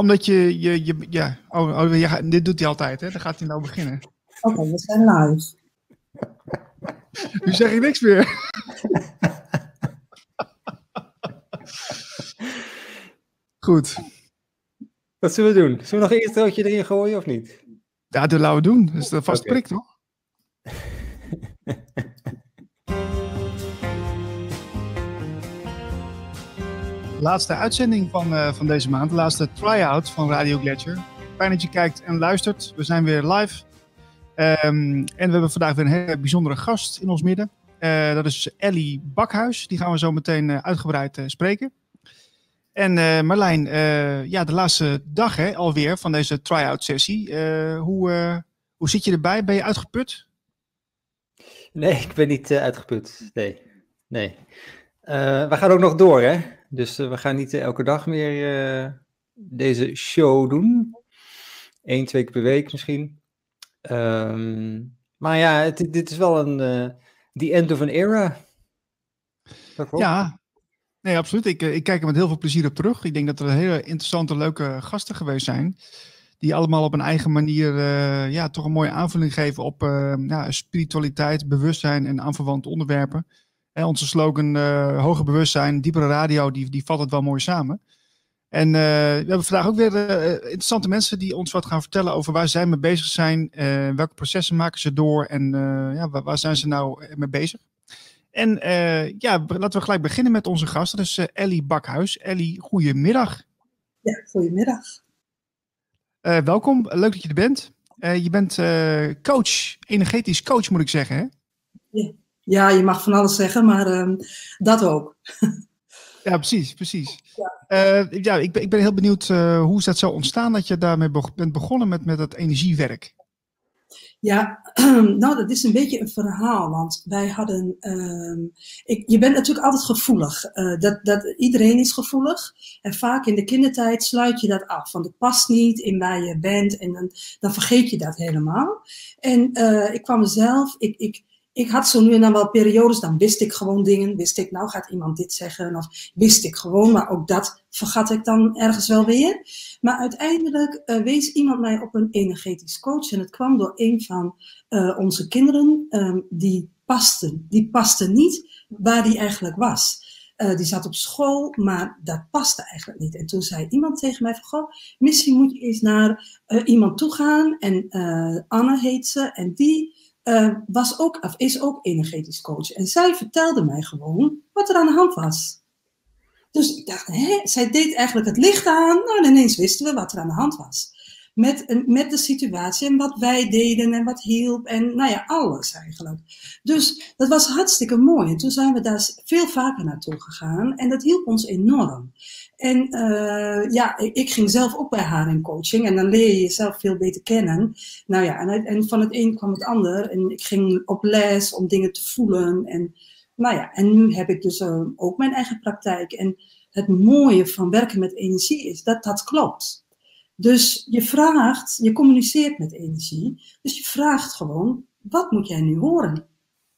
Omdat je, je, je ja, oh, oh ja, dit doet hij altijd, hè? Dan gaat hij nou beginnen. Oké, we zijn live. Nu zeg ik niks meer. Goed. Wat zullen we doen? Zullen we nog een introotje erin gooien of niet? Ja, dat laten we doen. Dat is de vast prik, toch? Laatste uitzending van, eh, van deze maand. De laatste try-out van Radio Gletscher. Fijn dat je kijkt en luistert. We zijn weer live. Ehm, en we hebben vandaag weer een hele bijzondere gast in ons midden. Eh, dat is Ellie Bakhuis. Die gaan we zo meteen eh, uitgebreid spreken. En Marlijn, ja, de laatste dag hè, alweer van deze try-out sessie. Hoe, hoe zit je erbij? Ben je uitgeput? Nee, ik ben niet uitgeput. Nee. nee. We gaan ook nog door, hè? Dus eh, we gaan niet eh, elke dag meer eh, deze show doen. Eén, twee keer per week misschien. Ehm, maar ja, het, dit is wel een. the end of an era. Ja, nee, absoluut. Ik, ik kijk er met heel veel plezier op terug. Ik denk dat er hele interessante, leuke gasten geweest zijn. Die allemaal op een eigen manier ja, toch een mooie aanvulling geven op ja, spiritualiteit, bewustzijn en aanverwante onderwerpen. Onze slogan eh, hoger bewustzijn, diepere radio, die, die valt het wel mooi samen. En eh, we hebben vandaag ook weer eh, interessante mensen die ons wat gaan vertellen over waar zij mee bezig zijn. welke processen maken ze door en ja, waar, waar zijn ze nou mee bezig. En ja, laten we gelijk beginnen met onze gast. Dat is Ellie Bakhuis. Ellie, goedemiddag. Ja, goedemiddag. Welkom, leuk dat je er bent. Je bent coach, energetisch coach moet ik zeggen. Hè? Ja, je mag van alles zeggen, maar ehm, dat ook. Ja, precies, precies. Ja, ja ik, ben, ik ben heel benieuwd eh, hoe is dat zo ontstaan dat je daarmee bent begonnen met, met het energiewerk. Ja, nou, dat is een beetje een verhaal, want wij hadden. ehm, ik, je bent natuurlijk altijd gevoelig. Eh, dat, dat, iedereen is gevoelig. En vaak in de kindertijd sluit je dat af. Want het past niet in waar je bent en dan, dan vergeet je dat helemaal. En eh, ik kwam mezelf. Ik, ik, ik had zo nu en dan wel periodes, dan wist ik gewoon dingen. Wist ik, nou gaat iemand dit zeggen. Of wist ik gewoon, maar ook dat vergat ik dan ergens wel weer. Maar uiteindelijk eh, wees iemand mij op een energetisch coach. En het kwam door een van eh, onze kinderen. ehm, die paste. Die paste niet waar die eigenlijk was. Eh, die zat op school, maar dat paste eigenlijk niet. En toen zei iemand tegen mij van, goh, misschien moet je eens naar iemand toe gaan. En Anne heet ze. En die eh, was ook, of is ook energetisch coach. En zij vertelde mij gewoon wat er aan de hand was. Dus ik dacht, hè, zij deed eigenlijk het licht aan. Nou, en ineens wisten we wat er aan de hand was. Met, met de situatie en wat wij deden en wat hielp. En nou ja, alles eigenlijk. Dus dat was hartstikke mooi. En toen zijn we daar veel vaker naartoe gegaan. En dat hielp ons enorm. En eh, ja, ik, ging zelf ook bij haar in coaching. En dan leer je jezelf veel beter kennen. Nou ja, en, en van het een kwam het ander. En ik ging op les om dingen te voelen. En nou ja, en nu heb ik dus eh, ook mijn eigen praktijk. En het mooie van werken met energie is dat dat klopt. Dus je vraagt, je communiceert met energie. Dus je vraagt gewoon, wat moet jij nu horen?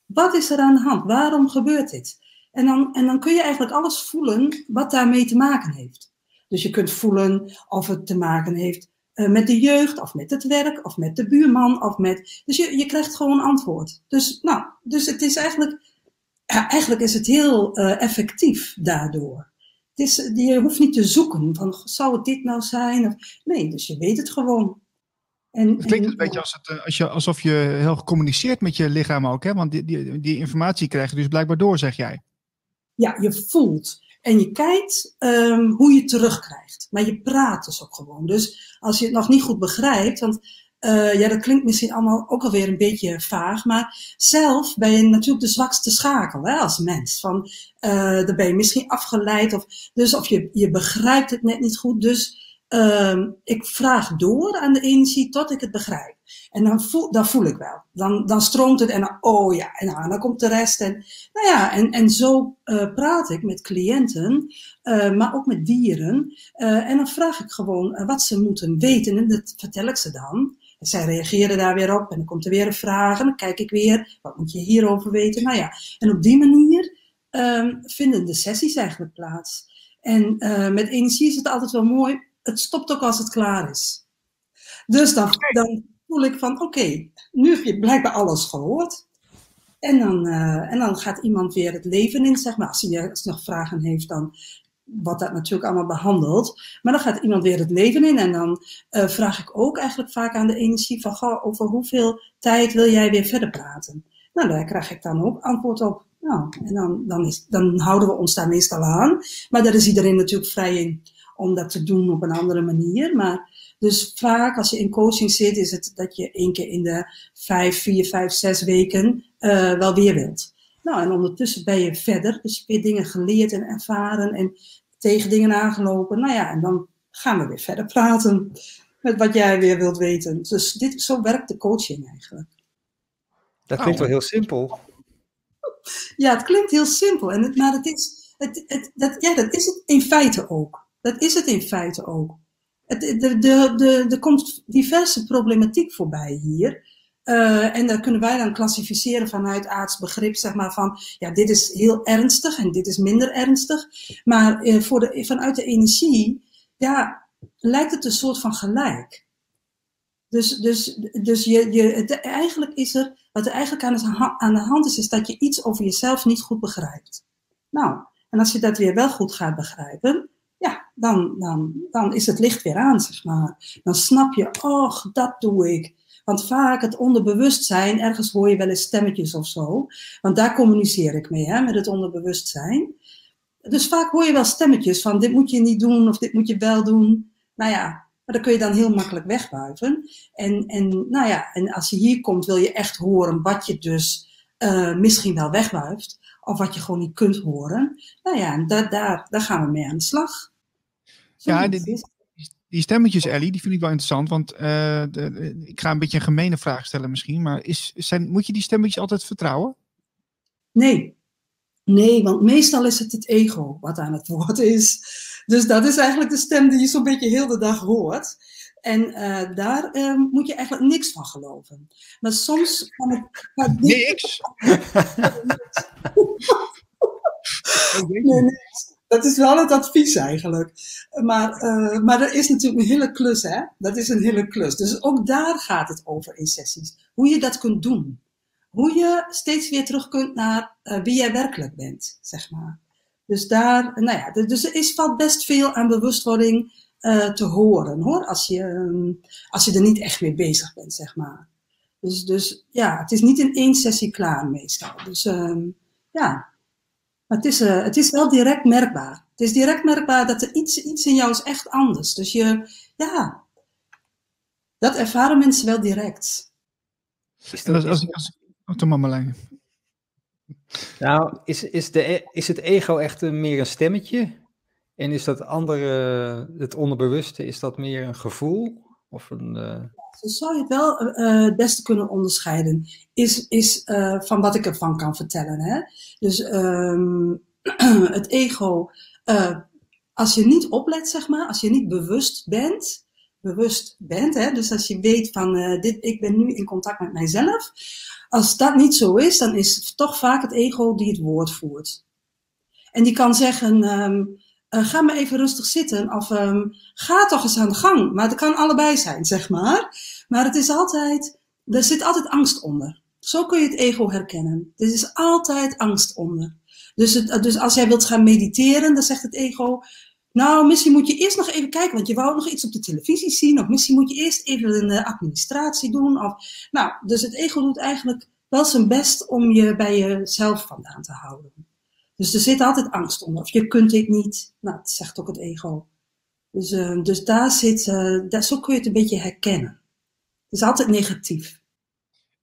Wat is er aan de hand? Waarom gebeurt dit? En dan, en dan kun je eigenlijk alles voelen wat daarmee te maken heeft. Dus je kunt voelen of het te maken heeft eh, met de jeugd, of met het werk, of met de buurman, of met. Dus je, je krijgt gewoon antwoord. Dus, nou, dus het is eigenlijk, ja, eigenlijk is het heel eh, effectief daardoor. Het is, je hoeft niet te zoeken van, zou het dit nou zijn? Of, nee, dus je weet het gewoon. En, Het klinkt en- een beetje als het, eh, als je, alsof je heel goed communiceert met je lichaam ook. Hè? Want die, die, die informatie krijg je dus blijkbaar door, zeg jij. Ja, je voelt en je kijkt ehm, hoe je terugkrijgt. Maar je praat dus ook gewoon. Dus als je het nog niet goed begrijpt, want eh, ja, dat klinkt misschien allemaal ook alweer een beetje vaag, maar zelf ben je natuurlijk de zwakste schakel hè, als mens. Van, eh dan ben je misschien afgeleid, of, dus, of je, je begrijpt het net niet goed. Dus ehm, ik vraag door aan de energie tot ik het begrijp. En dan voel, dan voel ik wel. Dan, dan stroomt het en dan, oh ja, en dan, komt de rest. En, nou ja, en, en zo eh, praat ik met cliënten, eh, maar ook met dieren. Eh, en dan vraag ik gewoon wat ze moeten weten en dat vertel ik ze dan. En zij reageren daar weer op en dan komt er weer een vraag en dan kijk ik weer, wat moet je hierover weten? Nou ja, en op die manier ehm, vinden de sessies eigenlijk plaats. En met energie is het altijd wel mooi. het stopt ook als het klaar is. Dus dan, dan voel ik van, oké, nu heb je blijkbaar alles gehoord. En dan, uh, en dan gaat iemand weer het leven in, zeg maar. Als hij, als nog vragen heeft, dan wordt dat natuurlijk allemaal behandeld. Maar dan gaat iemand weer het leven in. En dan uh, vraag ik ook eigenlijk vaak aan de energie van, over hoeveel tijd wil jij weer verder praten? Nou, daar krijg ik dan ook antwoord op. Nou, en dan, dan, is, dan houden we ons daar meestal aan. Maar daar is iedereen natuurlijk vrij in om dat te doen op een andere manier. Maar dus vaak als je in coaching zit, is het dat je één keer in de vijf, vier, vijf, zes weken uh, wel weer wilt. Nou, en ondertussen ben je verder. Dus je hebt weer dingen geleerd en ervaren en tegen dingen aangelopen. Nou ja, en dan gaan we weer verder praten met wat jij weer wilt weten. Dus dit, zo werkt de coaching eigenlijk. Dat klinkt wel heel simpel. Ja, het klinkt heel simpel. En het, maar het is, het, het, dat, ja, dat is het in feite ook. Dat is het in feite ook. Het, de, de, de, er komt diverse problematiek voorbij hier. Uh, en dat kunnen wij dan klassificeren vanuit aardsbegrip, zeg maar van, ja, dit is heel ernstig en dit is minder ernstig. Maar uh, voor de, vanuit de energie, ja, lijkt het een soort van gelijk. Dus, dus, dus je, je, het, eigenlijk is er, wat er eigenlijk aan de, aan de hand is, is dat je iets over jezelf niet goed begrijpt. Nou, en als je dat weer wel goed gaat begrijpen, dan, dan, dan is het licht weer aan, zeg maar. Dan snap je, oh, dat doe ik. Want vaak het onderbewustzijn, ergens hoor je wel eens stemmetjes of zo. Want daar communiceer ik mee, hè, met het onderbewustzijn. Dus vaak hoor je wel stemmetjes van dit moet je niet doen of dit moet je wel doen. Nou ja, maar dan kun je dan heel makkelijk wegwuiven. En, en, nou ja, en als je hier komt, wil je echt horen wat je dus uh, misschien wel wegwuift. Of wat je gewoon niet kunt horen. Nou ja, daar, daar, daar gaan we mee aan de slag. Ja, die, die stemmetjes, Ellie, die vind ik wel interessant. Want uh, de, ik ga een beetje een gemene vraag stellen misschien. Maar is, zijn, moet je die stemmetjes altijd vertrouwen? Nee. Nee, want meestal is het het ego wat aan het woord is. Dus dat is eigenlijk de stem die je zo'n beetje heel de dag hoort. En uh, daar uh, moet je eigenlijk niks van geloven. Maar soms kan het. Maar niks? nee, nee, dat is wel het advies eigenlijk. Maar, uh, maar er is natuurlijk een hele klus, hè? Dat is een hele klus. Dus ook daar gaat het over in sessies. Hoe je dat kunt doen. Hoe je steeds weer terug kunt naar uh, wie jij werkelijk bent, zeg maar. Dus daar, nou ja, dus er is valt best veel aan bewustwording uh, te horen, hoor. Als je, um, als je er niet echt mee bezig bent, zeg maar. Dus, dus ja, het is niet in één sessie klaar meestal. Dus um, ja, maar het is, uh, het is wel direct merkbaar. Het is direct merkbaar dat er iets, iets in jou is echt anders. Dus je, ja, dat ervaren mensen wel direct. Is dat, als, als, oh. Nou, is, is, de, is het ego echt een, meer een stemmetje? En is dat andere, het onderbewuste, is dat meer een gevoel? Of een, uh... Zo zou je het wel uh, het beste kunnen onderscheiden. Is, is uh, van wat ik ervan kan vertellen. Hè? Dus um, het ego, als je niet oplet, zeg maar, als je niet bewust bent, bewust bent, hè? dus als je weet van dit, ik ben nu in contact met mijzelf, als dat niet zo is, dan is het toch vaak het ego die het woord voert. En die kan zeggen, um, uh, ga maar even rustig zitten. Of um, ga toch eens aan de gang. Maar het kan allebei zijn, zeg maar. Maar het is altijd, er zit altijd angst onder. Zo kun je het ego herkennen. Er is altijd angst onder. Dus, het, dus als jij wilt gaan mediteren, dan zegt het ego, nou, misschien moet je eerst nog even kijken, want je wou nog iets op de televisie zien. Of misschien moet je eerst even een uh, administratie doen. Of, nou, dus het ego doet eigenlijk wel zijn best om je bij jezelf vandaan te houden. Dus er zit altijd angst onder. Of je kunt dit niet. Nou, dat zegt ook het ego. Dus, uh, dus daar zit, uh, daar, zo kun je het een beetje herkennen. Het is altijd negatief.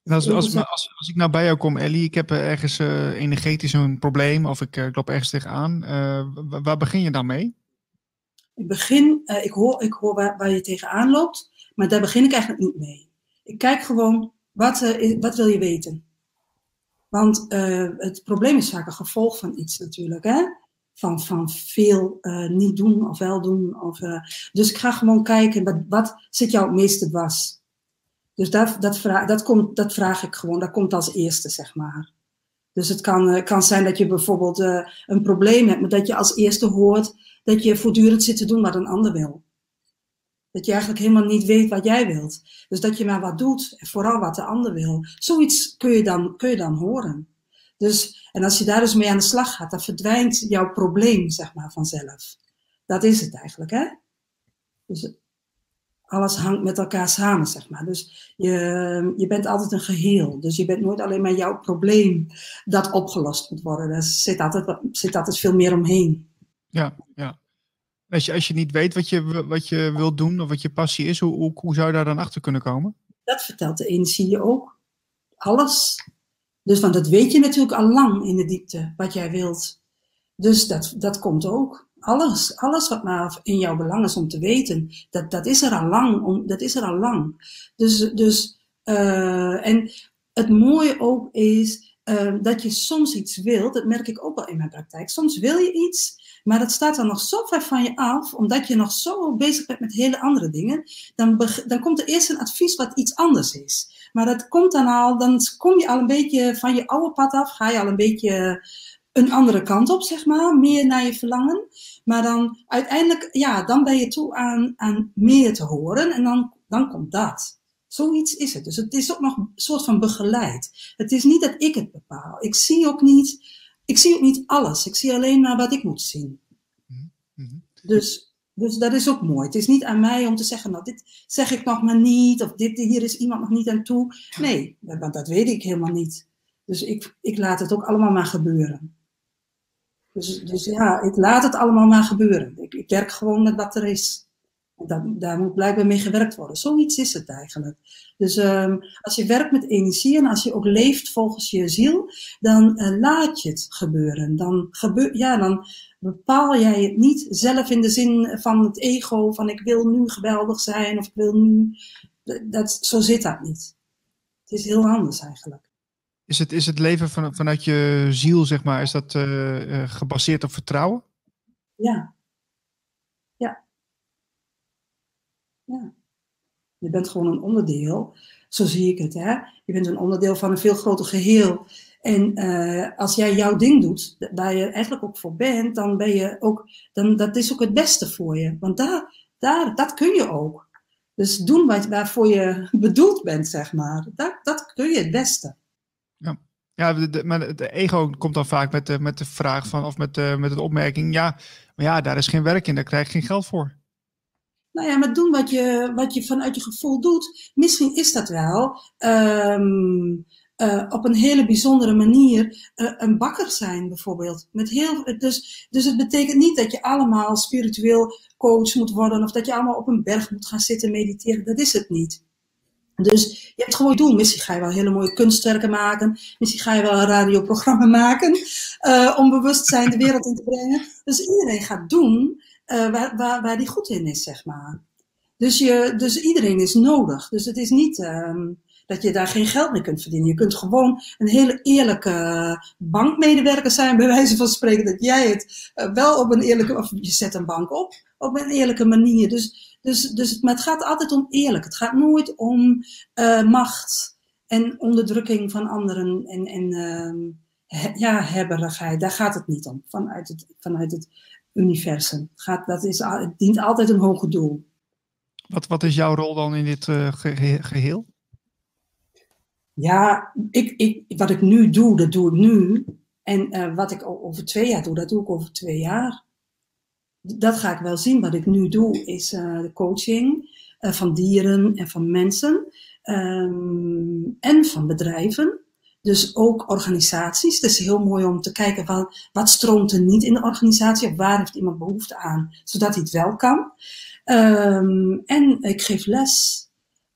als, als, als, als, ik nou bij jou kom, Ellie, ik heb ergens uh, energetisch een probleem of ik, ik loop ergens tegenaan. waar begin je dan mee? Ik begin, ik hoor, ik hoor waar, waar je tegenaan loopt, maar daar begin ik eigenlijk niet mee. Ik kijk gewoon, wat, wat wil je weten? Want uh, het probleem is vaak een gevolg van iets natuurlijk. Hè? Van, van veel uh, niet doen of wel doen. Of, uh, dus ik ga gewoon kijken, wat, wat zit jou het meeste dwars? Dus dat, dat, vraag, dat, komt, dat vraag ik gewoon, dat komt als eerste, zeg maar. Dus het kan, kan zijn dat je bijvoorbeeld een probleem hebt, maar dat je als eerste hoort dat je voortdurend zit te doen wat een ander wil. Dat je eigenlijk helemaal niet weet wat jij wilt. Dus dat je maar wat doet, en vooral wat de ander wil. Zoiets kun je dan, kun je dan horen. Dus, en als je daar dus mee aan de slag gaat, dan verdwijnt jouw probleem, zeg maar, vanzelf. Dat is het eigenlijk, hè? Dus alles hangt met elkaar samen, zeg maar. Dus je, je bent altijd een geheel. Dus je bent nooit alleen maar jouw probleem dat opgelost moet worden. Er zit altijd, zit altijd veel meer omheen. Ja, ja. Als je, als je niet weet wat je, wat je wilt doen of wat je passie is, hoe, hoe, zou je daar dan achter kunnen komen? Dat vertelt de energie je ook. Alles. Dus want dat weet je natuurlijk al lang in de diepte, wat jij wilt. Dus dat, dat komt ook. Alles, alles wat maar in jouw belang is om te weten, dat, dat is er al lang. Dat is er al lang. Dus, dus uh, en het mooie ook is uh, dat je soms iets wilt, dat merk ik ook wel in mijn praktijk. Soms wil je iets, maar dat staat dan nog zo ver van je af, omdat je nog zo bezig bent met hele andere dingen. Dan, dan komt er eerst een advies wat iets anders is. Maar dat komt dan al, dan kom je al een beetje van je oude pad af, ga je al een beetje een andere kant op, zeg maar, meer naar je verlangen. Maar dan uiteindelijk, ja, dan ben je toe aan, aan meer te horen en dan, dan komt dat. Zoiets is het. Dus het is ook nog een soort van begeleid. Het is niet dat ik het bepaal. Ik zie ook niet, ik zie ook niet alles. Ik zie alleen maar wat ik moet zien. Mm-hmm. Dus, dus dat is ook mooi. Het is niet aan mij om te zeggen, nou, dit zeg ik nog maar niet, of dit, hier is iemand nog niet aan toe. Nee, want dat weet ik helemaal niet. Dus ik, ik laat het ook allemaal maar gebeuren. Dus, dus ja, ik laat het allemaal maar gebeuren. Ik, ik werk gewoon met wat er is. Dat, daar moet blijkbaar mee gewerkt worden. Zoiets is het eigenlijk. Dus um, als je werkt met energie en als je ook leeft volgens je ziel, dan uh, laat je het gebeuren. Dan, gebeur, ja, dan bepaal jij het niet zelf in de zin van het ego, van ik wil nu geweldig zijn of ik wil nu. Dat, zo zit dat niet. Het is heel anders eigenlijk. Is het, is het leven van, vanuit je ziel, zeg maar, is dat uh, gebaseerd op vertrouwen? Ja. Ja. Ja. Je bent gewoon een onderdeel, zo zie ik het. Hè? Je bent een onderdeel van een veel groter geheel. En uh, als jij jouw ding doet, waar je eigenlijk ook voor bent, dan ben je ook, dan, dat is ook het beste voor je. Want daar, daar, dat kun je ook. Dus doen wat, waarvoor je bedoeld bent, zeg maar. Dat, dat kun je het beste. Ja, ja maar de ego komt dan vaak met de, met de vraag van, of met de, met de opmerking, ja, maar ja, daar is geen werk in, daar krijg je geen geld voor. Nou ja, maar doen wat je, wat je vanuit je gevoel doet, misschien is dat wel um, uh, op een hele bijzondere manier uh, een bakker zijn, bijvoorbeeld. Met heel, dus, dus het betekent niet dat je allemaal spiritueel coach moet worden of dat je allemaal op een berg moet gaan zitten mediteren. Dat is het niet. Dus je hebt gewoon doen. Misschien ga je wel hele mooie kunstwerken maken. Misschien ga je wel een radioprogramma maken. Uh, om bewustzijn de wereld in te brengen. Dus iedereen gaat doen uh, waar, waar, waar die goed in is, zeg maar. Dus, je, dus iedereen is nodig. Dus het is niet um, dat je daar geen geld mee kunt verdienen. Je kunt gewoon een hele eerlijke bankmedewerker zijn, bij wijze van spreken, dat jij het uh, wel op een eerlijke, of je zet een bank op, op een eerlijke manier. Dus dus, dus, maar het gaat altijd om eerlijk. Het gaat nooit om uh, macht en onderdrukking van anderen en, en uh, ja, hebberigheid. Daar gaat het niet om, vanuit het, vanuit het universum. Gaat, dat is, het dient altijd een hoger doel. Wat, wat is jouw rol dan in dit uh, geheel? Ja, ik, ik, wat ik nu doe, dat doe ik nu. En uh, wat ik over twee jaar doe, dat doe ik over twee jaar dat ga ik wel zien. Wat ik nu doe is uh, de coaching van dieren en van mensen um, en van bedrijven. Dus ook organisaties. Het is heel mooi om te kijken wat, wat stroomt er niet in de organisatie of waar heeft iemand behoefte aan, zodat hij het wel kan. Um, en ik geef les.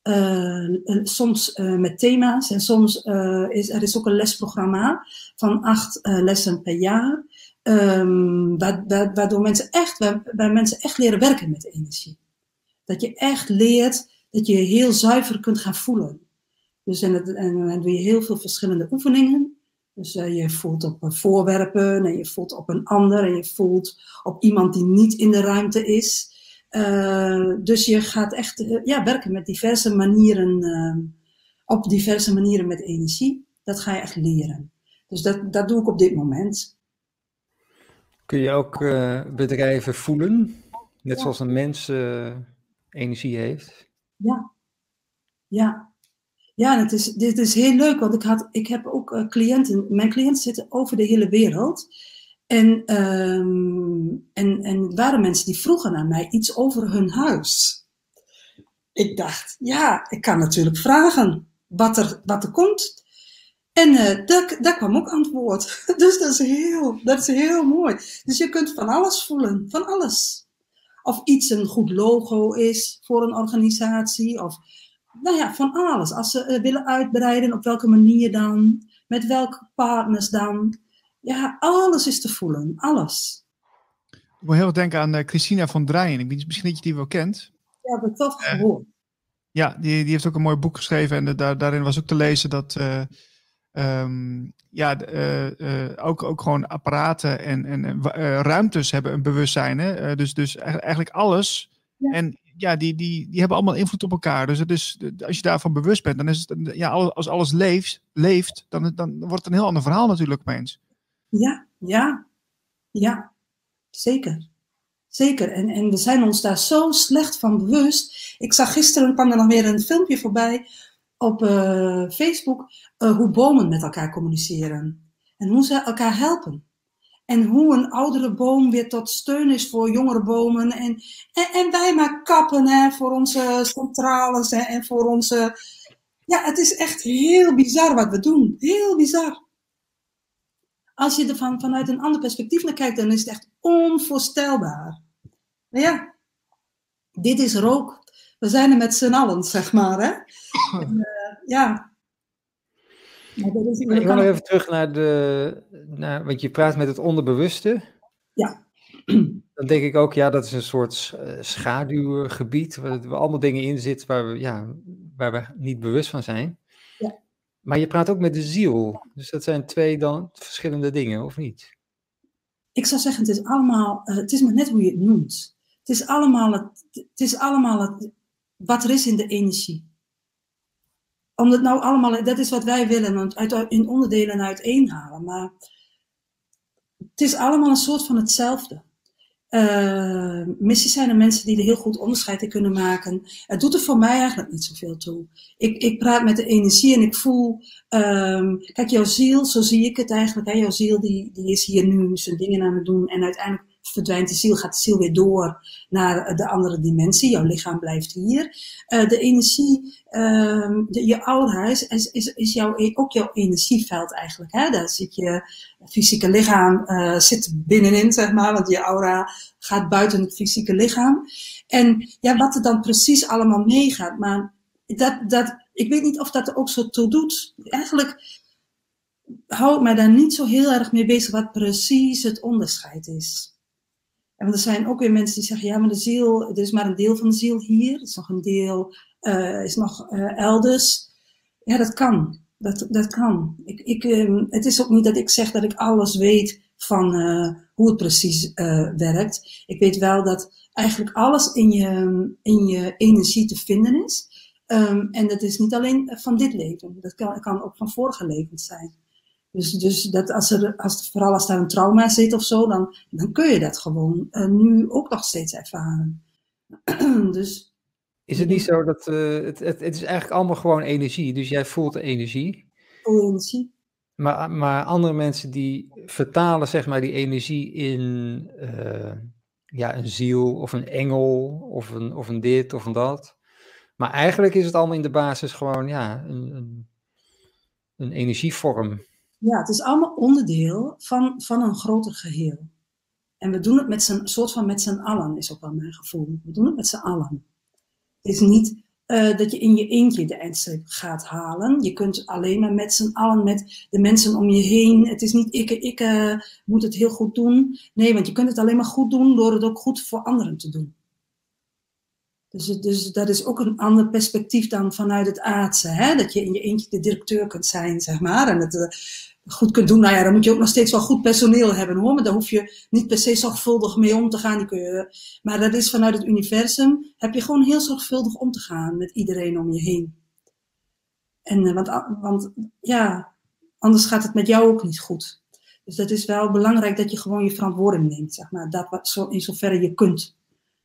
Uh, soms uh, met thema's en soms is er is ook een lesprogramma van acht lessen per jaar. Um, waardoor mensen echt, waar, mensen echt leren werken met energie. Dat je echt leert dat je heel zuiver kunt gaan voelen. Dus en, het, en dan doe je heel veel verschillende oefeningen. Dus uh, je voelt op voorwerpen en je voelt op een ander en je voelt op iemand die niet in de ruimte is. Uh, dus je gaat echt uh, ja, werken met diverse manieren, op diverse manieren met energie. Dat ga je echt leren. Dus dat, dat doe ik op dit moment. Kun je ook bedrijven voelen? Net zoals een mens energie heeft. Ja, ja. Ja, het is, dit is heel leuk, want ik, had, ik heb ook uh, cliënten. Mijn cliënten zitten over de hele wereld. En, um, en, en waren mensen die vroegen aan mij iets over hun huis. Ik dacht, ja, ik kan natuurlijk vragen wat er, wat er komt. En uh, daar, daar kwam ook antwoord. Dus dat is, heel, dat is heel mooi. Dus je kunt van alles voelen, van alles. Of iets een goed logo is voor een organisatie, of nou ja, van alles. Als ze uh, willen uitbreiden, op welke manier dan, met welke partners dan. Ja, alles is te voelen, alles. Ik moet heel erg denken aan uh, Christina van Drijen. Ik weet misschien dat je die wel kent. Ja, dat heb ik wel gehoord. Ja, die, die heeft ook een mooi boek geschreven en daar, daarin was ook te lezen dat um, ja, uh, uh, ook, ook gewoon apparaten en, en ruimtes hebben een bewustzijn. Hè? dus, dus eigenlijk alles. Ja. En ja, die, die, die hebben allemaal invloed op elkaar. Dus het is, als je daarvan bewust bent, dan is het, ja, als alles leeft, leeft dan, dan wordt het een heel ander verhaal natuurlijk opeens. Ja, ja, ja, zeker. Zeker. En, en we zijn ons daar zo slecht van bewust. Ik zag gisteren, kwam er nog weer een filmpje voorbij op uh, Facebook uh, hoe bomen met elkaar communiceren. En hoe ze elkaar helpen. En hoe een oudere boom weer tot steun is voor jongere bomen. En, en, en wij maar kappen hè, voor onze centrales hè, en voor onze. Ja, het is echt heel bizar wat we doen. Heel bizar. Als je er van, vanuit een ander perspectief naar kijkt, dan is het echt onvoorstelbaar. Ja, dit is rook. We zijn er met z'n allen, zeg maar. Hè? En, uh, ja, ik wil nog even terug naar de. Naar, want je praat met het onderbewuste. Ja. Dan denk ik ook, ja, dat is een soort schaduwgebied. Waar, waar allemaal dingen in zitten waar we, ja, waar we niet bewust van zijn. Ja. Maar je praat ook met de ziel. Dus dat zijn twee dan verschillende dingen, of niet? Ik zou zeggen, het is allemaal. Uh, het is maar net hoe je het noemt. Het is allemaal, het, het is allemaal het, wat er is in de energie om het nou allemaal, dat is wat wij willen, uit, in onderdelen uiteenhalen. Maar het is allemaal een soort van hetzelfde. Uh, missies zijn er mensen die er heel goed onderscheid in kunnen maken. Het doet er voor mij eigenlijk niet zoveel toe. Ik, ik praat met de energie en ik voel, um, kijk, jouw ziel, zo zie ik het eigenlijk. Hè? Jouw ziel die, die is hier nu zijn dingen aan het doen en uiteindelijk verdwijnt de ziel, gaat de ziel weer door naar de andere dimensie. Jouw lichaam blijft hier. Uh, de energie, uh, de, je aura is, is, is jouw, e-, ook jouw energieveld eigenlijk. Hè? Daar zit je fysieke lichaam uh, zit binnenin, zeg maar, want je aura gaat buiten het fysieke lichaam. En ja, wat er dan precies allemaal meegaat, maar dat, dat, ik weet niet of dat er ook zo toe doet. Eigenlijk hou ik mij daar niet zo heel erg mee bezig wat precies het onderscheid is. En er zijn ook weer mensen die zeggen, ja, maar de ziel, er is maar een deel van de ziel hier, er is nog een deel, uh, is nog uh, elders. Ja, dat kan. Dat, dat kan. Ik, ik, um, het is ook niet dat ik zeg dat ik alles weet van uh, hoe het precies werkt. Ik weet wel dat eigenlijk alles in je, in je energie te vinden is. Um, en dat is niet alleen van dit leven, dat kan, kan ook van vorige levens zijn. Dus, dus dat als er, als, vooral als daar een trauma zit of zo, dan, dan kun je dat gewoon uh, nu ook nog steeds ervaren. dus, is het niet zo dat uh, het, het, het is eigenlijk allemaal gewoon energie, dus jij voelt energie? Voel energie. Maar, maar andere mensen die vertalen zeg maar die energie in uh, ja, een ziel of een engel of een, of een dit of een dat. Maar eigenlijk is het allemaal in de basis gewoon ja, een, een, een energievorm. Ja, het is allemaal onderdeel van, van een groter geheel. En we doen het met z'n soort van met z'n allen, is ook wel mijn gevoel. We doen het met z'n allen. Het is niet uh, dat je in je eentje de eindstreep gaat halen. Je kunt alleen maar met z'n allen, met de mensen om je heen. Het is niet ik, ik uh, moet het heel goed doen. Nee, want je kunt het alleen maar goed doen door het ook goed voor anderen te doen. Dus, dus dat is ook een ander perspectief dan vanuit het aardse. Hè? Dat je in je eentje de directeur kunt zijn, zeg maar. En het, uh, goed kunt doen. Nou ja, dan moet je ook nog steeds wel goed personeel hebben hoor. Maar daar hoef je niet per se zorgvuldig mee om te gaan. Die kun je, maar dat is vanuit het universum. Heb je gewoon heel zorgvuldig om te gaan met iedereen om je heen. En, uh, want, want ja, anders gaat het met jou ook niet goed. Dus dat is wel belangrijk dat je gewoon je verantwoording neemt. Zeg maar. dat, zo, in zoverre je kunt,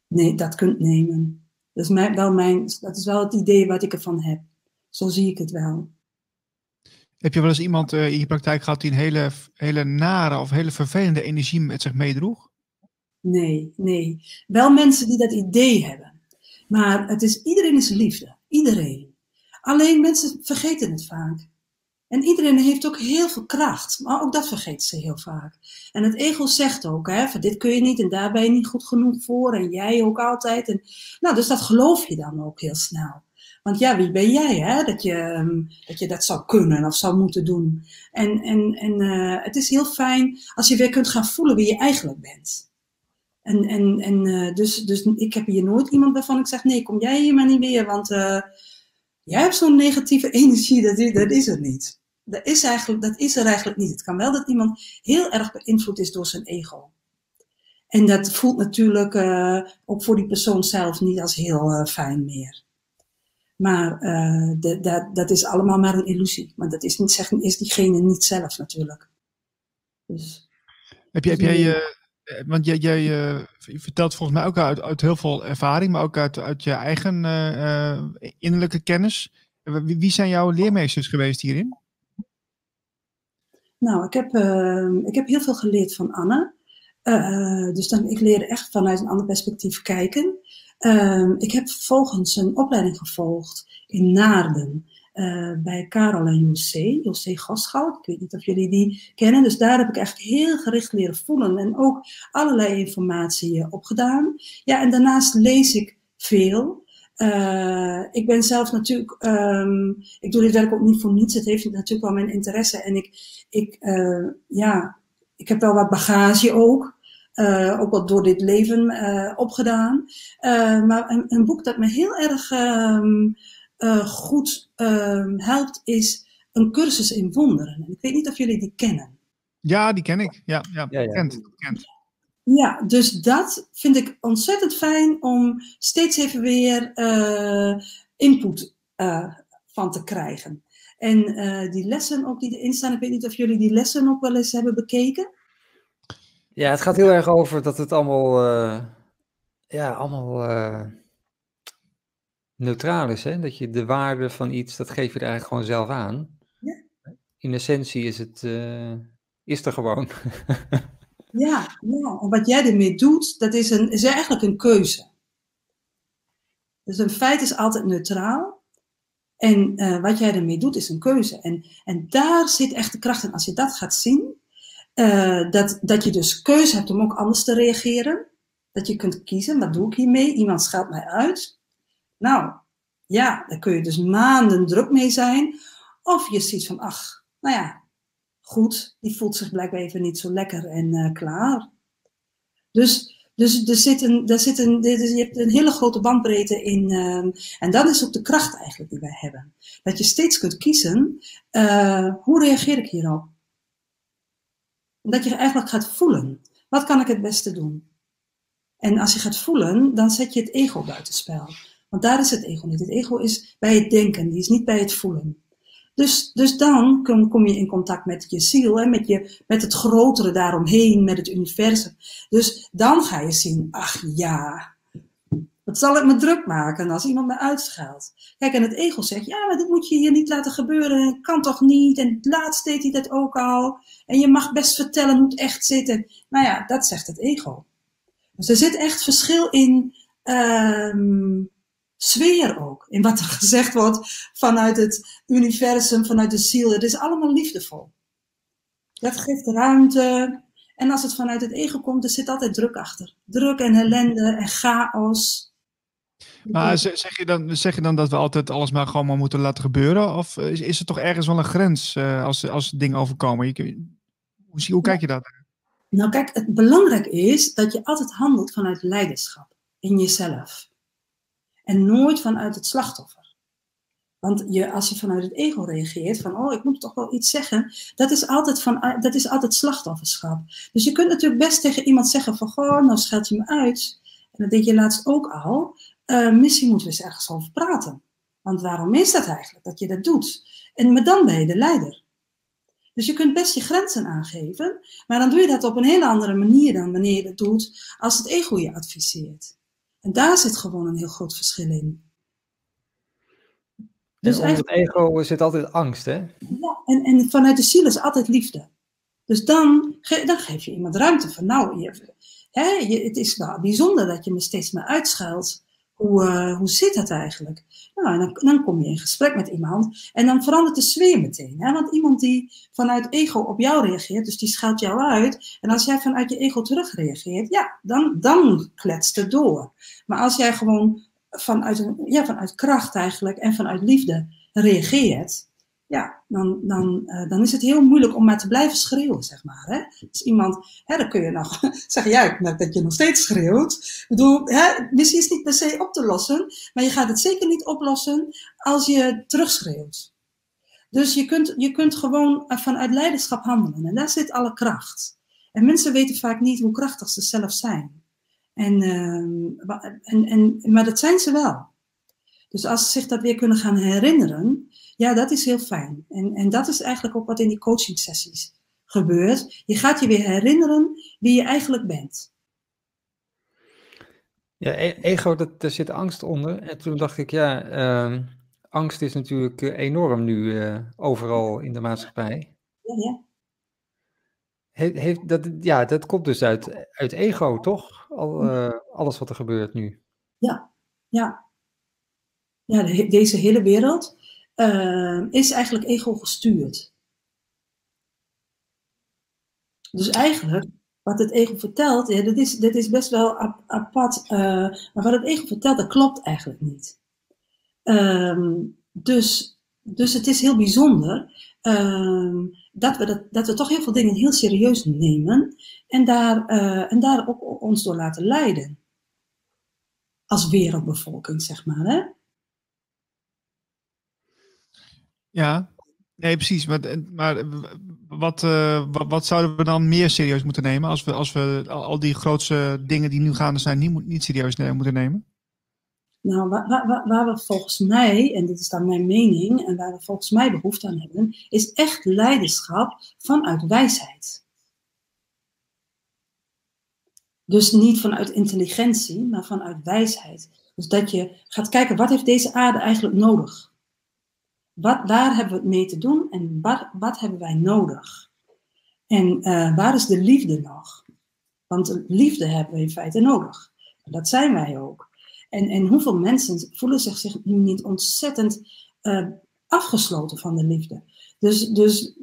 nee, dat kunt nemen. Dat is, wel mijn, dat is wel het idee wat ik ervan heb. Zo zie ik het wel. Heb je wel eens iemand uh, in je praktijk gehad die een hele, hele nare of hele vervelende energie met zich meedroeg? Nee, nee. Wel mensen die dat idee hebben. Maar het is, iedereen is liefde. Iedereen. Alleen mensen vergeten het vaak. En iedereen heeft ook heel veel kracht, maar ook dat vergeten ze heel vaak. En het ego zegt ook, hè, dit kun je niet en daar ben je niet goed genoeg voor en jij ook altijd. En, nou, dus dat geloof je dan ook heel snel. Want ja, wie ben jij, hè, dat je, ehm, dat, je dat zou kunnen of zou moeten doen. En, en, en uh, het is heel fijn als je weer kunt gaan voelen wie je eigenlijk bent. En, en, en uh, dus, dus ik heb hier nooit iemand waarvan ik zeg, nee, kom jij hier maar niet weer, want... Uh, jij hebt zo'n negatieve energie, dat is, dat is er niet. Dat is, eigenlijk, dat is er eigenlijk niet. Het kan wel dat iemand heel erg beïnvloed is door zijn ego. En dat voelt natuurlijk ook voor die persoon zelf niet als heel fijn meer. Maar uh, de, dat, dat is allemaal maar een illusie. Maar dat is, niet, zeggen, is diegene niet zelf natuurlijk. Dus, heb, je, heb jij, want jij, jij vertelt volgens mij ook uit, uit heel veel ervaring, maar ook uit, uit je eigen innerlijke kennis. Wie, wie zijn jouw leermeesters geweest hierin? Nou, ik heb, uh, ik heb heel veel geleerd van Anne. Uh, dus dan, ik leerde echt vanuit een ander perspectief kijken. Uh, ik heb vervolgens een opleiding gevolgd in Naarden. Uh, bij Karel en José, José Gosgoud. Ik weet niet of jullie die kennen. Dus daar heb ik echt heel gericht leren voelen en ook allerlei informatie opgedaan. Ja, en daarnaast lees ik veel. Uh, ik ben zelf natuurlijk, um, ik doe dit werk ook niet voor niets. Het heeft natuurlijk wel mijn interesse. En ik, ik, ja, ik heb wel wat bagage ook. Uh, ook wat door dit leven opgedaan. maar een, een, boek dat me heel erg um, goed um, helpt is een cursus in wonderen. En ik weet niet of jullie die kennen. Ja, die ken ik. Ja, ja, ja, ja. Kent, kent. Ja, dus dat vind ik ontzettend fijn om steeds even weer uh, input uh, van te krijgen. En uh, die lessen ook die erin staan, ik weet niet of jullie die lessen ook wel eens hebben bekeken. Ja, het gaat heel erg over dat het allemaal, ja, allemaal neutraal is. Hè? Dat je de waarde van iets, dat geef je er eigenlijk gewoon zelf aan. Ja. In essentie is het, is er gewoon. Ja, ja, en wat jij ermee doet, dat is, een, is eigenlijk een keuze. Dus een feit is altijd neutraal. En wat jij ermee doet, is een keuze. En, en daar zit echt de kracht in. Als je dat gaat zien, uh, dat, dat je dus keuze hebt om ook anders te reageren. Dat je kunt kiezen, wat doe ik hiermee? Iemand scheldt mij uit. Nou, ja, daar kun je dus maanden druk mee zijn. Of je ziet van, ach, nou ja, goed, die voelt zich blijkbaar even niet zo lekker en uh, klaar. Dus, dus er zit een, er zit een, je hebt een hele grote bandbreedte in. Uh, en dat is ook de kracht eigenlijk die wij hebben. Dat je steeds kunt kiezen, uh, hoe reageer ik hierop? Dat je eigenlijk gaat voelen. Wat kan ik het beste doen? En als je gaat voelen, dan zet je het ego buitenspel. Want daar is het ego niet. Het ego is bij het denken, die is niet bij het voelen. Dus, dus dan kom, kom je in contact met je ziel, hè, met, je, met het grotere daaromheen, met het universum. Dus dan ga je zien, ach ja, wat zal ik me druk maken als iemand me uitscheldt? Kijk, en het ego zegt, ja, maar dit moet je hier niet laten gebeuren, het kan toch niet, en laatst deed hij dat ook al, en je mag best vertellen hoe het echt zit. Nou ja, dat zegt het ego. Dus er zit echt verschil in, um, sfeer ook. In wat er gezegd wordt vanuit het universum, vanuit de ziel. Het is allemaal liefdevol. Dat geeft ruimte. En als het vanuit het ego komt, er zit altijd druk achter. Druk en ellende en chaos. Maar zeg je, dan, zeg je dan dat we altijd alles maar gewoon maar moeten laten gebeuren? Of is, is er toch ergens wel een grens uh, als, als dingen overkomen? Je, hoe, hoe kijk je dat? Nou kijk, het belangrijk is dat je altijd handelt vanuit leiderschap in jezelf. En nooit vanuit het slachtoffer. Want je, als je vanuit het ego reageert, van oh, ik moet toch wel iets zeggen, dat is altijd, van, dat is altijd slachtofferschap. Dus je kunt natuurlijk best tegen iemand zeggen van, goh, nou scheld je me uit. En dat deed je laatst ook al. Uh, misschien moeten we eens ergens over praten. Want waarom is dat eigenlijk, dat je dat doet? En maar dan ben je de leider. Dus je kunt best je grenzen aangeven, maar dan doe je dat op een hele andere manier dan wanneer je dat doet als het ego je adviseert. En daar zit gewoon een heel groot verschil in. Dus onder het ego zit altijd angst, hè? Ja, en, en vanuit de ziel is altijd liefde. Dus dan, dan geef je iemand ruimte van, nou, je, hè, je, het is nou bijzonder dat je me steeds meer uitschuilt. Hoe, uh, hoe zit dat eigenlijk? Nou, dan, dan kom je in gesprek met iemand en dan verandert de sfeer meteen. Hè? Want iemand die vanuit ego op jou reageert, dus die schuilt jou uit. En als jij vanuit je ego terug reageert, ja, dan, dan kletst het door. Maar als jij gewoon vanuit, ja, vanuit kracht eigenlijk en vanuit liefde reageert, ja, dan, dan, uh, dan is het heel moeilijk om maar te blijven schreeuwen, zeg maar. Hè? Dus iemand, hè, dan kun je nog zeggen, ja, ik merk dat je nog steeds schreeuwt. Ik bedoel, hè, missie is niet per se op te lossen, maar je gaat het zeker niet oplossen als je terugschreeuwt. Dus je kunt, je kunt gewoon vanuit leiderschap handelen en daar zit alle kracht. En mensen weten vaak niet hoe krachtig ze zelf zijn. En, uh, en, en, maar dat zijn ze wel. Dus als ze zich dat weer kunnen gaan herinneren, ja, dat is heel fijn. En, en dat is eigenlijk ook wat in die coaching sessies gebeurt. Je gaat je weer herinneren wie je eigenlijk bent. Ja, e-, ego, dat, daar zit angst onder. En toen dacht ik, ja, uh, angst is natuurlijk eh, enorm nu uh, overal in de maatschappij. Ja, ja. Heeft, heeft, dat, ja, dat komt dus uit, uit ego, toch? Al, uh, alles wat er gebeurt nu. Ja, ja. Ja, de, deze hele wereld uh, is eigenlijk ego gestuurd. Dus eigenlijk, wat het ego vertelt, ja, dit, is, dit is best wel apart, uh, maar wat het ego vertelt, dat klopt eigenlijk niet. Um, dus, dus het is heel bijzonder um, dat, we dat, dat we toch heel veel dingen heel serieus nemen en daar, uh, en daar ook ons door laten leiden. Als wereldbevolking, zeg maar. Hè? Ja, nee, precies. Maar, maar wat, uh, wat, wat, zouden we dan meer serieus moeten nemen als we, als we al die grootste dingen die nu gaande zijn niet, niet serieus moeten nemen? Nou, waar, waar, waar, we volgens mij, en dit is dan mijn mening, en waar we volgens mij behoefte aan hebben, is echt leiderschap vanuit wijsheid. Dus niet vanuit intelligentie, maar vanuit wijsheid. Dus dat je gaat kijken, wat heeft deze aarde eigenlijk nodig? Wat, waar hebben we het mee te doen en wat, hebben wij nodig? En uh, waar is de liefde nog? Want liefde hebben we in feite nodig. Dat zijn wij ook. En, en hoeveel mensen voelen zich, zich nu niet ontzettend uh, afgesloten van de liefde? Dus, dus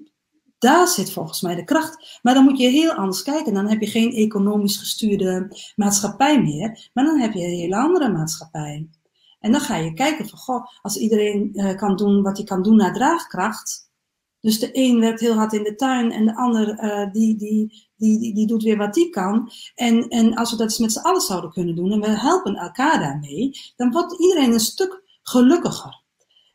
daar zit volgens mij de kracht. Maar dan moet je heel anders kijken. Dan heb je geen economisch gestuurde maatschappij meer, maar dan heb je een hele andere maatschappij. En dan ga je kijken van, goh, als iedereen uh, kan doen wat hij kan doen naar draagkracht. Dus de een werkt heel hard in de tuin en de ander uh, die, die, die, die, die, doet weer wat die kan. En, en als we dat eens met z'n allen zouden kunnen doen en we helpen elkaar daarmee, dan wordt iedereen een stuk gelukkiger.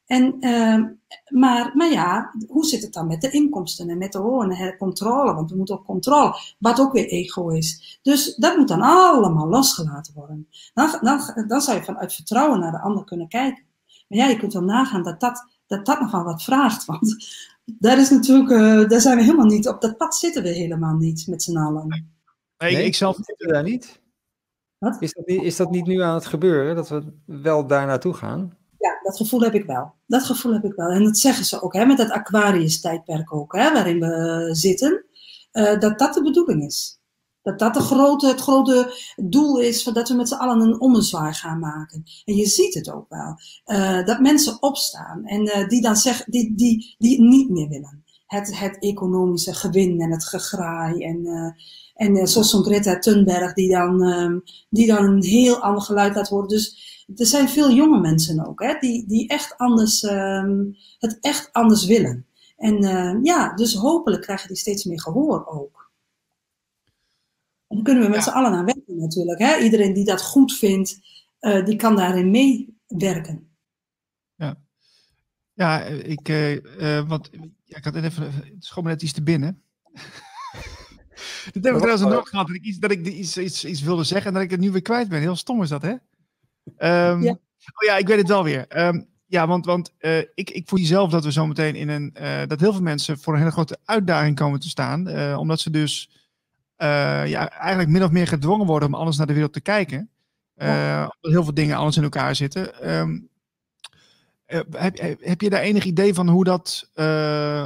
En, uh, maar, maar ja, hoe zit het dan met de inkomsten en met de en de controle? Want we moeten ook controle, wat ook weer ego is. Dus dat moet dan allemaal losgelaten worden. Dan, dan, dan zou je vanuit vertrouwen naar de ander kunnen kijken. Maar ja, je kunt wel nagaan dat dat, dat, dat nogal wat vraagt. Want daar is natuurlijk, uh, daar zijn we helemaal niet, op dat pad zitten we helemaal niet met z'n allen. Nee, nee ik zelf zitten daar niet. Wat? Is dat, niet, is dat niet nu aan het gebeuren, dat we wel daar naartoe gaan? Ja, dat gevoel heb ik wel. Dat gevoel heb ik wel. En dat zeggen ze ook, hè, met dat Aquarius-tijdperk ook, hè, waarin we zitten, uh, dat dat de bedoeling is. Dat dat de grote, het grote doel is, dat we met z'n allen een ommezwaai gaan maken. En je ziet het ook wel. Uh, dat mensen opstaan en uh, die dan zeggen, die, die, die niet meer willen. Het, het economische gewin en het gegraai en... En zoals zo'n Greta Thunberg, die dan, um, die dan een heel ander geluid laat horen. Dus er zijn veel jonge mensen ook, hè, die, die echt anders, um, het echt anders willen. En uh, ja, dus hopelijk krijgen die steeds meer gehoor ook. En dan kunnen we met ja. z'n allen aan werken natuurlijk. Hè? Iedereen die dat goed vindt, uh, die kan daarin meewerken. Ja, ja ik, uh, want, ja, ik had even, het schoon net iets te binnen. Dat heb ik trouwens nog gehad, dat ik, iets, dat ik iets, iets, iets wilde zeggen en dat ik het nu weer kwijt ben. Heel stom is dat, hè? Um, ja. Oh ja, ik weet het wel weer. Um, ja, want, want uh, ik, ik voel zelf dat we zometeen in een. Uh, dat heel veel mensen voor een hele grote uitdaging komen te staan. Uh, omdat ze dus ja, eigenlijk min of meer gedwongen worden om anders naar de wereld te kijken. Uh, heel veel dingen anders in elkaar zitten. Um, heb, heb, je daar enig idee van hoe dat,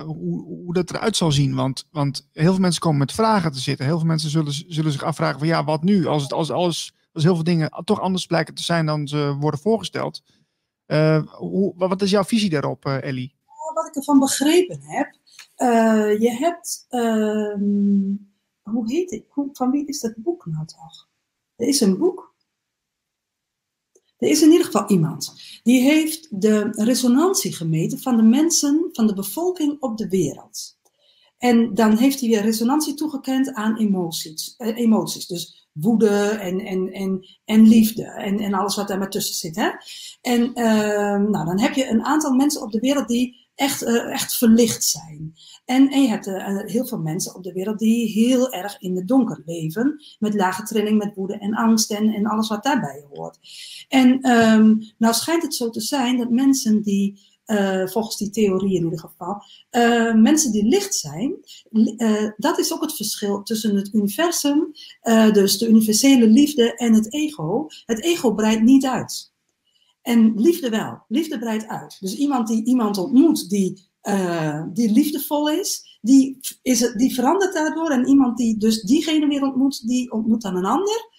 hoe, hoe, dat eruit zal zien? Want, want heel veel mensen komen met vragen te zitten. Heel veel mensen zullen, zullen zich afvragen van ja, wat nu? Als, het, als, alles, als heel veel dingen toch anders blijken te zijn dan ze worden voorgesteld. Uh, hoe, wat is jouw visie daarop, uh, Ellie? Wat ik ervan begrepen heb, je hebt, ehm, hoe heet het? Hoe, van wie is dat boek nou toch? Er is een boek er is in ieder geval iemand die heeft de resonantie gemeten van de mensen, van de bevolking op de wereld. En dan heeft hij weer resonantie toegekend aan emoties. Eh, emoties. Dus woede en, en, en, en liefde en, en alles wat daar maar tussen zit. Hè? En uh, nou, dan heb je een aantal mensen op de wereld die echt, uh, echt verlicht zijn. En, je hebt uh, heel veel mensen op de wereld die heel erg in het donker leven. Met lage trilling, met woede en angst en, en alles wat daarbij hoort. En um, nou schijnt het zo te zijn dat mensen die, uh, volgens die theorie in ieder geval, uh, mensen die licht zijn, uh, dat is ook het verschil tussen het universum, dus de universele liefde en het ego. Het ego breidt niet uit. En liefde wel. Liefde breidt uit. Dus iemand die iemand ontmoet die, die liefdevol is, die, is het, die verandert daardoor. En iemand die dus diegene weer ontmoet, die ontmoet dan een ander.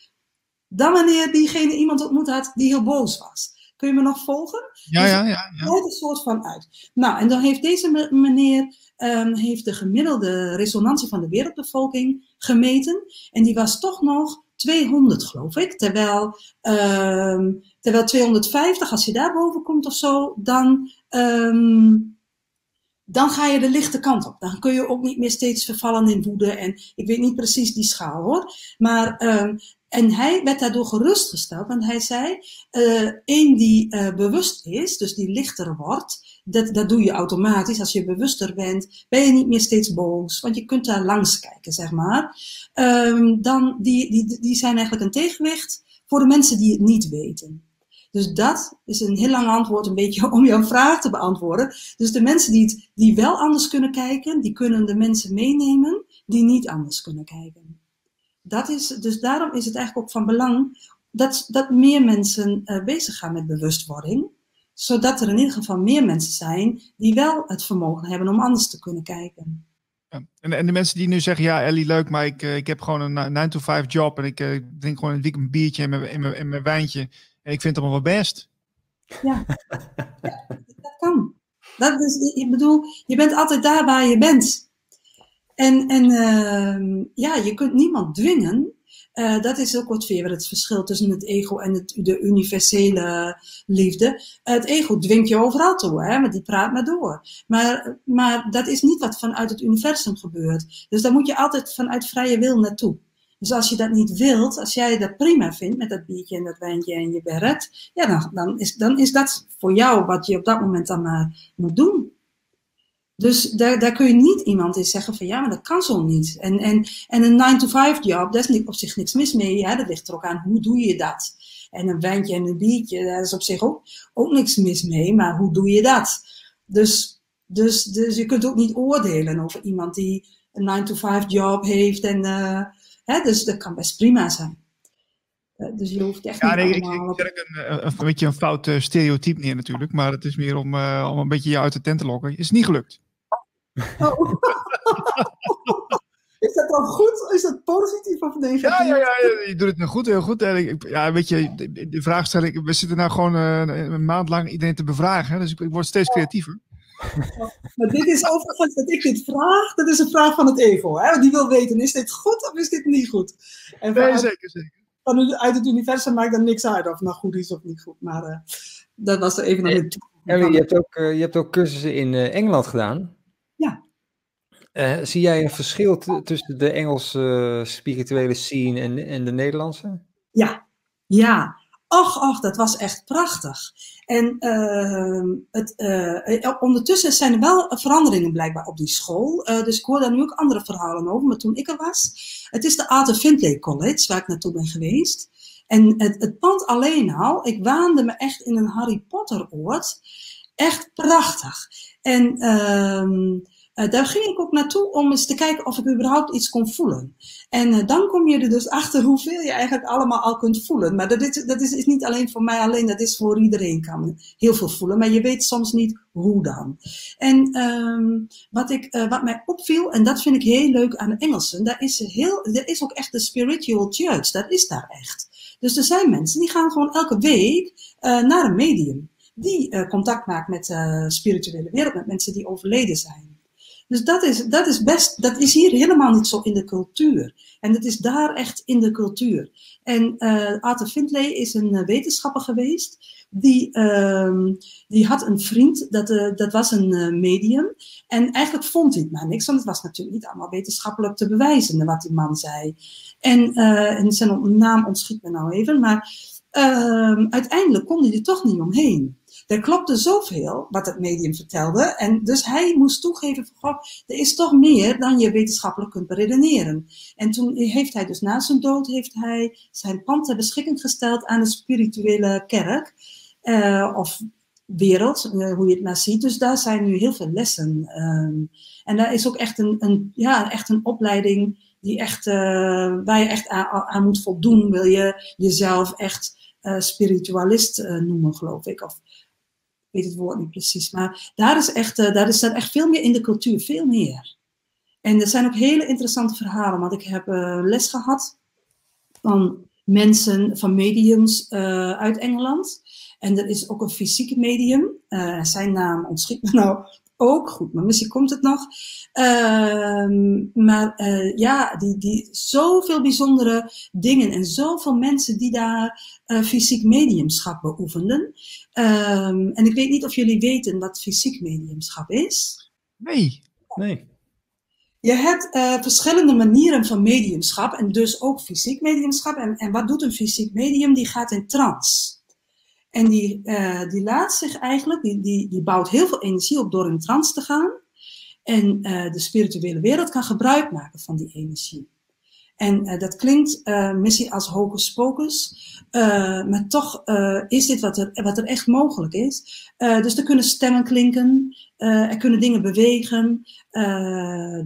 Dan wanneer diegene iemand ontmoet had die heel boos was. Kun je me nog volgen? Ja, dus ja, ja. ja. een soort van uit. Nou, en dan heeft deze meneer um, heeft de gemiddelde resonantie van de wereldbevolking gemeten. En die was toch nog 200, geloof ik. Terwijl, um, terwijl 250, als je daar boven komt of zo, dan, um, dan ga je de lichte kant op. Dan kun je ook niet meer steeds vervallen in woede. En ik weet niet precies die schaal hoor. Maar, um, en hij werd daardoor gerustgesteld, want hij zei: uh, een die uh, bewust is, dus die lichter wordt, dat, dat doe je automatisch. Als je bewuster bent, ben je niet meer steeds boos, want je kunt daar langs kijken, zeg maar. Um, dan, die, die, die zijn eigenlijk een tegenwicht voor de mensen die het niet weten. Dus dat is een heel lang antwoord, een beetje om jouw vraag te beantwoorden. Dus de mensen die, het, die wel anders kunnen kijken, die kunnen de mensen meenemen die niet anders kunnen kijken. Dat is, dus daarom is het eigenlijk ook van belang dat, dat meer mensen uh, bezig gaan met bewustwording zodat er in ieder geval meer mensen zijn die wel het vermogen hebben om anders te kunnen kijken. Ja. En, en de mensen die nu zeggen, ja Ellie, leuk, maar ik, uh, ik heb gewoon een 9-to-5 job en ik uh, drink gewoon een weekend een biertje en mijn, en, mijn, en mijn wijntje en ik vind het allemaal wel best. Ja, ja dat kan. Dat is, ik bedoel, je bent altijd daar waar je bent. En, en uh, ja, je kunt niemand dwingen uh, dat is ook wat weer het verschil tussen het ego en het, de universele liefde. het ego dwingt je overal toe, hè, want die praat maar door. Maar, maar dat is niet wat vanuit het universum gebeurt. Dus daar moet je altijd vanuit vrije wil naartoe. Dus als je dat niet wilt, als jij dat prima vindt met dat biertje en dat wijntje en je werkt, ja, dan, dan, is, dan is dat voor jou wat je op dat moment dan maar moet doen. Dus daar, kun je niet iemand in zeggen van ja, maar dat kan zo niet. En, en, en een 9-to-5 job, daar is op zich niks mis mee. Dat ligt er ook aan hoe doe je dat. En een wijntje en een biertje, daar is op zich ook, ook niks mis mee. Maar hoe doe je dat? Dus, dus, dus je kunt ook niet oordelen over iemand die een 9-to-5 job heeft. En, uh, hè, dus dat kan best prima zijn. Uh, dus je hoeft echt ja, niet nee, allemaal... Ik, ik een, een, een, beetje een fout uh, stereotype neer natuurlijk. Maar het is meer om, om een beetje je uit de tent te lokken. Is niet gelukt. Oh. Is dat dan goed? Is dat positief of negatief? Ja, ja, ja, je doet het nou goed, heel goed. Ja, weet je, de, vraagstelling, we zitten nou gewoon een maand lang iedereen te bevragen, dus ik, ik word steeds creatiever. Maar dit is overigens dat ik dit vraag, dat is een vraag van het ego. Hè? Die wil weten, is dit goed of is dit niet goed? En nee, zeker, zeker. Van, uit het universum maakt dan niks uit of het nou goed is of niet goed. Maar uh, dat was er even naar de toe. je, hebt ook, uh, je hebt ook cursussen in Engeland gedaan. Ja. Zie jij een verschil tussen de Engelse spirituele scene en, en de Nederlandse? Ja, ja. Och, och, dat was echt prachtig. En uh, het, uh, ondertussen zijn er wel veranderingen blijkbaar op die school. Uh, dus ik hoor daar nu ook andere verhalen over. Maar toen ik er was, het is de Arthur Findlay College, waar ik naartoe ben geweest. En het, het pand alleen al, ik waande me echt in een Harry Potter oord. Echt prachtig. En... Uh, daar ging ik ook naartoe om eens te kijken of ik überhaupt iets kon voelen. En uh, dan kom je er dus achter hoeveel je eigenlijk allemaal al kunt voelen. Maar dat, is, dat is, niet alleen voor mij alleen, dat is voor iedereen kan heel veel voelen. Maar je weet soms niet hoe dan. En um, wat, ik, uh, wat mij opviel, en dat vind ik heel leuk aan Engelsen, daar is, heel, er is ook echt de spiritual church, dat is daar echt. Dus er zijn mensen die gaan gewoon elke week naar een medium. Die contact maakt met de spirituele wereld, met mensen die overleden zijn. Dus dat is, dat is best, dat is hier helemaal niet zo in de cultuur. En het is daar echt in de cultuur. En uh, Arthur Findlay is een uh, wetenschapper geweest. Die, uh, die had een vriend, dat, uh, dat was een medium. En eigenlijk vond hij het maar niks, want het was natuurlijk niet allemaal wetenschappelijk te bewijzen wat die man zei. En, en zijn naam ontschiet me nou even, maar ehm, uiteindelijk kon hij er toch niet omheen. Er klopte zoveel wat het medium vertelde. En dus hij moest toegeven van, er is toch meer dan je wetenschappelijk kunt beredeneren. En toen heeft hij dus na zijn dood, heeft hij zijn pand ter beschikking gesteld aan de spirituele kerk. Uh, of wereld, uh, hoe je het maar ziet. Dus daar zijn nu heel veel lessen. Um, en daar is ook echt een, een, ja, echt een opleiding die echt, uh, waar je echt aan, aan, moet voldoen. Wil je jezelf echt spiritualist noemen, geloof ik. Of weet het woord niet precies. Maar daar is, echt, uh, daar is dat echt veel meer in de cultuur, veel meer. En er zijn ook hele interessante verhalen, want ik heb uh, les gehad van mensen, van mediums uh, uit Engeland. En er is ook een fysieke medium. zijn naam ontschiet me nou ook goed, maar misschien komt het nog. Uh, maar ja, die, die, zoveel bijzondere dingen en zoveel mensen die daar fysiek mediumschap beoefenden. Um, en ik weet niet of jullie weten wat fysiek mediumschap is. Nee. Nee. Je hebt uh, verschillende manieren van mediumschap en dus ook fysiek mediumschap. En, en wat doet een fysiek medium? Die gaat in trance. En die, uh, die laat zich eigenlijk, die, die, die bouwt heel veel energie op door in trance te gaan. En uh, de spirituele wereld kan gebruik maken van die energie. En uh, dat klinkt misschien als hocus pocus, maar toch is dit wat er, wat er echt mogelijk is. dus er kunnen stemmen klinken, er kunnen dingen bewegen.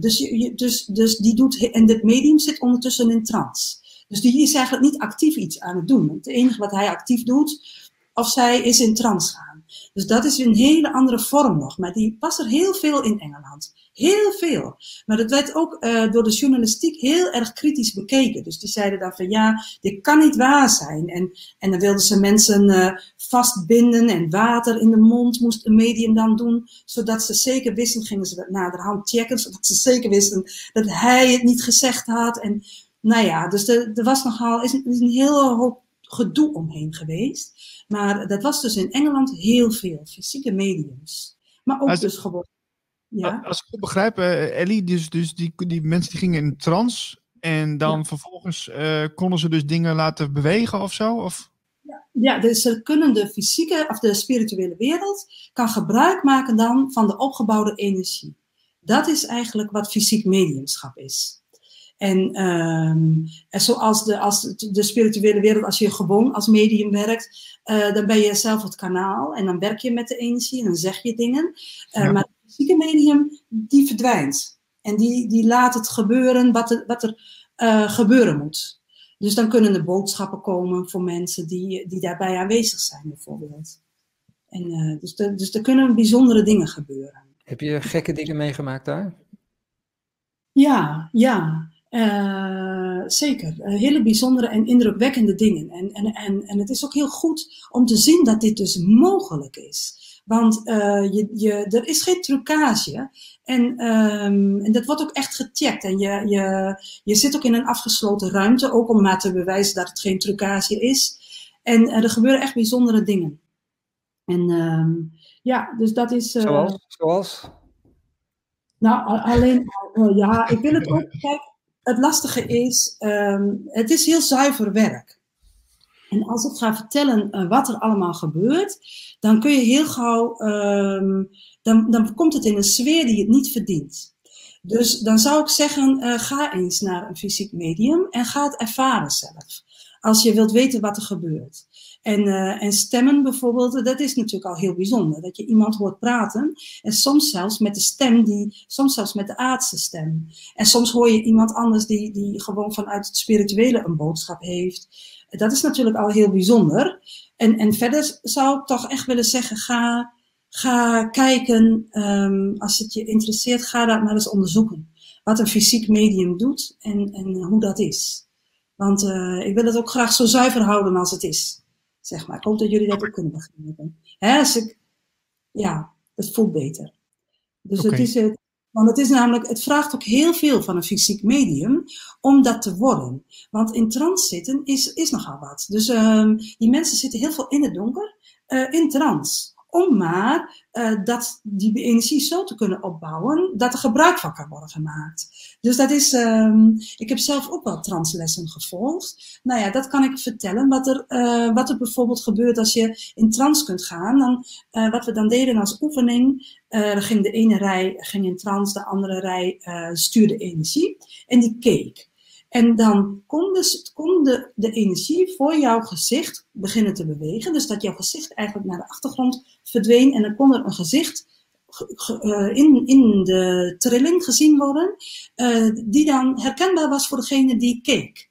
dus, dus, dus die doet, en dit medium zit ondertussen in trance. Dus die is eigenlijk niet actief iets aan het doen. Het enige wat hij actief doet, of zij is in trance gaan. Dus dat is een hele andere vorm nog. Maar die past er heel veel in Engeland. Heel veel. Maar dat werd ook uh, door de journalistiek heel erg kritisch bekeken. Dus die zeiden dan van ja, dit kan niet waar zijn. En, en dan wilden ze mensen uh, vastbinden en water in de mond moest een medium dan doen. Zodat ze zeker wisten, gingen ze naderhand checken. Zodat ze zeker wisten dat hij het niet gezegd had. En nou ja, dus er, er was nogal, is een, is een heel hoop gedoe omheen geweest. Maar dat was dus in Engeland heel veel, fysieke mediums. Maar ook dus gewoon. Ja? Als ik het begrijp, uh, Ellie, dus, dus die, die mensen die gingen in trance. En dan vervolgens uh, konden ze dus dingen laten bewegen of zo? Of? Ja, ja, dus ze kunnen de fysieke of de spirituele wereld kan gebruik maken dan van de opgebouwde energie. Dat is eigenlijk wat fysiek mediumschap is. En, um, en zoals de, als de spirituele wereld, als je gewoon als medium werkt, uh, dan ben je zelf het kanaal en dan werk je met de energie en dan zeg je dingen. Uh, ja. Maar het fysieke medium, die verdwijnt. En die, die laat het gebeuren wat er, wat er uh, gebeuren moet. Dus dan kunnen er boodschappen komen voor mensen die, die daarbij aanwezig zijn, bijvoorbeeld. En, dus, de, dus er kunnen bijzondere dingen gebeuren. Heb je gekke dingen meegemaakt daar? Ja, ja. Uh, zeker, uh, hele bijzondere en indrukwekkende dingen. En, en, en, en het is ook heel goed om te zien dat dit dus mogelijk is. Want uh, je, je, er is geen trucage. En, um, en dat wordt ook echt gecheckt. En je, je, je zit ook in een afgesloten ruimte, ook om maar te bewijzen dat het geen trucage is. En er gebeuren echt bijzondere dingen. En um, ja, dus dat is. Zoals? Zoals? Nou, alleen, ja, ik wil het ook. Kijk, het lastige is, um, het is heel zuiver werk. En als ik ga vertellen uh, wat er allemaal gebeurt, dan kun je heel gauw, um, dan, dan komt het in een sfeer die het niet verdient. Dus dan zou ik zeggen, uh, ga eens naar een fysiek medium en ga het ervaren zelf. als je wilt weten wat er gebeurt. En, uh, en stemmen bijvoorbeeld, dat is natuurlijk al heel bijzonder. Dat je iemand hoort praten. En soms zelfs met de stem, die, soms zelfs met de aardse stem. En soms hoor je iemand anders die, die gewoon vanuit het spirituele een boodschap heeft. Dat is natuurlijk al heel bijzonder. En, en verder zou ik toch echt willen zeggen, ga, ga kijken, um, als het je interesseert, ga dat maar eens onderzoeken. Wat een fysiek medium doet en, en hoe dat is. Want uh, ik wil het ook graag zo zuiver houden als het is. Zeg maar. Ik hoop dat jullie dat ook kunnen begrijpen. Hè, als ik, ja, het voelt beter. Dus okay. het is het, want het is namelijk, het vraagt ook heel veel van een fysiek medium om dat te worden. Want in trance zitten is, is nogal wat. Dus um, die mensen zitten heel veel in het donker, uh, in trance om maar uh, dat, die energie zo te kunnen opbouwen dat er gebruik van kan worden gemaakt. Dus dat is, um, ik heb zelf ook wel translessen gevolgd. Nou ja, dat kan ik vertellen. Wat er, uh, wat er bijvoorbeeld gebeurt als je in trance kunt gaan. Dan, uh, wat we dan deden als oefening, dan ging de ene rij ging in trance, de andere rij stuurde energie en die keek. En dan kon, dus, de, de energie voor jouw gezicht beginnen te bewegen. Dus dat jouw gezicht eigenlijk naar de achtergrond verdween. En dan kon er een gezicht uh, in, in de trilling gezien worden, uh, die dan herkenbaar was voor degene die keek.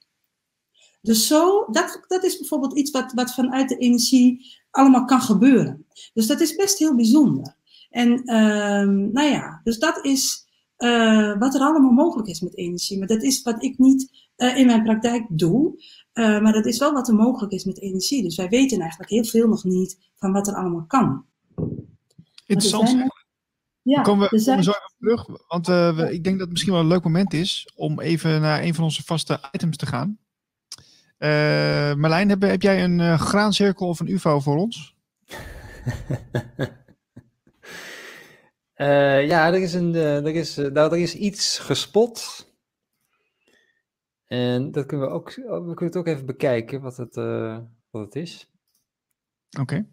Dus zo, dat, dat is bijvoorbeeld iets wat, wat vanuit de energie allemaal kan gebeuren. Dus dat is best heel bijzonder. En uh, nou ja, dus dat is uh, wat er allemaal mogelijk is met energie. Maar dat is wat ik niet in mijn praktijk doe. Uh, maar dat is wel wat er mogelijk is met energie. Dus wij weten eigenlijk heel veel nog niet van wat er allemaal kan. Interessant. Zijn, ja, komen we, zijn... komen we zo even terug. Want we, ik denk dat het misschien wel een leuk moment is om even naar een van onze vaste items te gaan. Marlijn, heb, heb, jij een graancirkel of een UFO voor ons? Uh, ja, er is, een, uh, er, is, uh, nou, er is iets gespot. En dat kunnen we ook, we kunnen het ook even bekijken wat het, wat het is. Oké.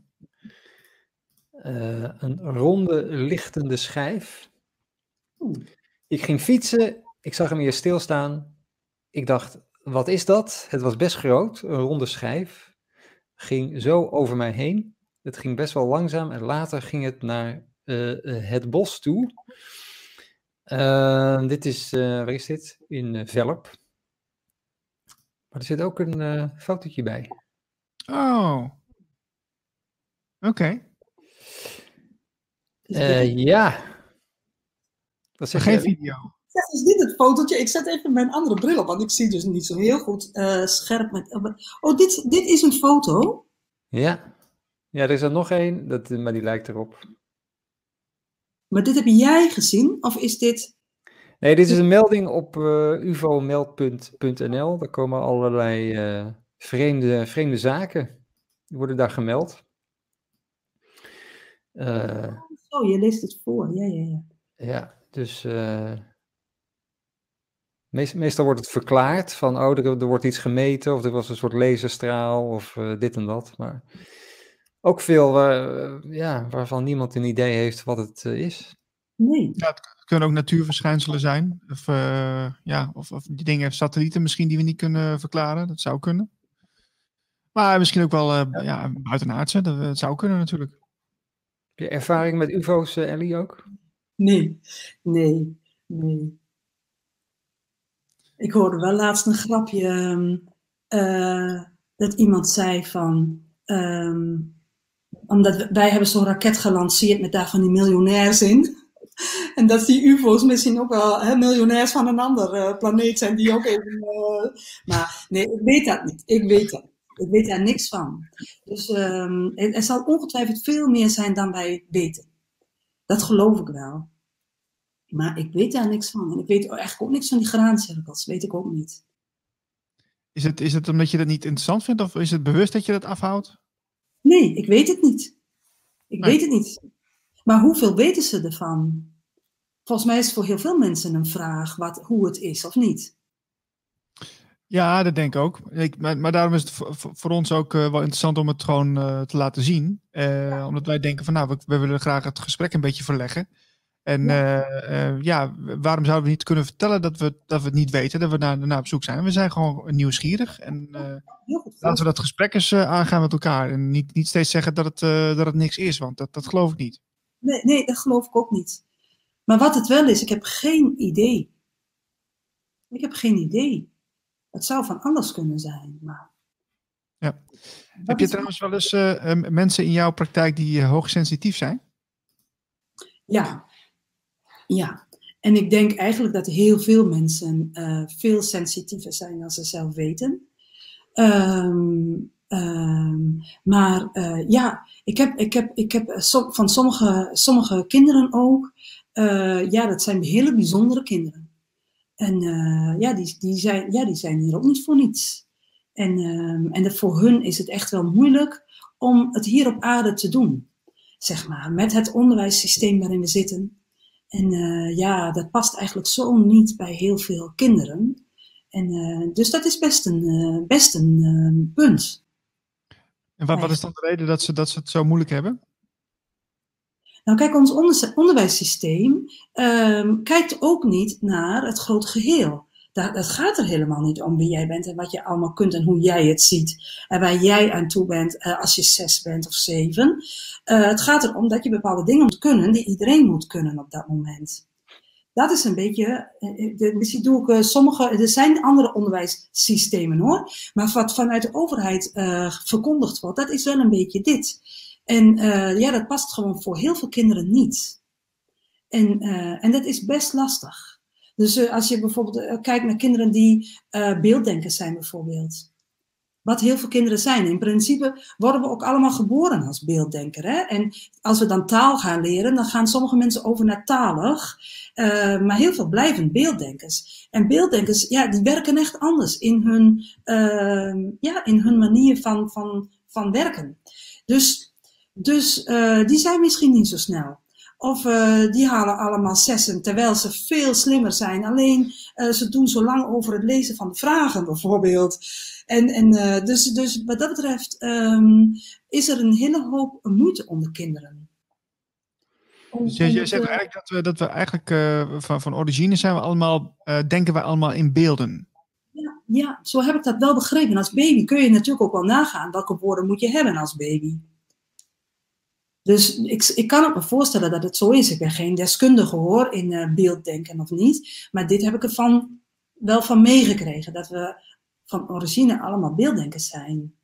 Okay. een ronde lichtende schijf. Ik ging fietsen, ik zag hem hier stilstaan. Ik dacht, wat is dat? Het was best groot, een ronde schijf. Ging zo over mij heen. Het ging best wel langzaam en later ging het naar uh, het bos toe. Uh, dit is, waar is dit? In Velp. Maar er zit ook een fotootje bij. Oh. Oké. Okay. ja. Dat is geen video. Dat is niet het fotootje. Ik zet even mijn andere bril op, want ik zie dus niet zo heel goed uh, scherp. Met, oh, dit, dit is een foto? Ja. Ja, er is er nog één, dat, maar die lijkt erop. Maar dit heb jij gezien? Of is dit... Nee, dit is een melding op uh, eh, uvomeld.nl. Daar komen allerlei uh, vreemde, vreemde zaken. Die worden daar gemeld. Uh, oh, je leest het voor. Ja, ja, ja. Ja, dus... Meest, meestal wordt het verklaard van, oh, er, er, wordt iets gemeten, of er was een soort laserstraal, of dit en dat. Maar ook veel uh, ja, waarvan niemand een idee heeft wat het uh, is. Nee. Ja, het kunnen ook natuurverschijnselen zijn. Of, uh, ja, of, of die dingen, satellieten misschien die we niet kunnen verklaren. Dat zou kunnen. Maar misschien ook wel ja. ja. buitenaardse. Dat, dat, zou kunnen natuurlijk. Heb je ervaring met UFO's, Ellie, ook? Nee, nee, nee. Ik hoorde wel laatst een grapje um, dat iemand zei van. Um, omdat wij hebben zo'n raket gelanceerd met daar van die miljonairs in. En dat die UFO's misschien ook wel hè, miljonairs van een andere uh, planeet zijn die ook even. Uh, maar nee, ik weet dat niet. Ik weet dat. Ik weet daar niks van. Dus um, er, er, zal ongetwijfeld veel meer zijn dan wij weten. Dat geloof ik wel. Maar ik weet daar niks van. En ik weet eigenlijk ook niks van die graancirkels. Weet ik ook niet. Is het, is het omdat je dat niet interessant vindt? Of is het bewust dat je dat afhoudt? Nee, ik weet het niet. Ik weet het niet. Maar hoeveel weten ze ervan? Volgens mij is het voor heel veel mensen een vraag wat, hoe het is of niet. Ja, dat denk ik ook. Ik, maar, maar, daarom is het voor, voor ons ook uh, wel interessant om het gewoon uh, te laten zien. Uh, ja. Omdat wij denken van nou, we, we, willen graag het gesprek een beetje verleggen. En ja, waarom zouden we niet kunnen vertellen dat we, dat we het niet weten, dat we naar, naar op zoek zijn? We zijn gewoon nieuwsgierig en laten we dat gesprek eens aangaan met elkaar. En niet, niet steeds zeggen dat het, dat het niks is, want dat, dat geloof ik niet. Nee, nee, dat geloof ik ook niet. Maar wat het wel is, ik heb geen idee. Ik heb geen idee. Het zou van alles kunnen zijn, maar... Ja. Heb je trouwens wel eens uh, mensen in jouw praktijk die uh, hoogsensitief zijn? Ja, ja. En ik denk eigenlijk dat heel veel mensen uh, veel sensitiever zijn dan ze zelf weten. Um, um, maar ja, ik heb, ik heb, ik heb van sommige, sommige kinderen ook, ja, dat zijn hele bijzondere kinderen. En ja, die, die, zijn, ja, die zijn hier ook niet voor niets. En, uh, en voor hun is het echt wel moeilijk om het hier op aarde te doen. Zeg maar, met het onderwijssysteem waarin we zitten. En ja, dat past eigenlijk zo niet bij heel veel kinderen. En dus dat is best een, best een punt. En wat, wat is dan de reden dat ze, dat ze het zo moeilijk hebben? Nou, kijk, ons onderwijssysteem um, kijkt ook niet naar het grote geheel. Dat, dat gaat er helemaal niet om wie jij bent en wat je allemaal kunt en hoe jij het ziet. En waar jij aan toe bent uh, als je zes bent of zeven. Uh, het gaat erom dat je bepaalde dingen moet kunnen die iedereen moet kunnen op dat moment. Dat is een beetje, eh, de, misschien doe ik sommige, er zijn andere onderwijssystemen hoor, maar wat vanuit de overheid uh, verkondigd wordt, dat is wel een beetje dit. En ja, dat past gewoon voor heel veel kinderen niet. En, en dat is best lastig. Dus als je bijvoorbeeld kijkt naar kinderen die beelddenkers zijn, bijvoorbeeld. Wat heel veel kinderen zijn. In principe worden we ook allemaal geboren als beelddenker. Hè? En als we dan taal gaan leren, dan gaan sommige mensen over naar talig. maar heel veel blijven beelddenkers. En beelddenkers, ja, die werken echt anders in hun, ja, in hun manier van, van, van werken. Dus dus uh, die zijn misschien niet zo snel. Of uh, die halen allemaal zessen, terwijl ze veel slimmer zijn. Alleen uh, ze doen zo lang over het lezen van de vragen, bijvoorbeeld. En, en dus, dus wat dat betreft um, is er een hele hoop moeite onder kinderen. Dus jij, jij zegt eigenlijk dat we, dat we eigenlijk van, van origine zijn we allemaal, denken wij allemaal in beelden. Ja, ja, zo heb ik dat wel begrepen. Als baby kun je natuurlijk ook wel nagaan welke woorden moet je hebben als baby. Dus ik, ik kan me voorstellen dat het zo is. Ik ben geen deskundige hoor in uh, beelddenken of niet. Maar dit heb ik ervan wel van meegekregen. Dat we van origine allemaal beelddenkers zijn.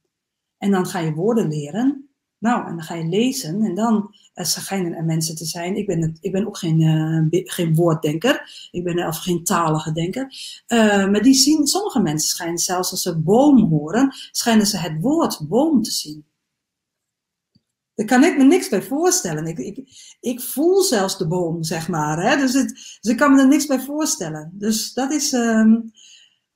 En dan ga je woorden leren. Nou, en dan ga je lezen. En dan uh, schijnen er mensen te zijn. Ik ben, het, ik ben ook geen, uh, geen woorddenker. Ik ben of geen talige denker. Maar die zien, sommige mensen schijnen zelfs als ze boom horen, schijnen ze het woord boom te zien. Daar kan ik me niks bij voorstellen. Ik, ik, ik voel zelfs de boom, zeg maar. Hè? Dus, het, ik kan me er niks bij voorstellen. Dus dat is, um,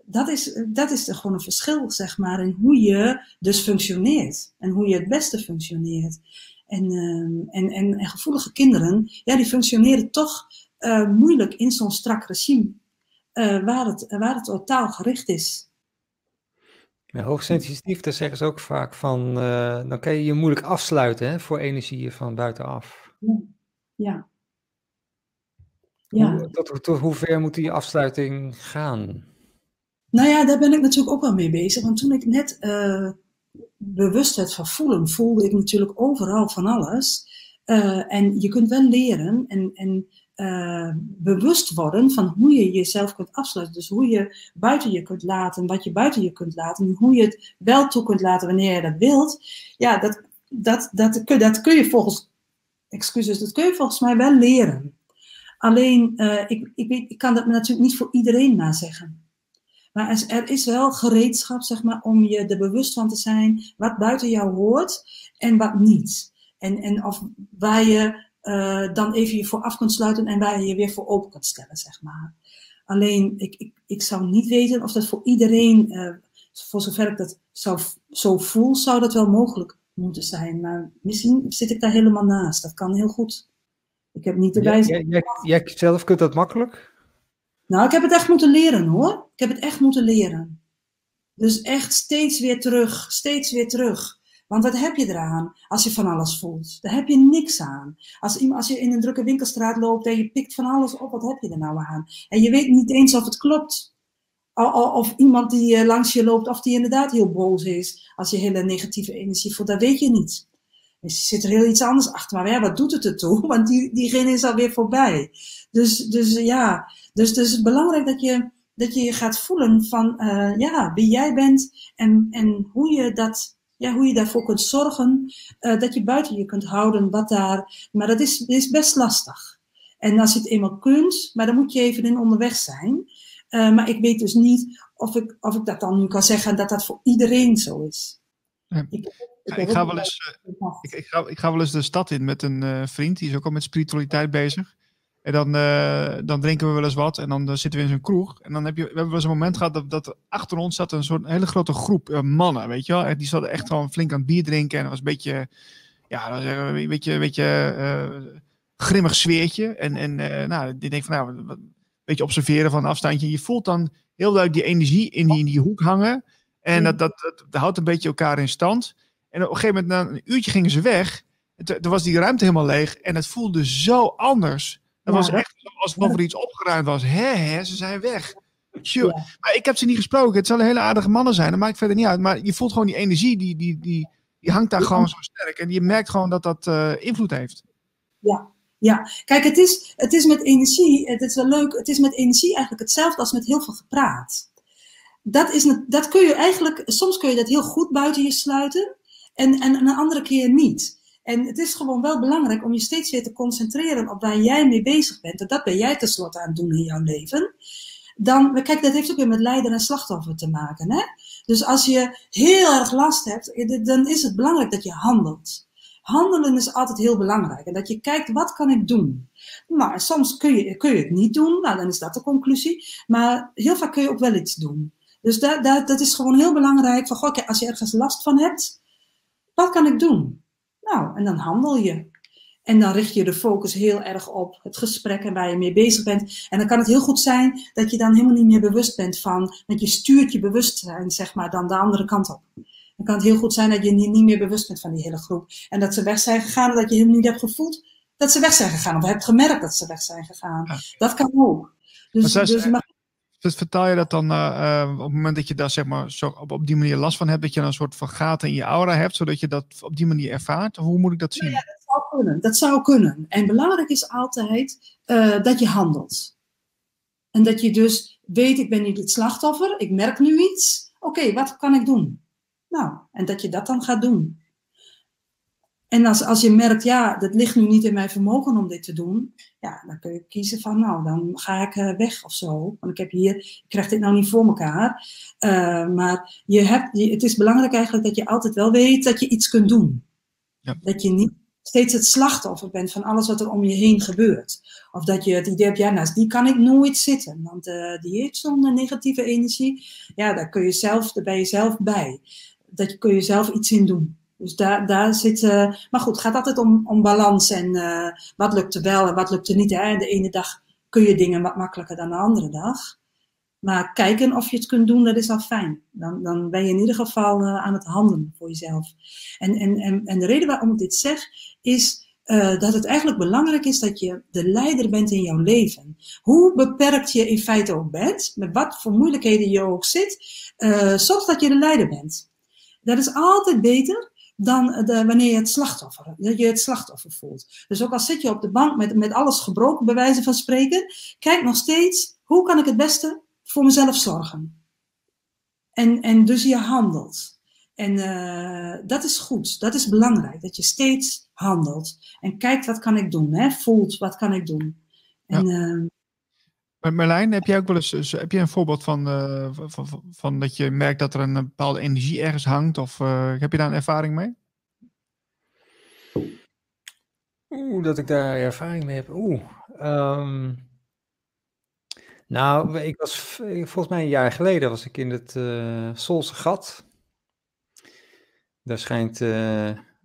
dat is, dat is gewoon een verschil, zeg maar, in hoe je dus functioneert. En hoe je het beste functioneert. En, um, en, en, gevoelige kinderen, ja, die functioneren toch uh, moeilijk in zo'n strak regime. Uh, waar, het, waar het totaal gericht is. Ja, hoogsensitief, daar zeggen ze ook vaak van, uh, dan kan je je moeilijk afsluiten hè, voor energieën van buitenaf. Ja. ja. Hoe, tot, tot hoe ver moet die afsluiting gaan? Nou ja, daar ben ik natuurlijk ook wel mee bezig. Want toen ik net uh, bewust werd van voelen, voelde ik natuurlijk overal van alles. Uh, en je kunt wel leren en, en uh, bewust worden van hoe je jezelf kunt afsluiten. Dus hoe je buiten je kunt laten, wat je buiten je kunt laten, en hoe je het wel toe kunt laten wanneer je dat wilt. Ja, dat, dat, dat, dat, dat kun je volgens, excuses, dat kun je volgens mij wel leren. Alleen, uh, ik, ik, weet, ik kan dat natuurlijk niet voor iedereen nazeggen. Maar er, er is wel gereedschap, zeg maar, om je er bewust van te zijn wat buiten jou hoort en wat niet. En, en of waar je uh, dan even je voor af kunt sluiten en waar je je weer voor open kunt stellen, zeg maar. Alleen, ik, ik, ik zou niet weten of dat voor iedereen, uh, voor zover ik dat zou, zo voel, zou dat wel mogelijk moeten zijn. Maar misschien zit ik daar helemaal naast. Dat kan heel goed. Ik heb niet erbij. Jij, jij, jij zelf kunt dat makkelijk? Nou, ik heb het echt moeten leren hoor. Ik heb het echt moeten leren. Dus echt steeds weer terug, steeds weer terug. Want wat heb je eraan als je van alles voelt? Daar heb je niks aan. Als, als je in een drukke winkelstraat loopt en je pikt van alles op, wat heb je er nou aan? En je weet niet eens of het klopt. Of iemand die eh, langs je loopt, of die inderdaad heel boos is. Als je hele negatieve energie voelt, dat weet je niet. Dus zit er heel iets anders achter. Maar ja, wat doet het ertoe? Want die, diegene is alweer voorbij. Dus, dus ja, dus, dus het is belangrijk dat je dat je je gaat voelen van uh, ja, wie jij bent en, en hoe, je dat, ja, hoe je daarvoor kunt zorgen uh, dat je buiten je kunt houden wat daar. Maar dat is, is best lastig. En als je het eenmaal kunt, maar dan moet je even in onderweg zijn. Uh, maar ik weet dus niet of ik, of ik dat dan nu kan zeggen dat dat voor iedereen zo is. Ja. Ik, ik, ik, ga wel eens, ik, ik, ga, ik ga wel eens de stad in met een vriend, die is ook al met spiritualiteit bezig. En dan, uh, dan drinken we wel eens wat en dan uh, zitten we in zo'n kroeg. En dan heb je, we hebben wel eens een moment gehad dat, dat achter ons zat een soort hele grote groep uh, mannen, weet je wel. En die zaten echt gewoon flink aan het bier drinken. En dat was een beetje, ja, een beetje, een beetje grimmig sfeertje. En, en nou, die denkt van, nou, een beetje observeren van een afstandje. Je voelt dan heel duidelijk die energie in die, in die hoek hangen. En mm. dat, dat, dat, houdt een beetje elkaar in stand. En op een gegeven moment, na een uurtje gingen ze weg. Toen was die ruimte helemaal leeg. En het voelde zo anders. Dat was echt alsof er iets opgeruimd was. Hè, hè, ze zijn weg. Sure. Maar ik heb ze niet gesproken. Het zullen hele aardige mannen zijn. Dat maakt verder niet uit. Maar je voelt gewoon die energie, die, die, die, die hangt daar gewoon zo sterk. En je merkt gewoon dat dat uh, invloed heeft. Ja, ja. Kijk, het is, het is met energie, het is wel leuk, het is met energie eigenlijk hetzelfde als met heel veel gepraat. Dat, is, dat kun je eigenlijk, soms kun je dat heel goed buiten je sluiten en, en een andere keer niet. En het is gewoon wel belangrijk om je steeds weer te concentreren op waar jij mee bezig bent. En dat ben jij tenslotte aan het doen in jouw leven. Dan, kijk, dat heeft ook weer met leider en slachtoffer te maken. Hè? Dus als je heel erg last hebt, eh, dan is het belangrijk dat je handelt. Handelen is altijd heel belangrijk. En dat je kijkt, wat kan ik doen? Maar soms kun je, kun je het niet doen. Nou, dan is dat de conclusie. Maar heel vaak kun je ook wel iets doen. Dus dat, dat, dat is gewoon heel belangrijk. Van, goh, als je ergens last van hebt, wat kan ik doen? Nou, en dan handel je. En dan richt je de focus heel erg op het gesprek en waar je mee bezig bent. En dan kan het heel goed zijn dat je dan helemaal niet meer bewust bent van, want je stuurt je bewustzijn, zeg maar, dan de andere kant op. Dan kan het heel goed zijn dat je niet meer bewust bent van die hele groep. En dat ze weg zijn gegaan, dat je helemaal niet hebt gevoeld dat ze weg zijn gegaan. Of hebt gemerkt dat ze weg zijn gegaan. Dat kan ook. Dus, dus dus vertaal je dat dan uh, op het moment dat je daar zeg maar zo op, op die manier last van hebt, dat je dan een soort van gaten in je aura hebt, zodat je dat op die manier ervaart? Hoe moet ik dat zien? Ja, dat zou kunnen. Dat zou kunnen. En belangrijk is altijd uh, dat je handelt. En dat je dus weet, ik ben niet het slachtoffer, ik merk nu iets. Oké, wat kan ik doen? Nou, en dat je dat dan gaat doen. En als, als je merkt, ja, dat ligt nu niet in mijn vermogen om dit te doen, ja, dan kun je kiezen van, nou, dan ga ik uh, weg of zo. Want ik heb hier, ik krijg dit nou niet voor elkaar. Uh, maar je hebt, je, het is belangrijk eigenlijk dat je altijd wel weet dat je iets kunt doen. Ja. Dat je niet steeds het slachtoffer bent van alles wat er om je heen gebeurt. Of dat je het idee hebt, ja, naast die kan ik nooit zitten. Want uh, die heeft zo'n negatieve energie. Ja, daar kun je zelf, daar ben je zelf bij. Dat kun je zelf iets in doen. Dus daar, daar zit. Uh, maar goed, het gaat altijd om, om balans en uh, wat lukt er wel en wat lukt er niet. Hè? De ene dag kun je dingen wat makkelijker dan de andere dag. Maar kijken of je het kunt doen, dat is al fijn. Dan, dan ben je in ieder geval uh, aan het handelen voor jezelf. En, en, en, en de reden waarom ik dit zeg, is dat het eigenlijk belangrijk is dat je de leider bent in jouw leven. Hoe beperkt je in feite ook bent, met wat voor moeilijkheden je ook zit, zorg dat je de leider bent. Dat is altijd beter dan de, wanneer je het slachtoffer, dat je het slachtoffer voelt. Dus ook al zit je op de bank met, met alles gebroken, bij wijze van spreken, kijk nog steeds, hoe kan ik het beste voor mezelf zorgen? En, en dus je handelt. En uh, dat is goed, dat is belangrijk, dat je steeds handelt. En kijkt, wat kan ik doen? Hè? Voelt, wat kan ik doen? En, ja. uh, Marlijn, heb jij ook wel eens heb je een voorbeeld van, uh, van, van, dat je merkt dat er een bepaalde energie ergens hangt? Of uh, heb je daar een ervaring mee? Oeh, dat ik daar ervaring mee heb. Oeh. Um, nou, ik was volgens mij een jaar geleden was ik in het uh, Solse gat. Daar schijnt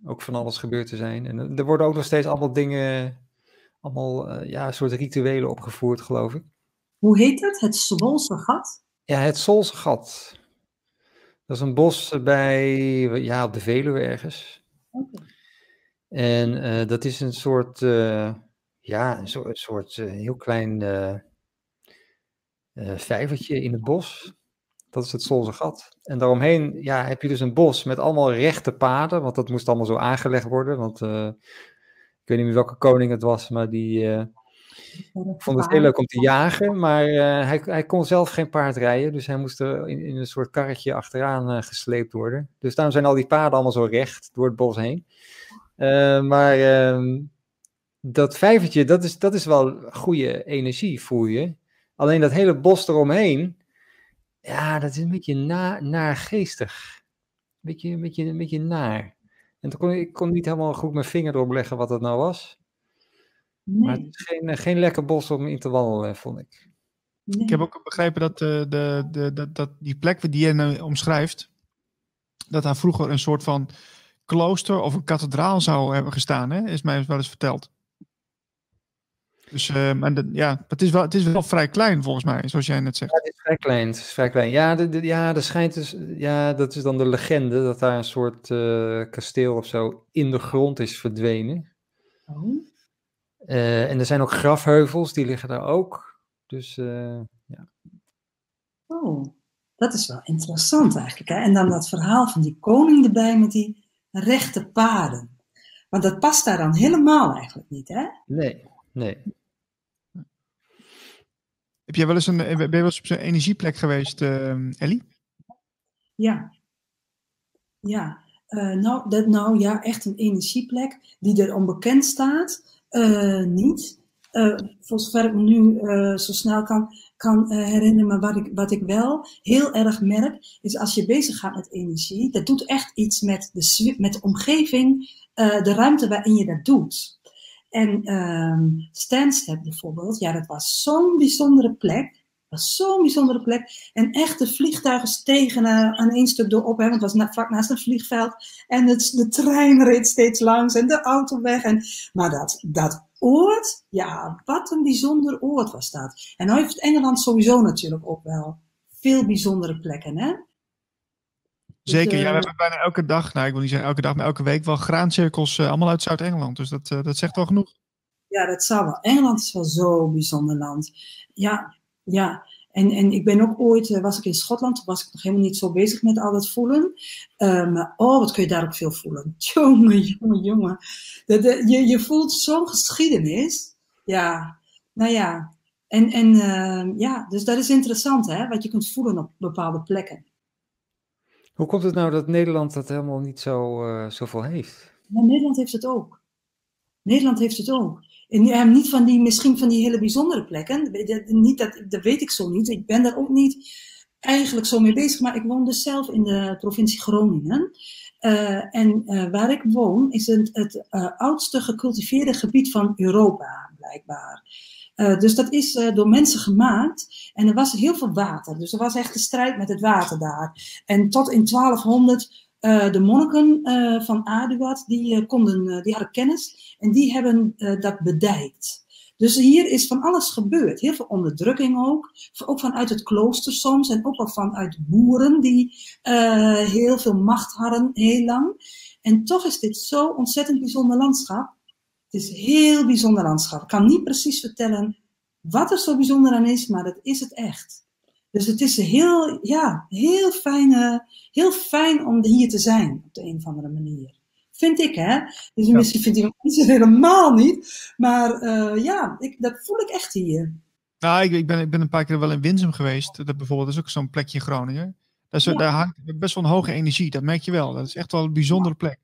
ook van alles gebeurd te zijn. En er worden ook nog steeds allemaal dingen, allemaal ja, soort rituelen opgevoerd, geloof ik. Hoe heet het? Het Zwolse gat? Ja, het Zwolse gat. Dat is een bos bij, ja, op de Veluwe ergens. En eh, dat is een soort, eh, ja, een soort, een soort eh, heel klein vijvertje in het bos. Dat is het Solse gat. En daaromheen ja, heb je dus een bos met allemaal rechte paden, want dat moest allemaal zo aangelegd worden. Want ik weet niet meer welke koning het was, maar die eh, vond het heel leuk om te jagen. Maar eh, hij, hij kon zelf geen paard rijden, dus hij moest er in, in een soort karretje achteraan eh, gesleept worden. Dus daarom zijn al die paden allemaal zo recht door het bos heen. Eh, maar ehm, dat vijvertje, dat is, dat is wel goede energie, voel je. Alleen dat hele bos eromheen, ja, dat is een beetje na, naargeestig. Beetje, een, beetje, een beetje naar. En toen kon ik ik kon niet helemaal goed mijn vinger erop leggen wat dat nou was. Maar het is geen, eh, geen lekker bos om in te wandelen, vond ik. nee. Ik heb ook begrepen dat, eh, de, de, dat, dat die plek die je nu omschrijft, dat daar vroeger een soort van klooster of een kathedraal zou hebben gestaan, hè? is mij wel eens verteld. Dus eh, maar de- ja, het is, wel, het is wel vrij klein volgens mij, zoals jij net zegt. Ja, het is vrij klein. Het is vrij klein. Ja, de, de- ja, er schijnt dus, ja, dat is dan de legende, dat daar een soort eh, kasteel of zo in de grond is verdwenen. Oh, Eh, en er zijn ook grafheuvels, die liggen daar ook. Dus eh, oh, dat is wel interessant eigenlijk. Hè? En dan dat verhaal van die koning erbij met die rechte paden. Want dat past daar dan helemaal eigenlijk niet, hè? nee, nee. Heb jij wel eens een, eh, ben je wel eens op zo'n energieplek geweest, eh, Ellie? Ja. Ja. Eh, nou, dat, nou ja, echt een energieplek die er onbekend staat. Eh, niet. Eh, voor zover ik me nu eh, zo snel kan, kan herinneren, maar wat ik, wat ik wel heel erg merk, is als je bezig gaat met energie, dat doet echt iets met de, met de omgeving, de ruimte waarin je dat doet. En ehm Stansted bijvoorbeeld, ja, dat was zo'n bijzondere plek. Dat was zo'n bijzondere plek. En echt de vliegtuigen stegen eh, aan één stuk door op, hè, want het was na, vlak naast een vliegveld. En het, de trein reed steeds langs en de auto weg. En, maar dat, dat oord, ja, wat een bijzonder oord was dat. En nou heeft Engeland sowieso natuurlijk ook wel veel bijzondere plekken, hè? Dus, Zeker, ja, we eh, hebben bijna elke dag, nou ik wil niet zeggen elke dag, maar elke week wel graancirkels eh, allemaal uit Zuid-Engeland. Dus dat, dat zegt wel genoeg. Ja, dat zou wel. Engeland is wel zo'n bijzonder land. Ja, ja. En, en ik ben ook ooit, eh, was ik in Schotland, toen was ik nog helemaal niet zo bezig met al dat voelen. Eh, maar oh, wat kun je daar ook veel voelen. Jongen, jongen, jongen. De, de, je, je voelt zo'n geschiedenis. Ja, nou ja. En, en eh, ja, dus dat is interessant, hè, wat je kunt voelen op bepaalde plekken. Hoe komt het nou dat Nederland dat helemaal niet zo, eh, zoveel heeft? Maar Nederland heeft het ook. Nederland heeft het ook. En niet van die, misschien van die hele bijzondere plekken. Niet dat, dat weet ik zo niet. Ik ben daar ook niet eigenlijk zo mee bezig. Maar ik woon dus zelf in de provincie Groningen. Eh, en eh, waar ik woon is het, het eh, oudste gecultiveerde gebied van Europa, blijkbaar. Dus dat is door mensen gemaakt. En er was heel veel water. Dus er was echt een strijd met het water daar. En tot in 1200 eh, de monniken eh, van Aduat, die, eh, konden, die hadden kennis en die hebben dat bedijkt. Dus hier is van alles gebeurd. Heel veel onderdrukking ook. Ook vanuit het klooster soms. En ook wel vanuit boeren die heel veel macht hadden, heel lang. En toch is dit zo'n ontzettend bijzonder landschap. Het is heel bijzonder landschap. Ik kan niet precies vertellen wat er zo bijzonder aan is, maar dat is het echt. Dus het is heel, ja, heel, fijn, heel fijn om hier te zijn op de een of andere manier. Vind ik, hè? Dus Ja. misschien vindt iemand het helemaal niet. Maar eh, ja, ik, dat voel ik echt hier. Nou, ik, ik, ben, ik ben een paar keer wel in Winsum geweest. Dat bijvoorbeeld dat is ook zo'n plekje in Groningen. Is, Ja. Daar hangt best wel een hoge energie, dat merk je wel. Dat is echt wel een bijzondere plek.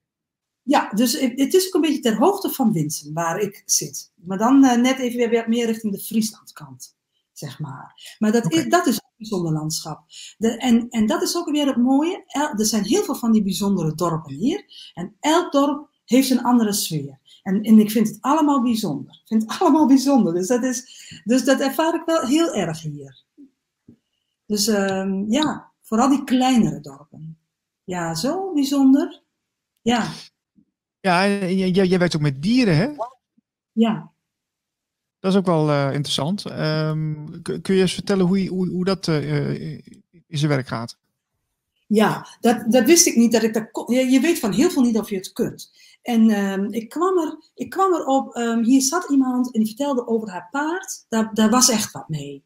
Ja, dus het is ook een beetje ter hoogte van Winsum, waar ik zit. Maar dan eh, net even weer meer richting de Frieslandkant, zeg maar. Maar dat, is, dat is een bijzonder landschap. De, en, en dat is ook weer het mooie. El- er zijn heel veel van die bijzondere dorpen hier. En elk dorp heeft een andere sfeer. En, en ik vind het allemaal bijzonder. Ik vind het allemaal bijzonder. Dus dat, is, dus dat ervaar ik wel heel erg hier. Dus ehm, ja, vooral die kleinere dorpen. Ja, zo bijzonder. Ja, Ja, jij jij werkt ook met dieren, hè? ja. Dat is ook wel eh, interessant. Ehm, kun, je eens vertellen hoe, hoe, hoe dat eh, eh, in zijn werk gaat? Ja, dat, dat wist ik niet. Dat ik dat je weet van heel veel niet of je het kunt. En ehm, ik, kwam er, ik kwam erop, um, hier zat iemand en die vertelde over haar paard. Daar, daar was echt wat mee.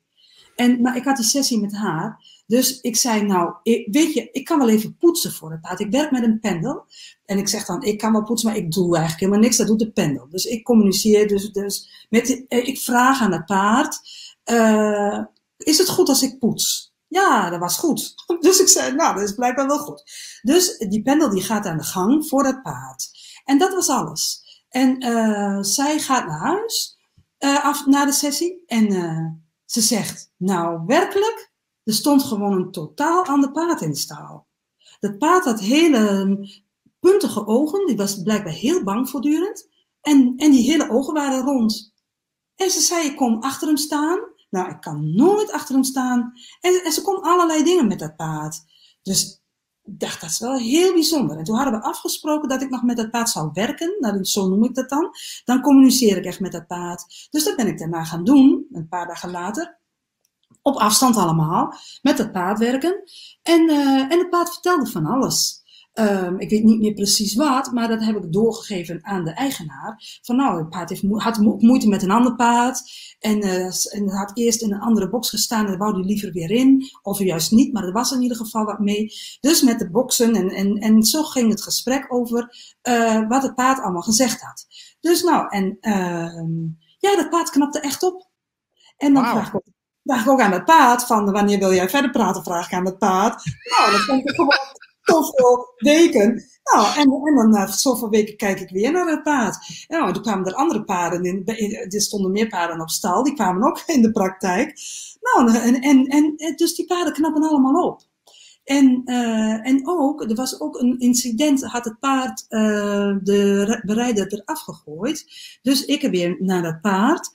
En, maar ik had die sessie met haar. Dus ik zei, nou, ik, weet je, ik kan wel even poetsen voor het paard. Ik werk met een pendel. En ik zeg dan, ik kan wel poetsen, maar ik doe eigenlijk helemaal niks. Dat doet de pendel. Dus ik communiceer dus, dus met, eh, ik vraag aan het paard, uh, is het goed als ik poets? Ja, dat was goed. Dus ik zei, nou, dat is blijkbaar wel goed. Dus die pendel die gaat aan de gang voor het paard. En dat was alles. En uh, zij gaat naar huis na de sessie. En ze zegt, nou werkelijk, er stond gewoon een totaal ander paard in de staal. Dat paard had hele puntige ogen. Die was blijkbaar heel bang voortdurend. En, en die hele ogen waren rond. En ze zei, ik kom achter hem staan. Nou, ik kan nooit achter hem staan. En, en ze kon allerlei dingen met dat paard. Dus dacht, dat is wel heel bijzonder. En toen hadden we afgesproken dat ik nog met dat paard zou werken. Nou, zo noem ik dat dan. Dan communiceer ik echt met dat paard. Dus dat ben ik daarna gaan doen, een paar dagen later. Op afstand allemaal, met dat paard werken. En, uh, en het paard vertelde van alles. Um, ik weet niet meer precies wat, maar dat heb ik doorgegeven aan de eigenaar. Van nou, het paard heeft mo had moeite met een ander paard. En, uh, en had eerst in een andere box gestaan en wou hij liever weer in. Of juist niet, maar er was in ieder geval wat mee. Dus met de boxen en, en, en zo ging het gesprek over uh, wat het paard allemaal gezegd had. Dus nou, en uh, ja, dat paard knapte echt op. En dan wow. vraag, ik ook, vraag ik ook aan het paard van wanneer wil jij verder praten, vraag ik aan het paard. Nou, dan vond ik gewoon zoveel weken. Nou, en, en dan na zoveel weken kijk ik weer naar het paard. Nou, toen kwamen er andere paarden in. Er stonden meer paarden op stal. Die kwamen ook in de praktijk. Nou, en, en, en dus die paarden knappen allemaal op. En, en ook, er was ook een incident, had het paard uh, de bereider eraf gegooid. Dus ik er weer naar dat paard.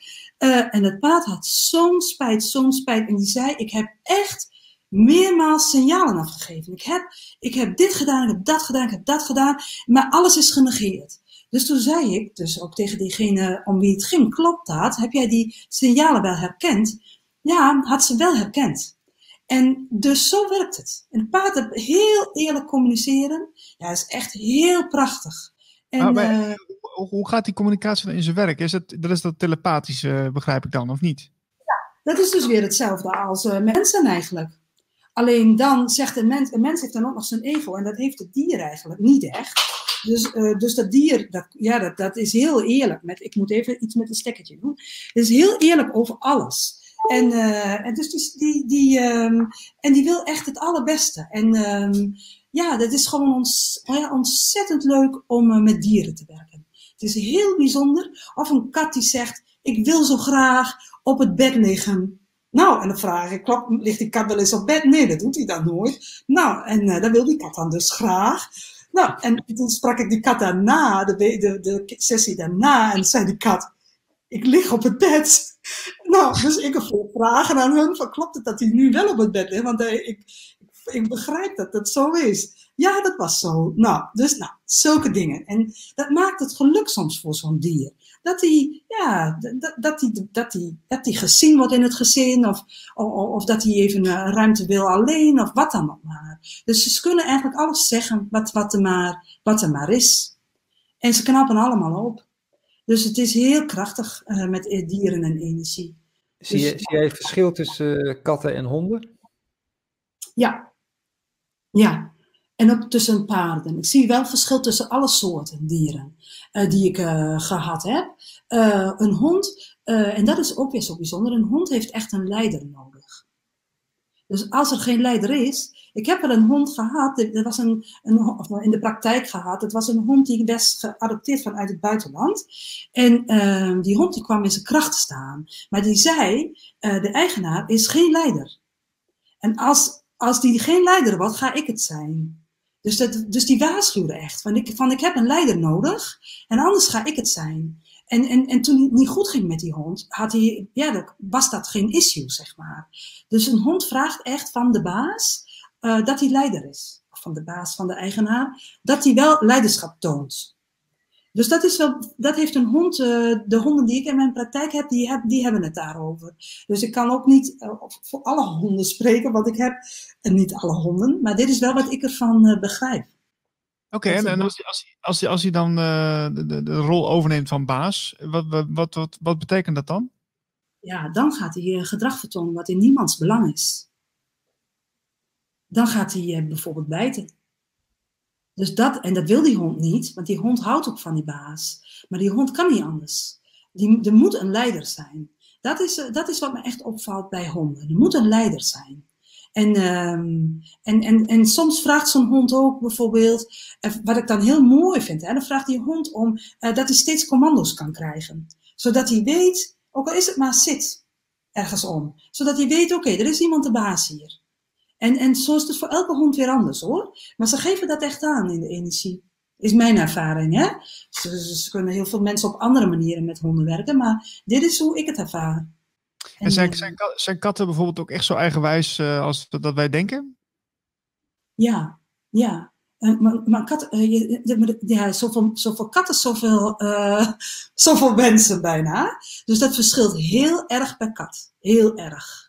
En het paard had zo'n spijt, zo'n spijt. En die zei, ik heb echt meermaals signalen afgegeven. Ik heb, ik heb dit gedaan, ik heb dat gedaan, ik heb dat gedaan, maar alles is genegeerd. Dus toen zei ik, dus ook tegen diegene om wie het ging, klopt dat? Heb jij die signalen wel herkend? Ja, had ze wel herkend. En dus zo werkt het. En paard heel eerlijk communiceren, ja, is echt heel prachtig. En, maar, uh, hoe gaat die communicatie dan in zijn werk? Is het, dat is dat telepathische, begrijp ik dan, of niet? Ja, dat is dus weer hetzelfde als uh, mensen eigenlijk. Alleen dan zegt een mens, een mens heeft dan ook nog zijn ego en dat heeft het dier eigenlijk niet echt. Dus, uh, dus dat dier, dat, ja, dat, dat is heel eerlijk. Met, ik moet even iets met een stekkertje doen. Het is heel eerlijk over alles. En, uh, en dus die, die, die, um, en die wil echt het allerbeste. En um, ja, dat is gewoon ons, ontzettend leuk om uh, met dieren te werken. Het is heel bijzonder. Of een kat die zegt, ik wil zo graag op het bed liggen. Nou, en dan vraag ik, klap, ligt die kat wel eens op bed? Nee, dat doet hij dan nooit. Nou, en uh, dat wil die kat dan dus graag. Nou, en toen sprak ik die kat daarna, de, de, de sessie daarna, en zei die kat, ik lig op het bed. Nou, dus ik heb veel vragen aan hun, van klopt het dat hij nu wel op het bed ligt? Want uh, ik, ik begrijp dat dat zo is. Ja, dat was zo. Nou, dus nou, zulke dingen. En dat maakt het geluk soms voor zo'n dier dat hij, ja, dat, dat, die, dat, die, dat die gezien wordt in het gezin, of, of, of dat hij even een ruimte wil alleen, of wat dan ook maar. Dus ze kunnen eigenlijk alles zeggen wat, wat, er, maar, wat er maar is. En ze knappen allemaal op. Dus het is heel krachtig uh, met dieren en energie. Zie, je, dus, zie jij verschil tussen uh, katten en honden? Ja. Ja, en ook tussen paarden. Ik zie wel verschil tussen alle soorten dieren uh, die ik uh, gehad heb. Uh, een hond, en dat is ook weer zo bijzonder, een hond heeft echt een leider nodig. Dus als er geen leider is, ik heb wel een hond gehad, dat was een, een, of in de praktijk gehad, het was een hond die was geadopteerd vanuit het buitenland. En ehm, die hond die kwam in zijn kracht staan. Maar die zei, de eigenaar is geen leider. En als, als die geen leider wordt, ga ik het zijn. Dus, dat, dus die waarschuwde echt. Van ik, van ik heb een leider nodig en anders ga ik het zijn. En, en, en toen het niet goed ging met die hond, had hij, ja, was dat geen issue, zeg maar. Dus een hond vraagt echt van de baas uh, dat hij leider is. Of van de baas, van de eigenaar. Dat hij wel leiderschap toont. Dus dat, is wel, dat heeft een hond, uh, de honden die ik in mijn praktijk heb die, heb, die hebben het daarover. Dus ik kan ook niet uh, voor alle honden spreken, want ik heb niet alle honden, maar dit is wel wat ik ervan begrijp. Oké, okay, en, als, als, als, als hij dan de, de, de, rol overneemt van baas, wat, wat, wat, wat betekent dat dan? Ja, dan gaat hij gedrag vertonen wat in niemands belang is. Dan gaat hij bijvoorbeeld bijten. Dus dat, en dat wil die hond niet, want die hond houdt ook van die baas. Maar die hond kan niet anders. Die, er moet een leider zijn. Dat is, eh, dat is wat me echt opvalt bij honden. Er moet een leider zijn. En, um, en, en, en soms vraagt zo'n hond ook bijvoorbeeld, eh, wat ik dan heel mooi vind, hè, dan vraagt die hond om uh, dat hij steeds commando's kan krijgen. Zodat hij weet, ook al is het maar zit ergens om, zodat hij weet, oké, er is iemand de baas hier. En, en zo is het voor elke hond weer anders hoor. Maar ze geven dat echt aan in de energie. Is mijn ervaring. Hè? Ze, ze kunnen heel veel mensen op andere manieren met honden werken. Maar dit is hoe ik het ervaar. En, en zijn, zijn, zijn, katten bijvoorbeeld ook echt zo eigenwijs uh, als dat wij denken? Ja, ja. Uh, maar, maar katten, uh, ja, zoveel, zoveel katten, zoveel, zoveel mensen bijna. Dus dat verschilt heel erg per kat. Heel erg.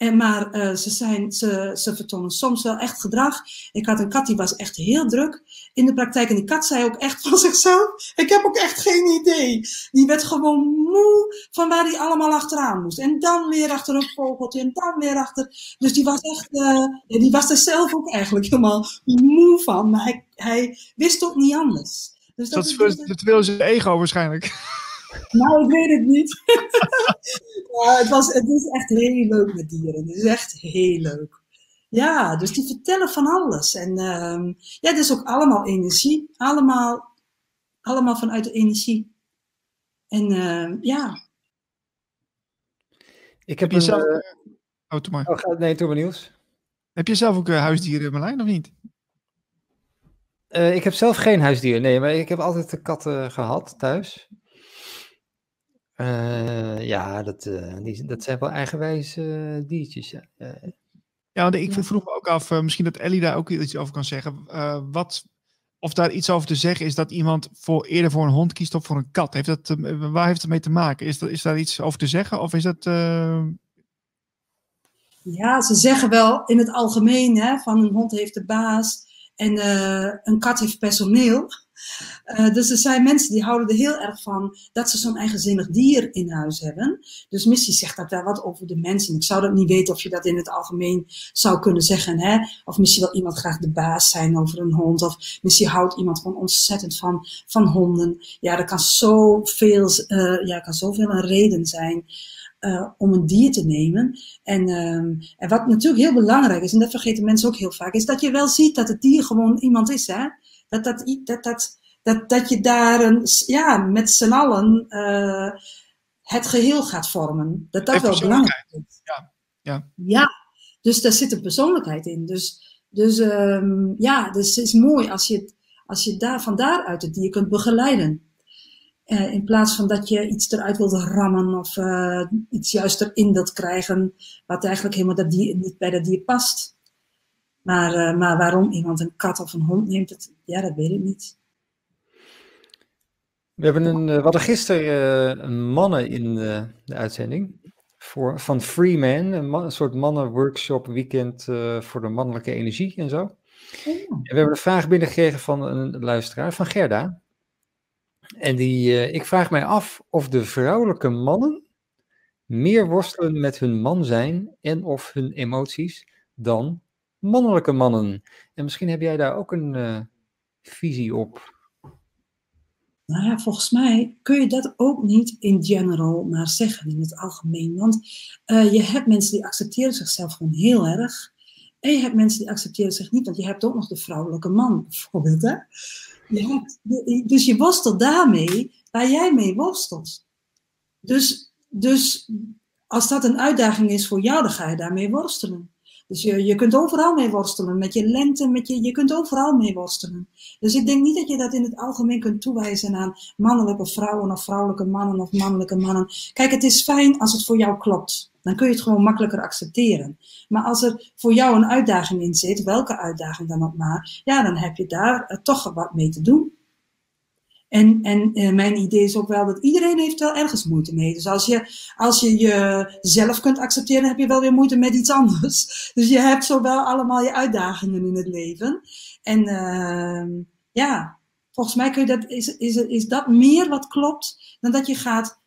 En maar uh, ze, zijn, ze, ze vertonen soms wel echt gedrag. Ik had een kat die was echt heel druk in de praktijk. En die kat zei ook echt van zichzelf: Ik heb ook echt geen idee. Die werd gewoon moe van waar hij allemaal achteraan moest. En dan weer achter een vogeltje en dan weer achter. Dus die was echt, uh, die was er zelf ook eigenlijk helemaal moe van. Maar hij, hij wist ook niet anders. Dus dat, dat is het wil zijn ego waarschijnlijk. Nou, ik weet het niet. ja, het, was, het is echt heel leuk met dieren. Het is echt heel leuk. Ja, dus die vertellen van alles. En um, ja, het is ook allemaal energie. Allemaal, allemaal vanuit de energie. En uh, ja. Ik heb je zelf... Uh, oh, maar. Oh, nee, maar nieuws. Heb je zelf ook uh, huisdieren, Marlijn, of niet? Uh, ik heb zelf geen huisdieren, nee, maar ik heb altijd de katten gehad thuis. Uh, ja, dat, uh, die, dat zijn wel eigenwijs uh, diertjes. Ja, ja want ik vroeg me ook af, misschien dat Ellie daar ook iets over kan zeggen. wat, of daar iets over te zeggen is dat iemand voor, eerder voor een hond kiest of voor een kat. Heeft dat, waar heeft het mee te maken? Is, dat, is daar iets over te zeggen? Of is dat. Ja, ze zeggen wel in het algemeen hè, van een hond heeft de baas en een kat heeft personeel. Uh, dus er zijn mensen die houden er heel erg van dat ze zo'n eigenzinnig dier in huis hebben. Dus Missy zegt dat wel wat over de mensen. Ik zou dat niet weten of je dat in het algemeen zou kunnen zeggen. Hè? Of misschien wil iemand graag de baas zijn over een hond. Of misschien houdt iemand gewoon ontzettend van, van honden. Ja, er kan zoveel, uh, ja, kan zoveel een reden zijn. Uh, om een dier te nemen. En, um, en wat natuurlijk heel belangrijk is, en dat vergeten mensen ook heel vaak, is dat je wel ziet dat het dier gewoon iemand is. Hè? Dat, dat, dat, dat, dat, dat je daar een, ja, met z'n allen uh, het geheel gaat vormen. Dat dat wel belangrijk is. Ja. Ja. ja, dus daar zit een persoonlijkheid in. Dus, dus um, ja, dus het is mooi als je, als je daar, van daaruit het dier kunt begeleiden. Uh, in plaats van dat je iets eruit wilt rammen of uh, iets juist erin wilt krijgen, wat eigenlijk helemaal dat dier, niet bij dat dier past. Maar, uh, maar waarom iemand een kat of een hond neemt, dat, ja, dat weet ik niet. We, hebben een, uh, we hadden gisteren uh, een mannen in de, de uitzending voor, van Free Man, een, man, een soort mannenworkshop weekend voor de mannelijke energie en zo. Oh. En we hebben een vraag binnengekregen van een luisteraar, van Gerda. En die, ik vraag mij af of de vrouwelijke mannen meer worstelen met hun man zijn en of hun emoties dan mannelijke mannen. En misschien heb jij daar ook een uh, visie op. Nou ja, volgens mij kun je dat ook niet in general maar zeggen, in het algemeen. Want uh, je hebt mensen die accepteren zichzelf gewoon heel erg. En je hebt mensen die accepteren zich niet, want je hebt ook nog de vrouwelijke man, bijvoorbeeld. Hè? Dus je worstelt daarmee waar jij mee worstelt. Dus, dus als dat een uitdaging is voor jou, dan ga je daarmee worstelen. Dus je, je kunt overal mee worstelen. Met je lengte, met je, je kunt overal mee worstelen. Dus ik denk niet dat je dat in het algemeen kunt toewijzen aan mannelijke vrouwen of vrouwelijke mannen of mannelijke mannen. Kijk, het is fijn als het voor jou klopt. Dan kun je het gewoon makkelijker accepteren. Maar als er voor jou een uitdaging in zit, welke uitdaging dan ook maar, ja, dan heb je daar toch wat mee te doen. En, en uh, mijn idee is ook wel dat iedereen heeft wel ergens moeite mee. Dus als je, als je jezelf kunt accepteren, heb je wel weer moeite met iets anders. Dus je hebt zo wel allemaal je uitdagingen in het leven. En uh, ja, volgens mij kun je dat, is, is, is dat meer wat klopt dan dat je gaat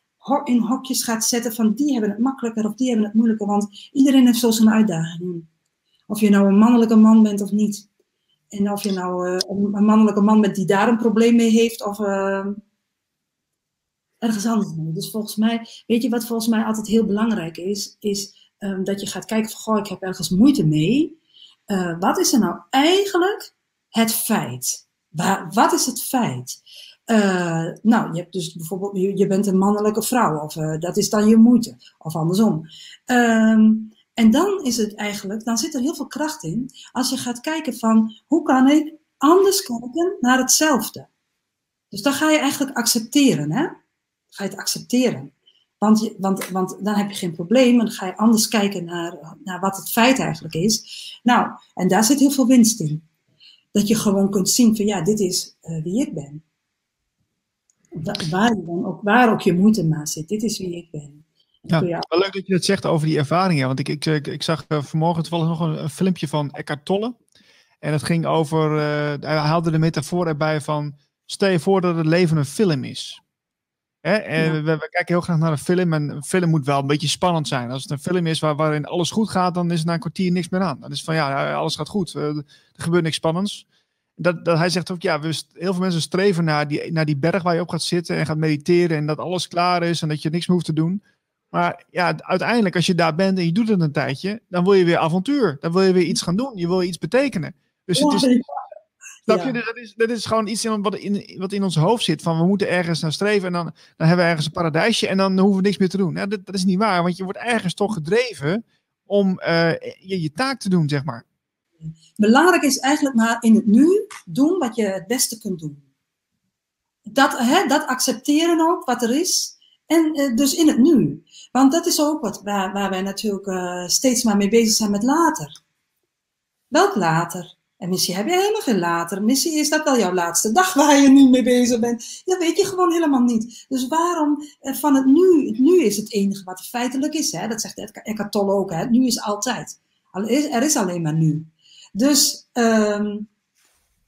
in hokjes gaat zetten van die hebben het makkelijker of die hebben het moeilijker. Want iedereen heeft zo zijn uitdagingen. Of je nou een mannelijke man bent of niet. En of je nou uh, een mannelijke man bent die daar een probleem mee heeft of uh, ergens anders. Dus volgens mij, weet je wat volgens mij altijd heel belangrijk is, is um, dat je gaat kijken van, goh, ik heb ergens moeite mee. Uh, wat is er nou eigenlijk het feit? Wat is het feit? Nou, je hebt dus bijvoorbeeld, je, je bent een mannelijke vrouw, of dat is dan je moeite, of andersom. Um, en dan is het eigenlijk, dan zit er heel veel kracht in, als je gaat kijken van, hoe kan ik anders kijken naar hetzelfde? Dus dan ga je eigenlijk accepteren, hè? Ga je het accepteren. Want, je, want, want dan heb je geen probleem en dan ga je anders kijken naar, naar wat het feit eigenlijk is. Nou, en daar zit heel veel winst in. Dat je gewoon kunt zien van, ja, dit is uh, wie ik ben waar, dan ook, waar ook je moeite maar zit. Dit is wie ik ben. Ja, wel leuk dat je het zegt over die ervaringen. Want ik, ik, ik, zag uh, vanmorgen toevallig nog een, een, filmpje van Eckhart Tolle. En het ging over, uh, hij haalde de metafoor erbij van, stel je voor dat het leven een film is. Hè? En ja. we, we, kijken heel graag naar een film en een film moet wel een beetje spannend zijn. Als het een film is waar, waarin alles goed gaat, dan is er na een kwartier niks meer aan. Dan is van ja, alles gaat goed, uh, er gebeurt niks spannends dat, dat hij zegt ook, ja, we, heel veel mensen streven naar die, naar die berg waar je op gaat zitten en gaat mediteren en dat alles klaar is en dat je niks meer hoeft te doen. Maar ja, uiteindelijk als je daar bent en je doet het een tijdje, dan wil je weer avontuur. Dan wil je weer iets gaan doen. Je wil iets betekenen. Dus het is, snap je? Dat is, dat is gewoon iets in, wat, in, wat in ons hoofd zit. Van we moeten ergens naar streven en dan, dan hebben we ergens een paradijsje en dan hoeven we niks meer te doen. Dat, dat is niet waar, want je wordt ergens toch gedreven om uh, je, je taak te doen, zeg maar. Belangrijk is eigenlijk maar in het nu doen wat je het beste kunt doen. Dat, hè, dat accepteren ook, wat er is. En uh, dus in het nu. Want dat is ook wat, waar, waar wij natuurlijk uh, steeds maar mee bezig zijn met later. Welk later? En misschien heb je helemaal geen later. Misschien is dat wel jouw laatste dag waar je nu mee bezig bent. Dat weet je gewoon helemaal niet. Dus waarom uh, van het nu? Het nu is het enige wat feitelijk is. Hè? Dat zegt Eckhart Tolle ook. Hè? Nu is altijd. Er is alleen maar nu. Dus, um,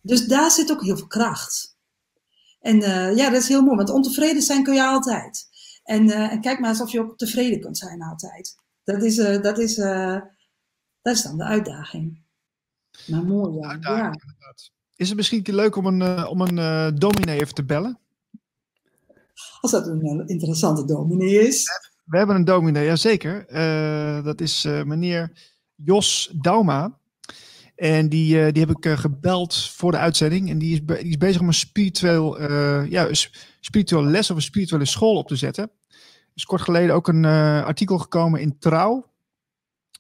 dus daar zit ook heel veel kracht. En uh, ja, dat is heel mooi, want ontevreden zijn kun je altijd. En, uh, en kijk maar eens of je ook tevreden kunt zijn altijd. Dat is, uh, dat is, dat is dan de uitdaging. Maar mooi, ja. ja. Is het misschien leuk om een, om een dominee even te bellen? Als dat een interessante dominee is. We hebben een dominee, jazeker. dat is meneer Jos Dauma. En die, die heb ik gebeld voor de uitzending. En die is, die is bezig om een spiritueel, ja, spirituele les of een spirituele school op te zetten. Er is kort geleden ook een artikel gekomen in Trouw.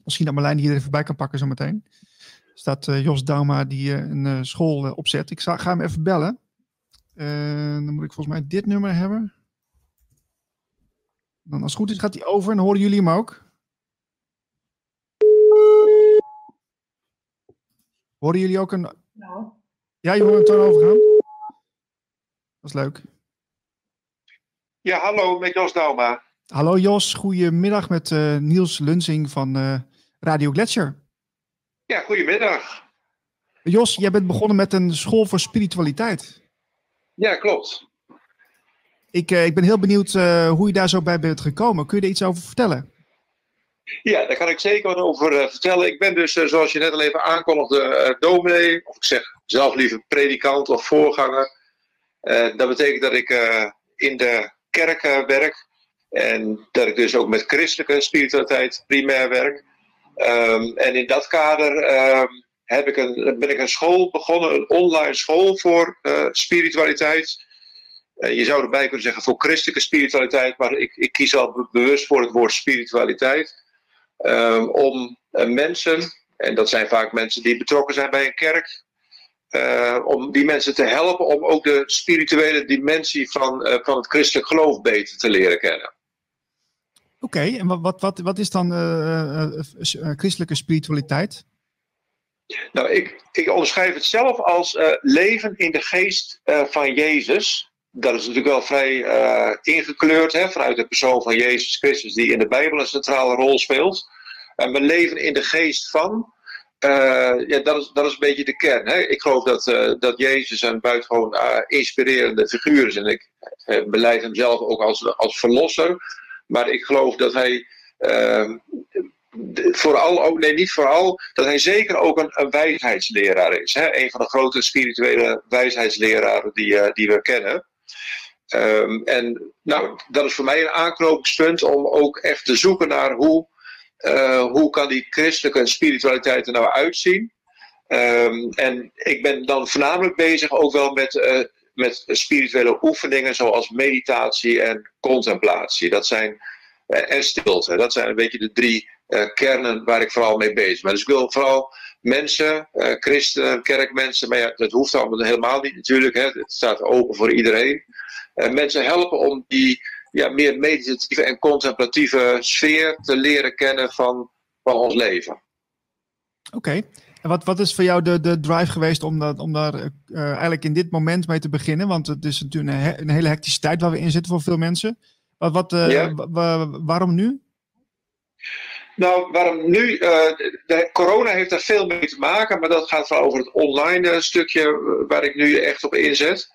Misschien dat Marlijn die hier even bij kan pakken zometeen. Er staat Jos Dauma die een school opzet. Ik ga, hem even bellen. dan moet ik volgens mij dit nummer hebben. Dan als het goed is gaat hij over en horen jullie hem ook. Horen jullie ook een... Ja. Ja, je hoort een toon overgaan? Dat is leuk. Ja, hallo, met Jos Dauma. Hallo Jos, goedemiddag met uh, Niels Lunsing van uh, Radio Gletscher. Ja, goedemiddag. Jos, jij bent begonnen met een school voor spiritualiteit. Ja, klopt. Ik, uh, ik ben heel benieuwd hoe je daar zo bij bent gekomen. Kun je er iets over vertellen? Ja, daar kan ik zeker wat over vertellen. Ik ben dus, zoals je net al even aankondigde, dominee. Of ik zeg zelf liever predikant of voorganger. dat betekent dat ik in de kerk werk. En dat ik dus ook met christelijke spiritualiteit primair werk. Um, en in dat kader um, heb ik een, ben ik een school begonnen, een online school voor spiritualiteit. je zou erbij kunnen zeggen voor christelijke spiritualiteit, maar ik, ik kies al bewust voor het woord spiritualiteit. Um, om mensen, en dat zijn vaak mensen die betrokken zijn bij een kerk, uh, om die mensen te helpen om ook de spirituele dimensie van, uh, van het christelijk geloof beter te leren kennen. Oké, okay, en wat, wat, wat is dan christelijke spiritualiteit? Nou, ik, ik onderschrijf het zelf als leven in de geest van Jezus. dat is natuurlijk wel vrij ingekleurd hè, vanuit de persoon van Jezus Christus, die in de Bijbel een centrale rol speelt. En we leven in de geest van. Uh, ja, dat is, dat is een beetje de kern. Hè? Ik geloof dat, uh, dat Jezus een buitengewoon inspirerende figuur is. En ik beleid hem zelf ook als, als verlosser. Maar ik geloof dat hij ehm, vooral ook, nee niet vooral, dat hij zeker ook een, een wijsheidsleraar is. Hè? Een van de grote spirituele wijsheidsleraren die, die we kennen. Um, en nou, dat is voor mij een aanknopingspunt om ook echt te zoeken naar hoe, uh, hoe kan die christelijke spiritualiteit er nou uitzien. Um, en ik ben dan voornamelijk bezig ook wel met, uh, met spirituele oefeningen zoals meditatie en contemplatie. Dat zijn, uh, en stilte. Dat zijn een beetje de drie kernen waar ik vooral mee bezig ben. Dus ik wil vooral mensen, christenen, kerkmensen, maar ja, dat hoeft allemaal helemaal niet natuurlijk. Hè. Het staat open voor iedereen. Eh, mensen helpen om die ja, meer meditatieve en contemplatieve sfeer te leren kennen van, van ons leven. Oké. En wat, wat is voor jou de, de drive geweest om, dat, om daar uh, eigenlijk in dit moment mee te beginnen? Want het is natuurlijk een, een, hele hectische tijd waar we in zitten voor veel mensen. Wat, wat, uh, ja. waarom nu? Nou, waarom nu? Uh, de corona heeft daar veel mee te maken, maar dat gaat wel over het online stukje waar ik nu echt op inzet.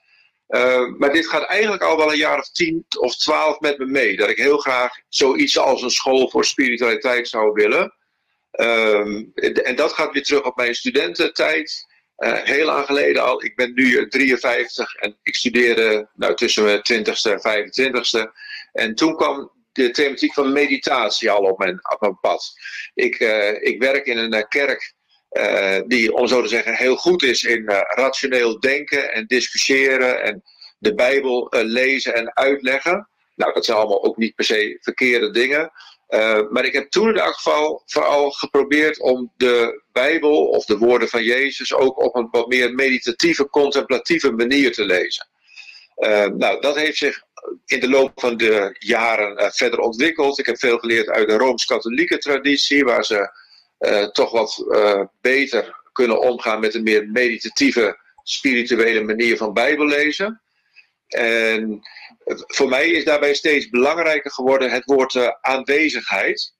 Uh, maar dit gaat eigenlijk al wel een jaar of tien of twaalf met me mee. Dat ik heel graag zoiets als een school voor spiritualiteit zou willen. Um, en dat gaat weer terug op mijn studententijd. Uh, heel lang geleden al. Ik ben nu 53 en ik studeerde nou, tussen mijn 20ste en 25ste. En toen kwam de thematiek van meditatie al op mijn, op mijn pad. Ik, uh, ik werk in een kerk uh, die, om zo te zeggen, heel goed is in uh, rationeel denken en discussiëren en de Bijbel uh, lezen en uitleggen. Nou, dat zijn allemaal ook niet per se verkeerde dingen. maar ik heb toen in elk geval vooral geprobeerd om de Bijbel of de woorden van Jezus ook op een wat meer meditatieve, contemplatieve manier te lezen. nou, dat heeft zich in de loop van de jaren verder ontwikkeld. Ik heb veel geleerd uit de Rooms-Katholieke traditie, waar ze toch wat uh, beter kunnen omgaan met een meer meditatieve, spirituele manier van Bijbel lezen. En voor mij is daarbij steeds belangrijker geworden het woord uh, aanwezigheid.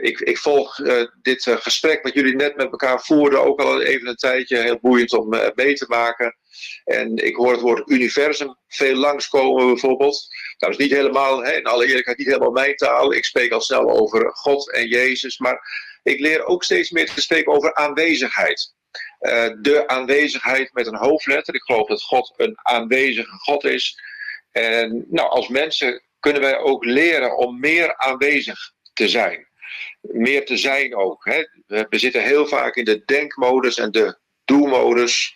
ik, ik, volg dit gesprek wat jullie net met elkaar voerden ook al even een tijdje. Heel boeiend om mee te maken. En ik hoor het woord universum veel langskomen bijvoorbeeld. Dat is niet helemaal, hè, in alle eerlijkheid, niet helemaal mijn taal. Ik spreek al snel over God en Jezus. Maar ik leer ook steeds meer te spreken over aanwezigheid. Uh, de aanwezigheid met een hoofdletter. Ik geloof dat God een aanwezige God is. En nou, als mensen kunnen wij ook leren om meer aanwezig te zijn. Meer te zijn ook. Hè. We zitten heel vaak in de denkmodus en de doelmodus.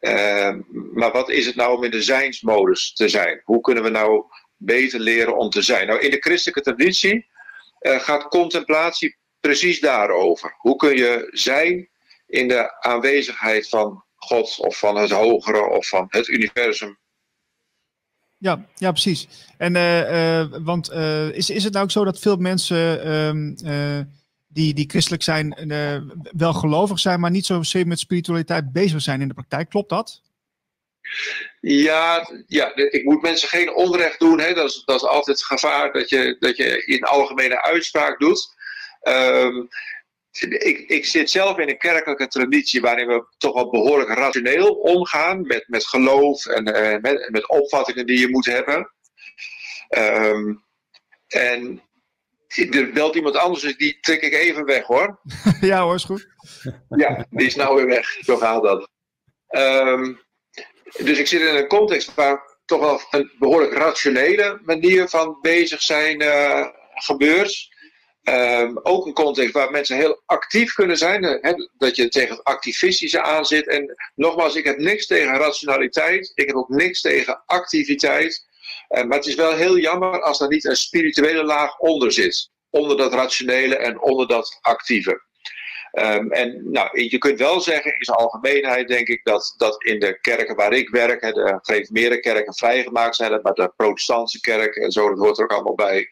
Uh, maar wat is het nou om in de zijnsmodus te zijn? Hoe kunnen we nou beter leren om te zijn? Nou, in de christelijke traditie uh, gaat contemplatie precies daarover. Hoe kun je zijn in de aanwezigheid van God of van het hogere of van het universum? Ja, ja precies. En uh, uh, want uh, is, is het nou ook zo dat veel mensen ehm, die, die christelijk zijn, wel gelovig zijn, maar niet zozeer met spiritualiteit bezig zijn in de praktijk? Klopt dat? Ja, ja, ik moet mensen geen onrecht doen. Hè. Dat, is, dat is altijd het gevaar dat je, dat je in algemene uitspraak doet. Um, ik, ik, zit zelf in een kerkelijke traditie waarin we toch wel behoorlijk rationeel omgaan met, met geloof en uh, met, met, opvattingen die je moet hebben. Um, en er belt iemand anders, dus die trek ik even weg hoor. ja hoor, is goed. ja, die is nou weer weg. Zo gaat dat. Um, dus ik zit in een context waar toch wel een behoorlijk rationele manier van bezig zijn uh, gebeurt. Um, ook een context waar mensen heel actief kunnen zijn. Dat je tegen het activistische aanzit. En nogmaals, ik heb niks tegen rationaliteit. Ik heb ook niks tegen activiteit. Uh, maar het is wel heel jammer als er niet een spirituele laag onder zit. Onder dat rationele en onder dat actieve. Um, en nou, je kunt wel zeggen, in zijn algemeenheid denk ik dat, dat in de kerken waar ik werk, hè, de gereformeerde kerken vrijgemaakt zijn, maar de protestantse kerk en zo, dat hoort er ook allemaal bij.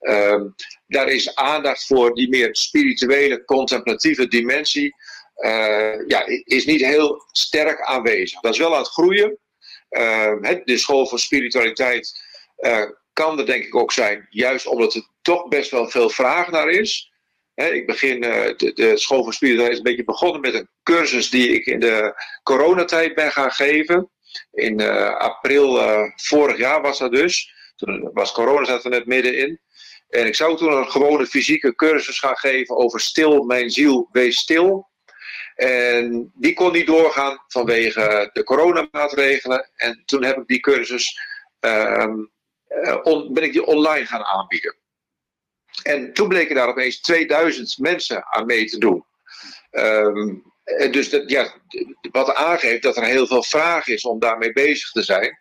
Um, daar is aandacht voor die meer spirituele, contemplatieve dimensie. Uh, ja, is niet heel sterk aanwezig. Dat is wel aan het groeien. uh, de school voor spiritualiteit uh, kan er denk ik ook zijn, juist omdat er toch best wel veel vraag naar is. Ik begin, uh, de, de, school voor spiritualiteit is een beetje begonnen met een cursus die ik in de coronatijd ben gaan geven. In april vorig jaar was dat dus. Toen was corona zat er net middenin. En ik zou toen een gewone fysieke cursus gaan geven over stil, mijn ziel, wees stil. En die kon niet doorgaan vanwege de coronamaatregelen. En toen heb ik die cursus, um, ben ik die online gaan aanbieden. En toen bleken daar opeens 2000 mensen aan mee te doen. Um, dus dat, ja, wat aangeeft dat er heel veel vraag is om daarmee bezig te zijn.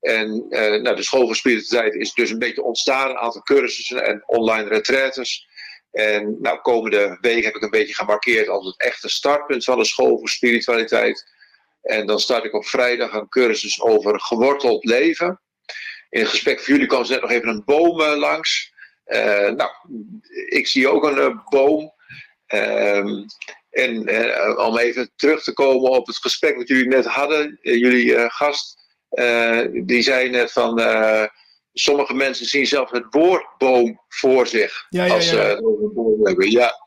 En uh, nou, de school voor spiritualiteit is dus een beetje ontstaan, een aantal cursussen en online retraites. En nou, komende week heb ik een beetje gemarkeerd als het echte startpunt van de school voor spiritualiteit. En dan start ik op vrijdag een cursus over geworteld leven. In gesprek voor jullie kwam ze net nog even een boom uh, langs. Uh, nou, ik zie ook een uh, boom. Ehm, en om even terug te komen op het gesprek wat jullie net hadden, jullie gast, die zei net van sommige mensen zien zelfs het woord boom voor zich. Ja, ja, als ja. Uh, hebben. Ja.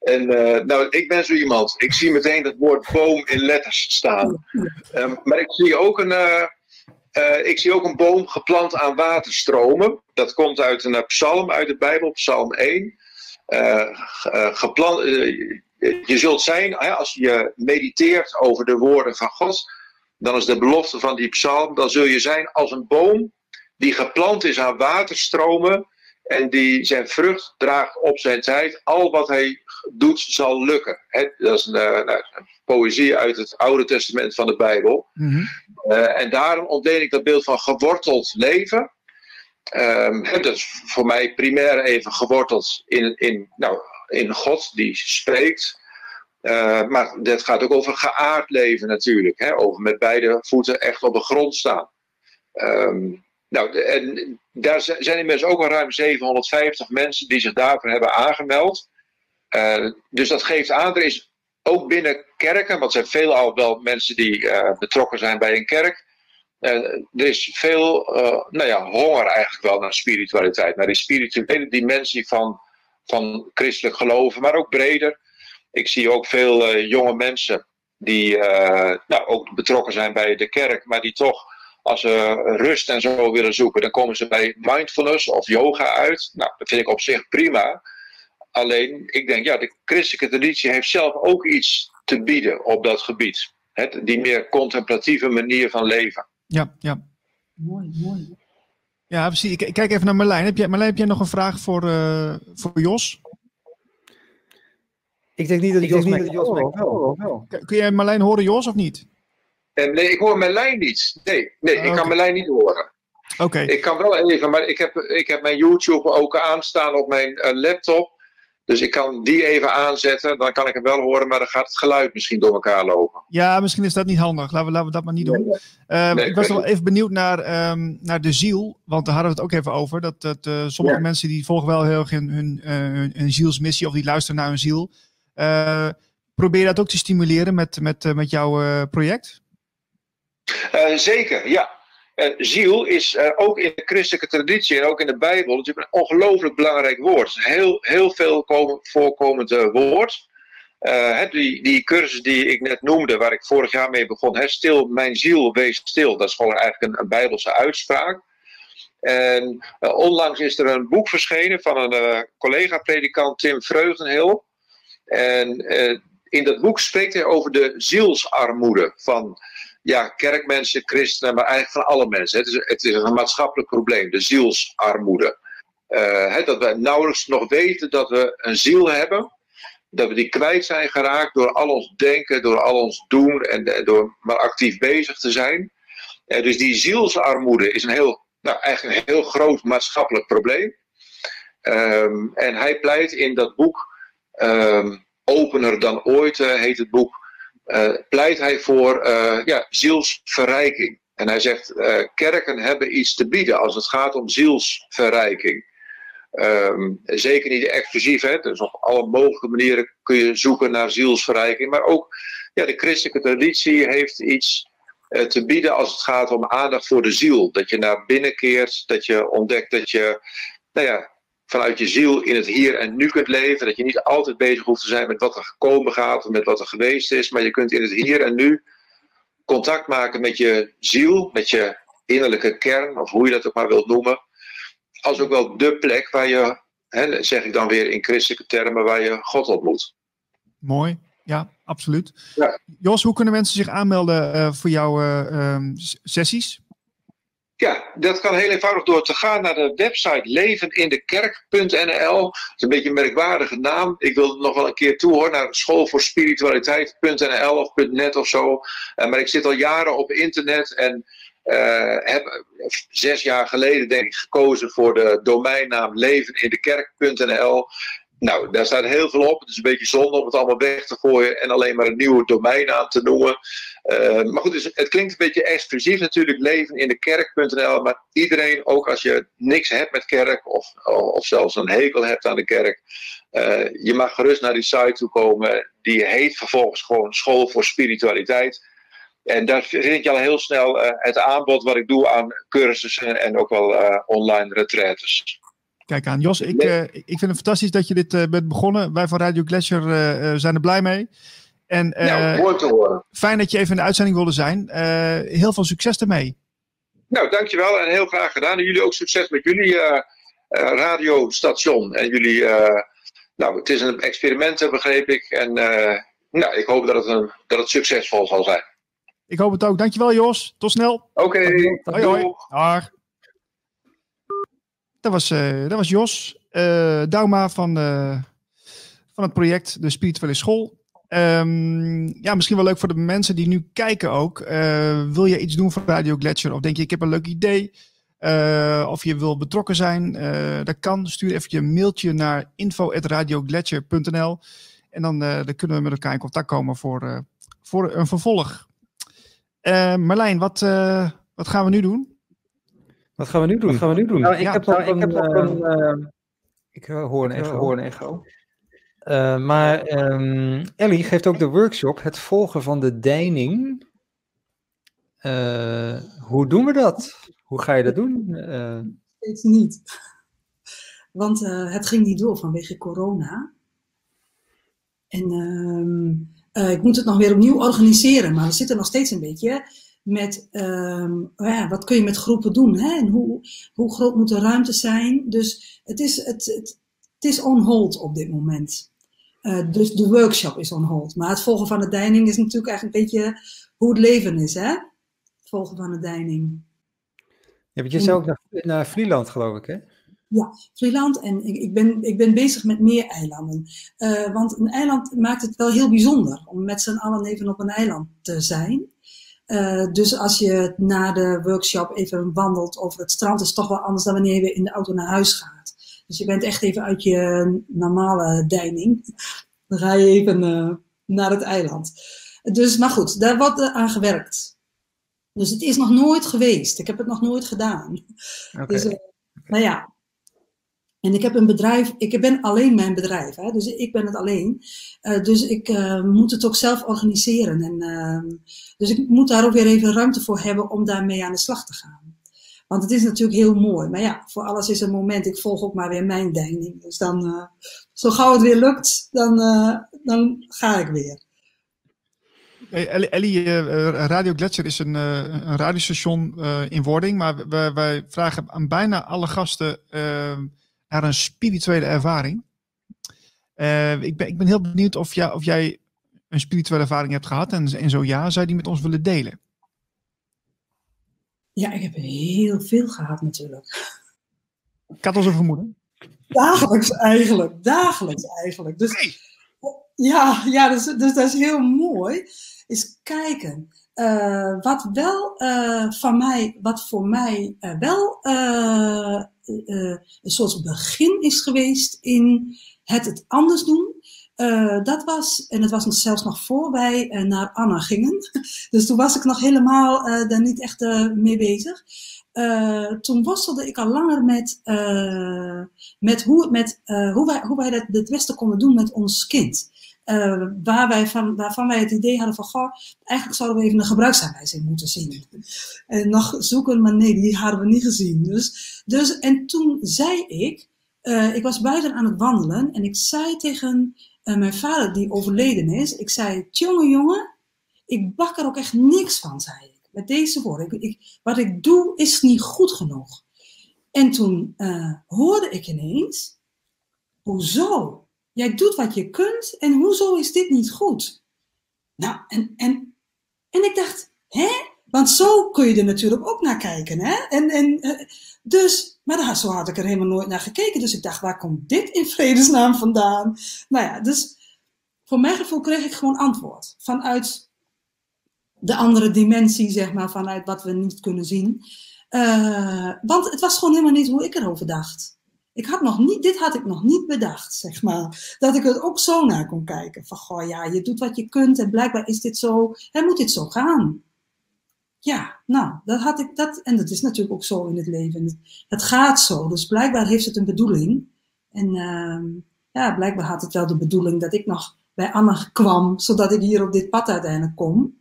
En uh, nou, ik ben zo iemand. Ik zie meteen het woord boom in letters staan. Um, maar ik zie ook een. Uh, ik zie ook een boom geplant aan waterstromen. Dat komt uit een psalm uit de Bijbel, psalm 1. geplant, je zult zijn, als je mediteert over de woorden van God, dan is de belofte van die psalm, dan zul je zijn als een boom die geplant is aan waterstromen en die zijn vrucht draagt op zijn tijd. Al wat hij doet zal lukken. dat is een, uh, nou, een, poëzie uit het Oude Testament van de Bijbel. Mm -hmm. uh, en daarom ontdeen ik dat beeld van geworteld leven. Um, dat is voor mij primair even geworteld in, in, nou, in God die spreekt. Uh, maar dat gaat ook over geaard leven natuurlijk. Hè? Over met beide voeten echt op de grond staan. Um, nou, en daar zijn inmiddels ook al ruim 750 mensen die zich daarvoor hebben aangemeld. Uh, dus dat geeft aan, er is ook binnen kerken, want er zijn veelal wel mensen die uh, betrokken zijn bij een kerk. Uh, er is veel nou ja, honger eigenlijk wel naar spiritualiteit, naar die spirituele dimensie van, van christelijk geloven, maar ook breder. Ik zie ook veel jonge mensen die nou, ook betrokken zijn bij de kerk, maar die toch als ze rust en zo willen zoeken, dan komen ze bij mindfulness of yoga uit. Nou, dat vind ik op zich prima. Alleen, ik denk, ja, de christelijke traditie heeft zelf ook iets te bieden op dat gebied. He, die meer contemplatieve manier van leven. Ja, ja. Mooi, mooi. Ja, precies. Ik kijk even naar Marlijn. Heb jij, Marlijn, heb jij nog een vraag voor, uh, voor Jos? Ik denk niet dat ik Jos mij Jos mij wel. Kun jij Marlijn horen, Jos, of niet? En nee, ik hoor mijn lijn niet. Nee, nee ik Okay. kan mijn lijn niet horen. Oké. Ik kan wel even, maar ik heb, ik heb mijn YouTube ook aanstaan op mijn uh, laptop. Dus ik kan die even aanzetten, dan kan ik hem wel horen, maar dan gaat het geluid misschien door elkaar lopen. Ja, misschien is dat niet handig. Laten we, laten we dat maar niet doen. Uh, Nee, ik was wel even benieuwd naar, um, naar de ziel, want daar hadden we het ook even over. Dat, dat uh, sommige Ja. mensen die volgen wel heel erg hun, hun, uh, hun, hun zielsmissie of die luisteren naar hun ziel. Uh, probeer dat ook te stimuleren met, met, met jouw project? Zeker, ja. Uh, ziel is uh, ook in de christelijke traditie en ook in de Bijbel natuurlijk een ongelooflijk belangrijk woord. Een heel, heel veel komen, voorkomend uh, woord. Die, die cursus die ik net noemde, waar ik vorig jaar mee begon, stil, mijn ziel, wees stil. Dat is gewoon eigenlijk een, een Bijbelse uitspraak. En onlangs is er een boek verschenen van een collega-predikant Tim Vreugdenhil. En in dat boek spreekt hij over de zielsarmoede van ja, kerkmensen, christenen, maar eigenlijk van alle mensen. Het is, het is een maatschappelijk probleem, de zielsarmoede. Hè, dat we nauwelijks nog weten dat we een ziel hebben. Dat we die kwijt zijn geraakt door al ons denken, door al ons doen en door maar actief bezig te zijn. Uh, dus die zielsarmoede is een heel, nou, eigenlijk een heel groot maatschappelijk probleem. Um, en hij pleit in dat boek, um, Opener dan ooit uh, heet het boek, pleit hij voor uh, ja, zielsverrijking. En hij zegt, uh, kerken hebben iets te bieden als het gaat om zielsverrijking. Um, zeker niet exclusief, hè? dus op alle mogelijke manieren kun je zoeken naar zielsverrijking. Maar ook ja, de christelijke traditie heeft iets te bieden als het gaat om aandacht voor de ziel. Dat je naar binnen keert, dat je ontdekt dat je nou ja, vanuit je ziel in het hier en nu kunt leven. Dat je niet altijd bezig hoeft te zijn met wat er gekomen gaat of met wat er geweest is. Maar je kunt in het hier en nu contact maken met je ziel, met je innerlijke kern, of hoe je dat ook maar wilt noemen. Als ook wel de plek waar je, hè, zeg ik dan weer in christelijke termen, waar je God ontmoet. Mooi, ja, absoluut. Ja. Jos, hoe kunnen mensen zich aanmelden uh, voor jouw uh, sessies? Ja, dat kan heel eenvoudig door te gaan naar de website levenindekerk.nl. Dat is een beetje een merkwaardige naam. Ik wil het nog wel een keer toe hoor, naar schoolvoorspiritualiteit.nl of .net of zo. Uh, maar ik zit al jaren op internet en uh, heb zes jaar geleden denk ik gekozen voor de domeinnaam levenindekerk.nl. Nou, daar staat heel veel op. Het is een beetje zonde om het allemaal weg te gooien en alleen maar een nieuwe domeinnaam te noemen. Uh, maar goed, dus het klinkt een beetje exclusief natuurlijk, leven in de kerk.nl. Maar iedereen, ook als je niks hebt met kerk of, of zelfs een hekel hebt aan de kerk, uh, je mag gerust naar die site toe komen. Die heet vervolgens gewoon School voor Spiritualiteit. En daar vind je al heel snel uh, het aanbod wat ik doe aan cursussen en ook wel online retretes. Kijk aan, Jos, ik, uh, ik vind het fantastisch dat je dit uh, bent begonnen. Wij van Radio Glacier uh, zijn er blij mee. En, nou, mooi te horen. Fijn dat je even in de uitzending wilde zijn. heel veel succes ermee. Nou, dankjewel en heel graag gedaan. En jullie ook succes met jullie radiostation. En jullie, nou, het is een experiment, begreep ik. En nou, ik hoop dat het, een, dat het succesvol zal zijn. Ik hoop het ook. Dankjewel, Jos. Tot snel. Oké. Okay. Hoi, hoi. Dag. Dat was, uh, dat was Jos uh, Dauma van, uh, van het project De Spirituele School. Um, ja, misschien wel leuk voor de mensen die nu kijken ook. wil je iets doen voor Radio Gletscher? Of denk je, ik heb een leuk idee? of je wil betrokken zijn? dat kan. Stuur even een mailtje naar info.radiogletscher.nl En dan, dan kunnen we met elkaar in contact komen voor, voor een vervolg. Marlijn, wat, wat gaan we nu doen? Wat gaan we nu doen? Wat gaan we nu doen? Nou, ik heb nog een... Uh, ik hoor een echo. Hoor een echo. Uh, maar um, Ellie geeft ook de workshop Het volgen van de deining. Uh, hoe doen we dat? Hoe ga je dat doen? Uh, Steeds niet. Want het ging niet door vanwege corona. En ehm, ik moet het nog weer opnieuw organiseren. Maar we zitten nog steeds een beetje met um, ja, wat kun je met groepen doen hè? en hoe, hoe groot moet de ruimte zijn. Dus het is, het, het, het is on hold op dit moment. Uh, dus de workshop is on hold. Maar het volgen van de deining is natuurlijk eigenlijk een beetje hoe het leven is. Hè? Het volgen van de deining. Je zou ook naar, naar Vlieland geloof ik hè? Ja, Vlieland en ik, ik, ben, ik ben bezig met meer eilanden. Uh, want een eiland maakt het wel heel bijzonder om met z'n allen even op een eiland te zijn. Uh, dus als je na de workshop even wandelt over het strand, is het toch wel anders dan wanneer je in de auto naar huis gaat. Dus je bent echt even uit je normale deining. Dan ga je even uh, naar het eiland. Dus, maar goed, daar wordt aan gewerkt. Dus het is nog nooit geweest. Ik heb het nog nooit gedaan. Okay. Dus, uh, nou ja, en ik heb een bedrijf, ik ben alleen mijn bedrijf, hè, dus ik ben het alleen. Uh, dus ik uh, moet het ook zelf organiseren. En, uh, dus ik moet daar ook weer even ruimte voor hebben om daarmee aan de slag te gaan. Want het is natuurlijk heel mooi. Maar ja, voor alles is een moment. Ik volg ook maar weer mijn deining. Dus dan, uh, zo gauw het weer lukt, dan, dan ga ik weer. Hey, Ellie, Radio Gletscher is een, een radiostation in wording. Maar wij, wij, vragen aan bijna alle gasten naar een spirituele ervaring. Uh, ik, ben, ik ben heel benieuwd of, jij, of jij een spirituele ervaring hebt gehad. En, en zo ja, zou je die met ons willen delen? Ja, ik heb heel veel gehad natuurlijk. Ik had al zo vermoeden. Dagelijks eigenlijk, dagelijks eigenlijk. Dus, Ja, ja dus, dus dat is heel mooi. Is kijken. Uh, wat wel uh, van mij, wat voor mij uh, wel een soort begin is geweest in het het anders doen. dat was, en het was nog zelfs nog voor wij naar Anna gingen. Dus toen was ik nog helemaal daar niet echt mee bezig. toen worstelde ik al langer met, met, hoe, met hoe wij, hoe wij dat het beste konden doen met ons kind. Waar wij van, waarvan wij het idee hadden van, eigenlijk zouden we even een gebruiksaanwijzing moeten zien. En nog zoeken, maar nee, die hadden we niet gezien. Dus, dus en toen zei ik, ik was buiten aan het wandelen en ik zei tegen mijn vader, die overleden is, ik zei, jongen, jongen, ik bak er ook echt niks van, zei ik met deze woorden. Ik, wat ik doe is niet goed genoeg. En toen hoorde ik ineens, hoezo? Jij doet wat je kunt en hoezo is dit niet goed? Nou, en, en, en ik dacht, hè? Want zo kun je er natuurlijk ook naar kijken, hè? En, en, uh, dus, maar daar, zo had ik er helemaal nooit naar gekeken. Dus ik dacht, waar komt dit in vredesnaam vandaan? Nou ja, dus voor mijn gevoel kreeg ik gewoon antwoord. Vanuit de andere dimensie, zeg maar, vanuit wat we niet kunnen zien. Uh, want het was gewoon helemaal niet hoe ik erover dacht. Ik had nog niet, dit had ik nog niet bedacht, zeg maar. Dat ik er ook zo naar kon kijken. Van, goh, ja, je doet wat je kunt en blijkbaar is dit zo, en moet dit zo gaan. Ja, nou, dat had ik, dat, en dat is natuurlijk ook zo in het leven. Het gaat zo, dus blijkbaar heeft het een bedoeling. En uh, ja, blijkbaar had het wel de bedoeling dat ik nog bij Anna kwam, zodat ik hier op dit pad uiteindelijk kom.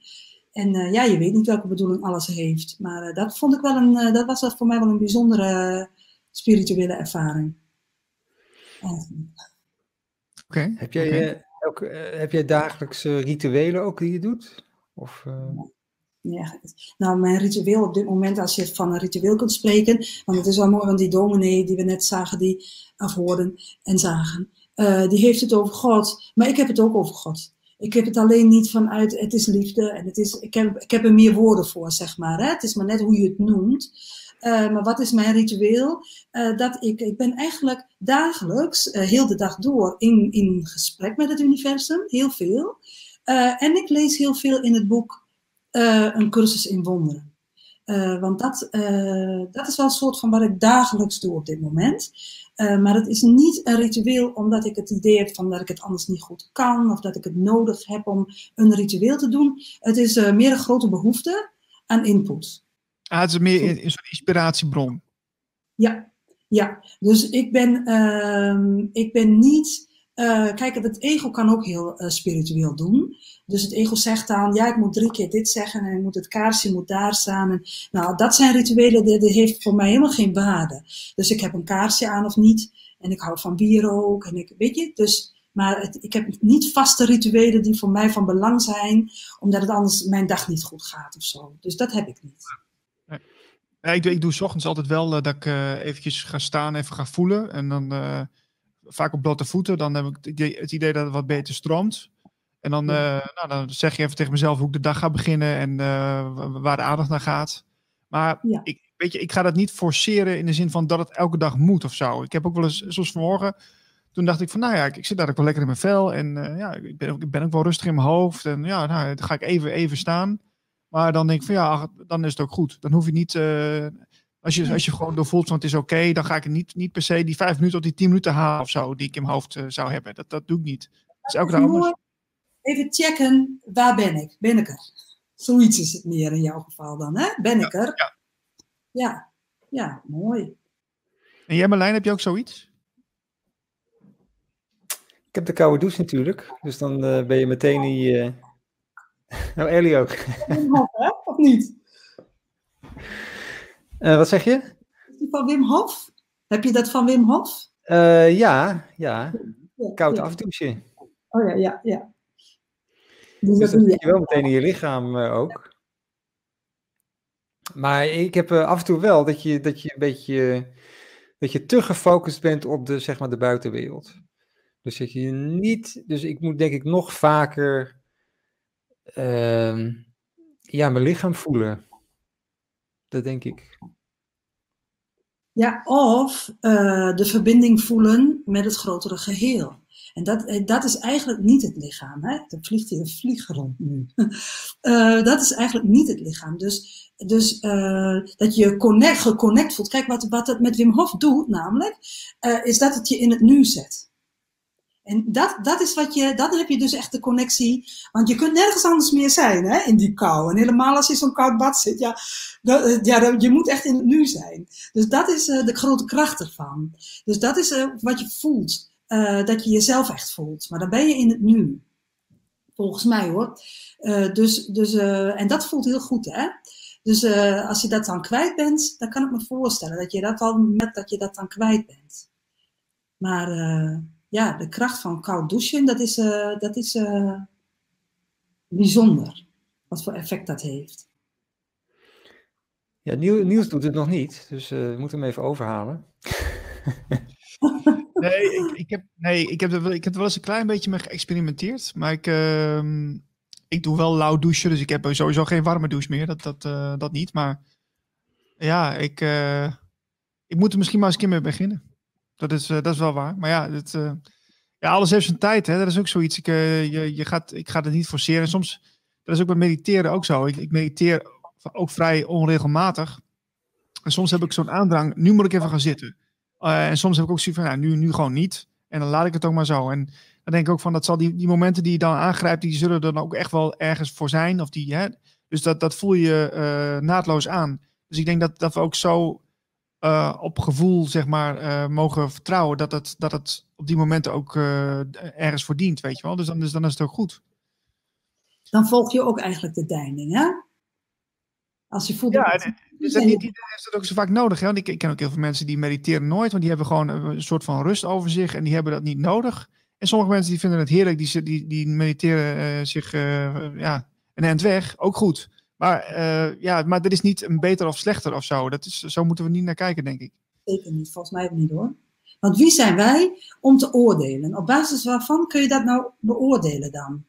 En uh, ja, je weet niet welke bedoeling alles heeft. Maar uh, dat vond ik wel een, uh, dat was voor mij wel een bijzondere spirituele ervaring. Oké. Okay, heb, jij, okay. ook, heb jij dagelijkse rituelen ook die je doet? Of, ja, nou, mijn ritueel op dit moment, als je van een ritueel kunt spreken, want het is wel mooi, want die dominee die we net zagen, die afhoorden en zagen, die heeft het over God, maar ik heb het ook over God. Ik heb het alleen niet vanuit het is liefde en het is, ik, heb, ik heb er meer woorden voor, zeg maar. Hè? Het is maar net hoe je het noemt. Uh, maar wat is mijn ritueel? Uh, dat ik, ik ben eigenlijk dagelijks, uh, heel de dag door, in, in gesprek met het universum, heel veel. en ik lees heel veel in het boek Een cursus in wonderen. want dat, dat is wel een soort van wat ik dagelijks doe op dit moment. Maar het is niet een ritueel omdat ik het idee heb van dat ik het anders niet goed kan of dat ik het nodig heb om een ritueel te doen. Het is meer een grote behoefte aan input. Ah, het is meer een, een soort inspiratiebron. Ja, ja. Dus ik ben, uh, ik ben niet uh, kijk, het ego kan ook heel uh, spiritueel doen. Dus het ego zegt dan, ja, ik moet drie keer dit zeggen en moet het kaarsje moet daar staan. En, nou, dat zijn rituelen, die, die heeft voor mij helemaal geen waarde. Dus ik heb een kaarsje aan of niet. En ik hou van wierook. En ik, weet je, dus, maar het, ik heb niet vaste rituelen die voor mij van belang zijn, omdat het anders mijn dag niet goed gaat of zo. Dus dat heb ik niet. Ja, ik, doe, ik doe s ochtends altijd wel uh, dat ik eventjes ga staan, even ga voelen. En dan vaak op blote voeten. Dan heb ik het idee dat het wat beter stroomt. En dan, uh, nou, dan zeg je even tegen mezelf hoe ik de dag ga beginnen en uh, waar de aandacht naar gaat. Maar ik, weet je, ik ga dat niet forceren in de zin van dat het elke dag moet of zo. Ik heb ook wel eens, zoals vanmorgen, toen dacht ik van, nou ja, ik, ik zit daar ook wel lekker in mijn vel. En uh, ja, ik ben, ik ben ook wel rustig in mijn hoofd. En ja, nou, dan ga ik even, even staan. Maar dan denk ik van, ja, ach, dan is het ook goed. Dan hoef je niet als je, als je gewoon doorvoelt van het is oké, dan ga ik niet, niet per se die vijf minuten of die tien minuten halen of zo, die ik in mijn hoofd uh, zou hebben. Dat, dat doe ik niet. Dat is elke dag anders. Even checken, waar ben ik? Ben ik er? Zoiets is het meer in jouw geval dan, hè? Ben ik er? Ja. Ja, ja mooi. En jij Marlijn, heb je ook zoiets? Ik heb de koude douche natuurlijk, dus dan uh, ben je meteen die... Uh... Nou, Ellie ook. Of niet? Uh, wat zeg je? Die van Wim Hof? Heb je dat van Wim Hof? Uh, ja, ja. Koud ja. afdouchen. Oh ja, ja, ja. Dus, dus dat doe je wel meteen in je lichaam uh, ook. Maar ik heb af en toe wel dat je, dat je een beetje dat je te gefocust bent op de, zeg maar, de buitenwereld. Dus dat je niet, dus ik moet denk ik nog vaker uh, ja, mijn lichaam voelen. Dat denk ik. Ja, of uh, de verbinding voelen met het grotere geheel. En dat, eh, dat is eigenlijk niet het lichaam. Hè? Er vliegt hier een vlieg rond nu. uh, dat is eigenlijk niet het lichaam. Dus, dus dat je connect, geconnect voelt. Kijk, wat, wat het met Wim Hof doet namelijk, is dat het je in het nu zet. En dat, dat is wat je, dan heb je dus echt de connectie. Want je kunt nergens anders meer zijn hè, in die kou. En helemaal als je zo'n koud bad zit, ja, dat, ja, je moet echt in het nu zijn. Dus dat is uh, de grote kracht ervan. Dus dat is uh, wat je voelt. Dat je jezelf echt voelt. Maar dan ben je in het nu. Volgens mij hoor. dus, dus, en dat voelt heel goed hè. Dus als je dat dan kwijt bent, dan kan ik me voorstellen dat je dat al met dat je dat dan kwijt bent. Maar ja, de kracht van koud douchen, dat is, uh, dat is uh, bijzonder. Wat voor effect dat heeft. Ja, Niels doet het nog niet, dus uh, we moeten hem even overhalen. nee, ik, ik, heb, nee ik, heb er, ik heb er wel eens een klein beetje mee geëxperimenteerd. Maar ik, uh, ik doe wel lauw douchen, dus ik heb sowieso geen warme douche meer. Dat, dat, dat niet. Maar ja, ik, ik moet er misschien maar eens een keer mee beginnen. Dat is, dat is wel waar. Maar ja, het, ja, alles heeft zijn tijd. Hè? Dat is ook zoiets. Ik, uh, je, je gaat, ik ga het niet forceren. Soms, dat is ook bij mediteren ook zo. Ik, ik mediteer ook vrij onregelmatig. En soms heb ik zo'n aandrang, nu moet ik even gaan zitten. En soms heb ik ook zoiets van, nou, nu, nu gewoon niet. En dan laat ik het ook maar zo. En dan denk ik ook van, dat zal die, die momenten die je dan aangrijpt, die zullen er dan ook echt wel ergens voor zijn. Of die, hè? Dus dat, dat voel je naadloos aan. Dus ik denk dat, dat we ook zo uh, op gevoel, zeg maar, uh, mogen vertrouwen dat het, dat het op die momenten ook uh, ergens voor dient, weet je wel. Dus dan, dus dan is het ook goed. Dan volg je ook eigenlijk de deining, hè? Als je voelt ja, dat... Dus dat niet iedereen heeft dat ook zo vaak nodig. Hè? Want ik, ik ken ook heel veel mensen die mediteren nooit, want die hebben gewoon een soort van rust over zich en die hebben dat niet nodig. En sommige mensen die vinden het heerlijk, die, die, die mediteren zich ja, een eind weg, ook goed. Maar, uh, ja, maar er is niet een beter of slechter of zo. Dat is, zo moeten we niet naar kijken, denk ik. Zeker niet, volgens mij ook niet hoor. Want wie zijn wij om te oordelen? Op basis waarvan kun je dat nou beoordelen dan?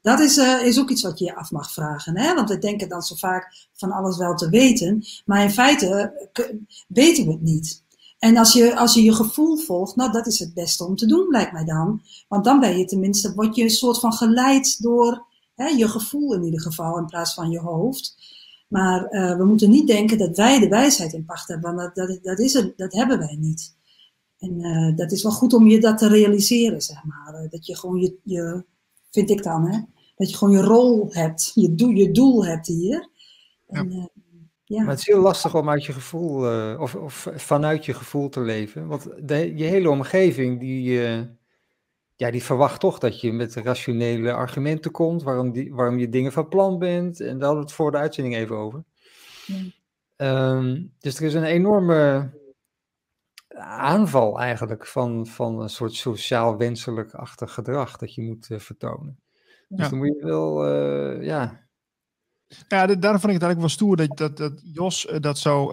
Dat is, uh, is ook iets wat je je af mag vragen. Hè? Want we denken dan zo vaak van alles wel te weten. Maar in feite uh, weten we het niet. En als je, als je je gevoel volgt, nou dat is het beste om te doen, lijkt mij dan. Want dan ben je tenminste, word je een soort van geleid door Hè, je gevoel in ieder geval in plaats van je hoofd. Maar uh, we moeten niet denken dat wij de wijsheid in pacht hebben, want dat, dat, dat, is dat hebben wij niet. En uh, dat is wel goed om je dat te realiseren, zeg maar. Uh, dat je gewoon je, je, vind ik dan, hè, dat je gewoon je rol hebt, je, doel, je doel hebt hier. En, ja. ja. Maar het is heel lastig om uit je gevoel, of, of vanuit je gevoel te leven. Want de, je hele omgeving, die ja, die verwacht toch dat je met rationele argumenten komt, waarom, die, waarom je dingen van plan bent. En daar hadden we het voor de uitzending even over. Ja. Um, dus er is een enorme aanval eigenlijk van, van een soort sociaal wenselijk-achtig gedrag dat je moet uh, vertonen. Dus ja. dan moet je wel, uh, ja... Ja, daarom vond ik het eigenlijk wel stoer dat, dat, dat Jos uh, dat zo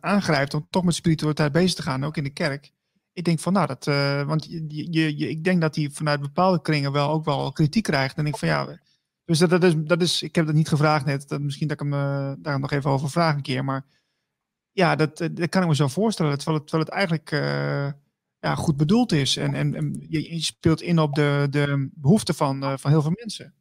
aangrijpt om toch met spiritualiteit bezig te gaan, ook in de kerk ik denk van, nou, dat, uh, want je, je, je, ik denk dat hij vanuit bepaalde kringen wel ook wel kritiek krijgt. En ik van, ja, dus dat, dat, is, dat is, ik heb dat niet gevraagd net. Dat, misschien dat ik hem uh, daar nog even over vraag een keer. Maar ja, dat, eh, dat kan ik me zo voorstellen. Terwijl het, terwijl het eigenlijk ja, goed bedoeld is. En, en, en je, je, speelt in op de, de behoeften van, van heel veel mensen.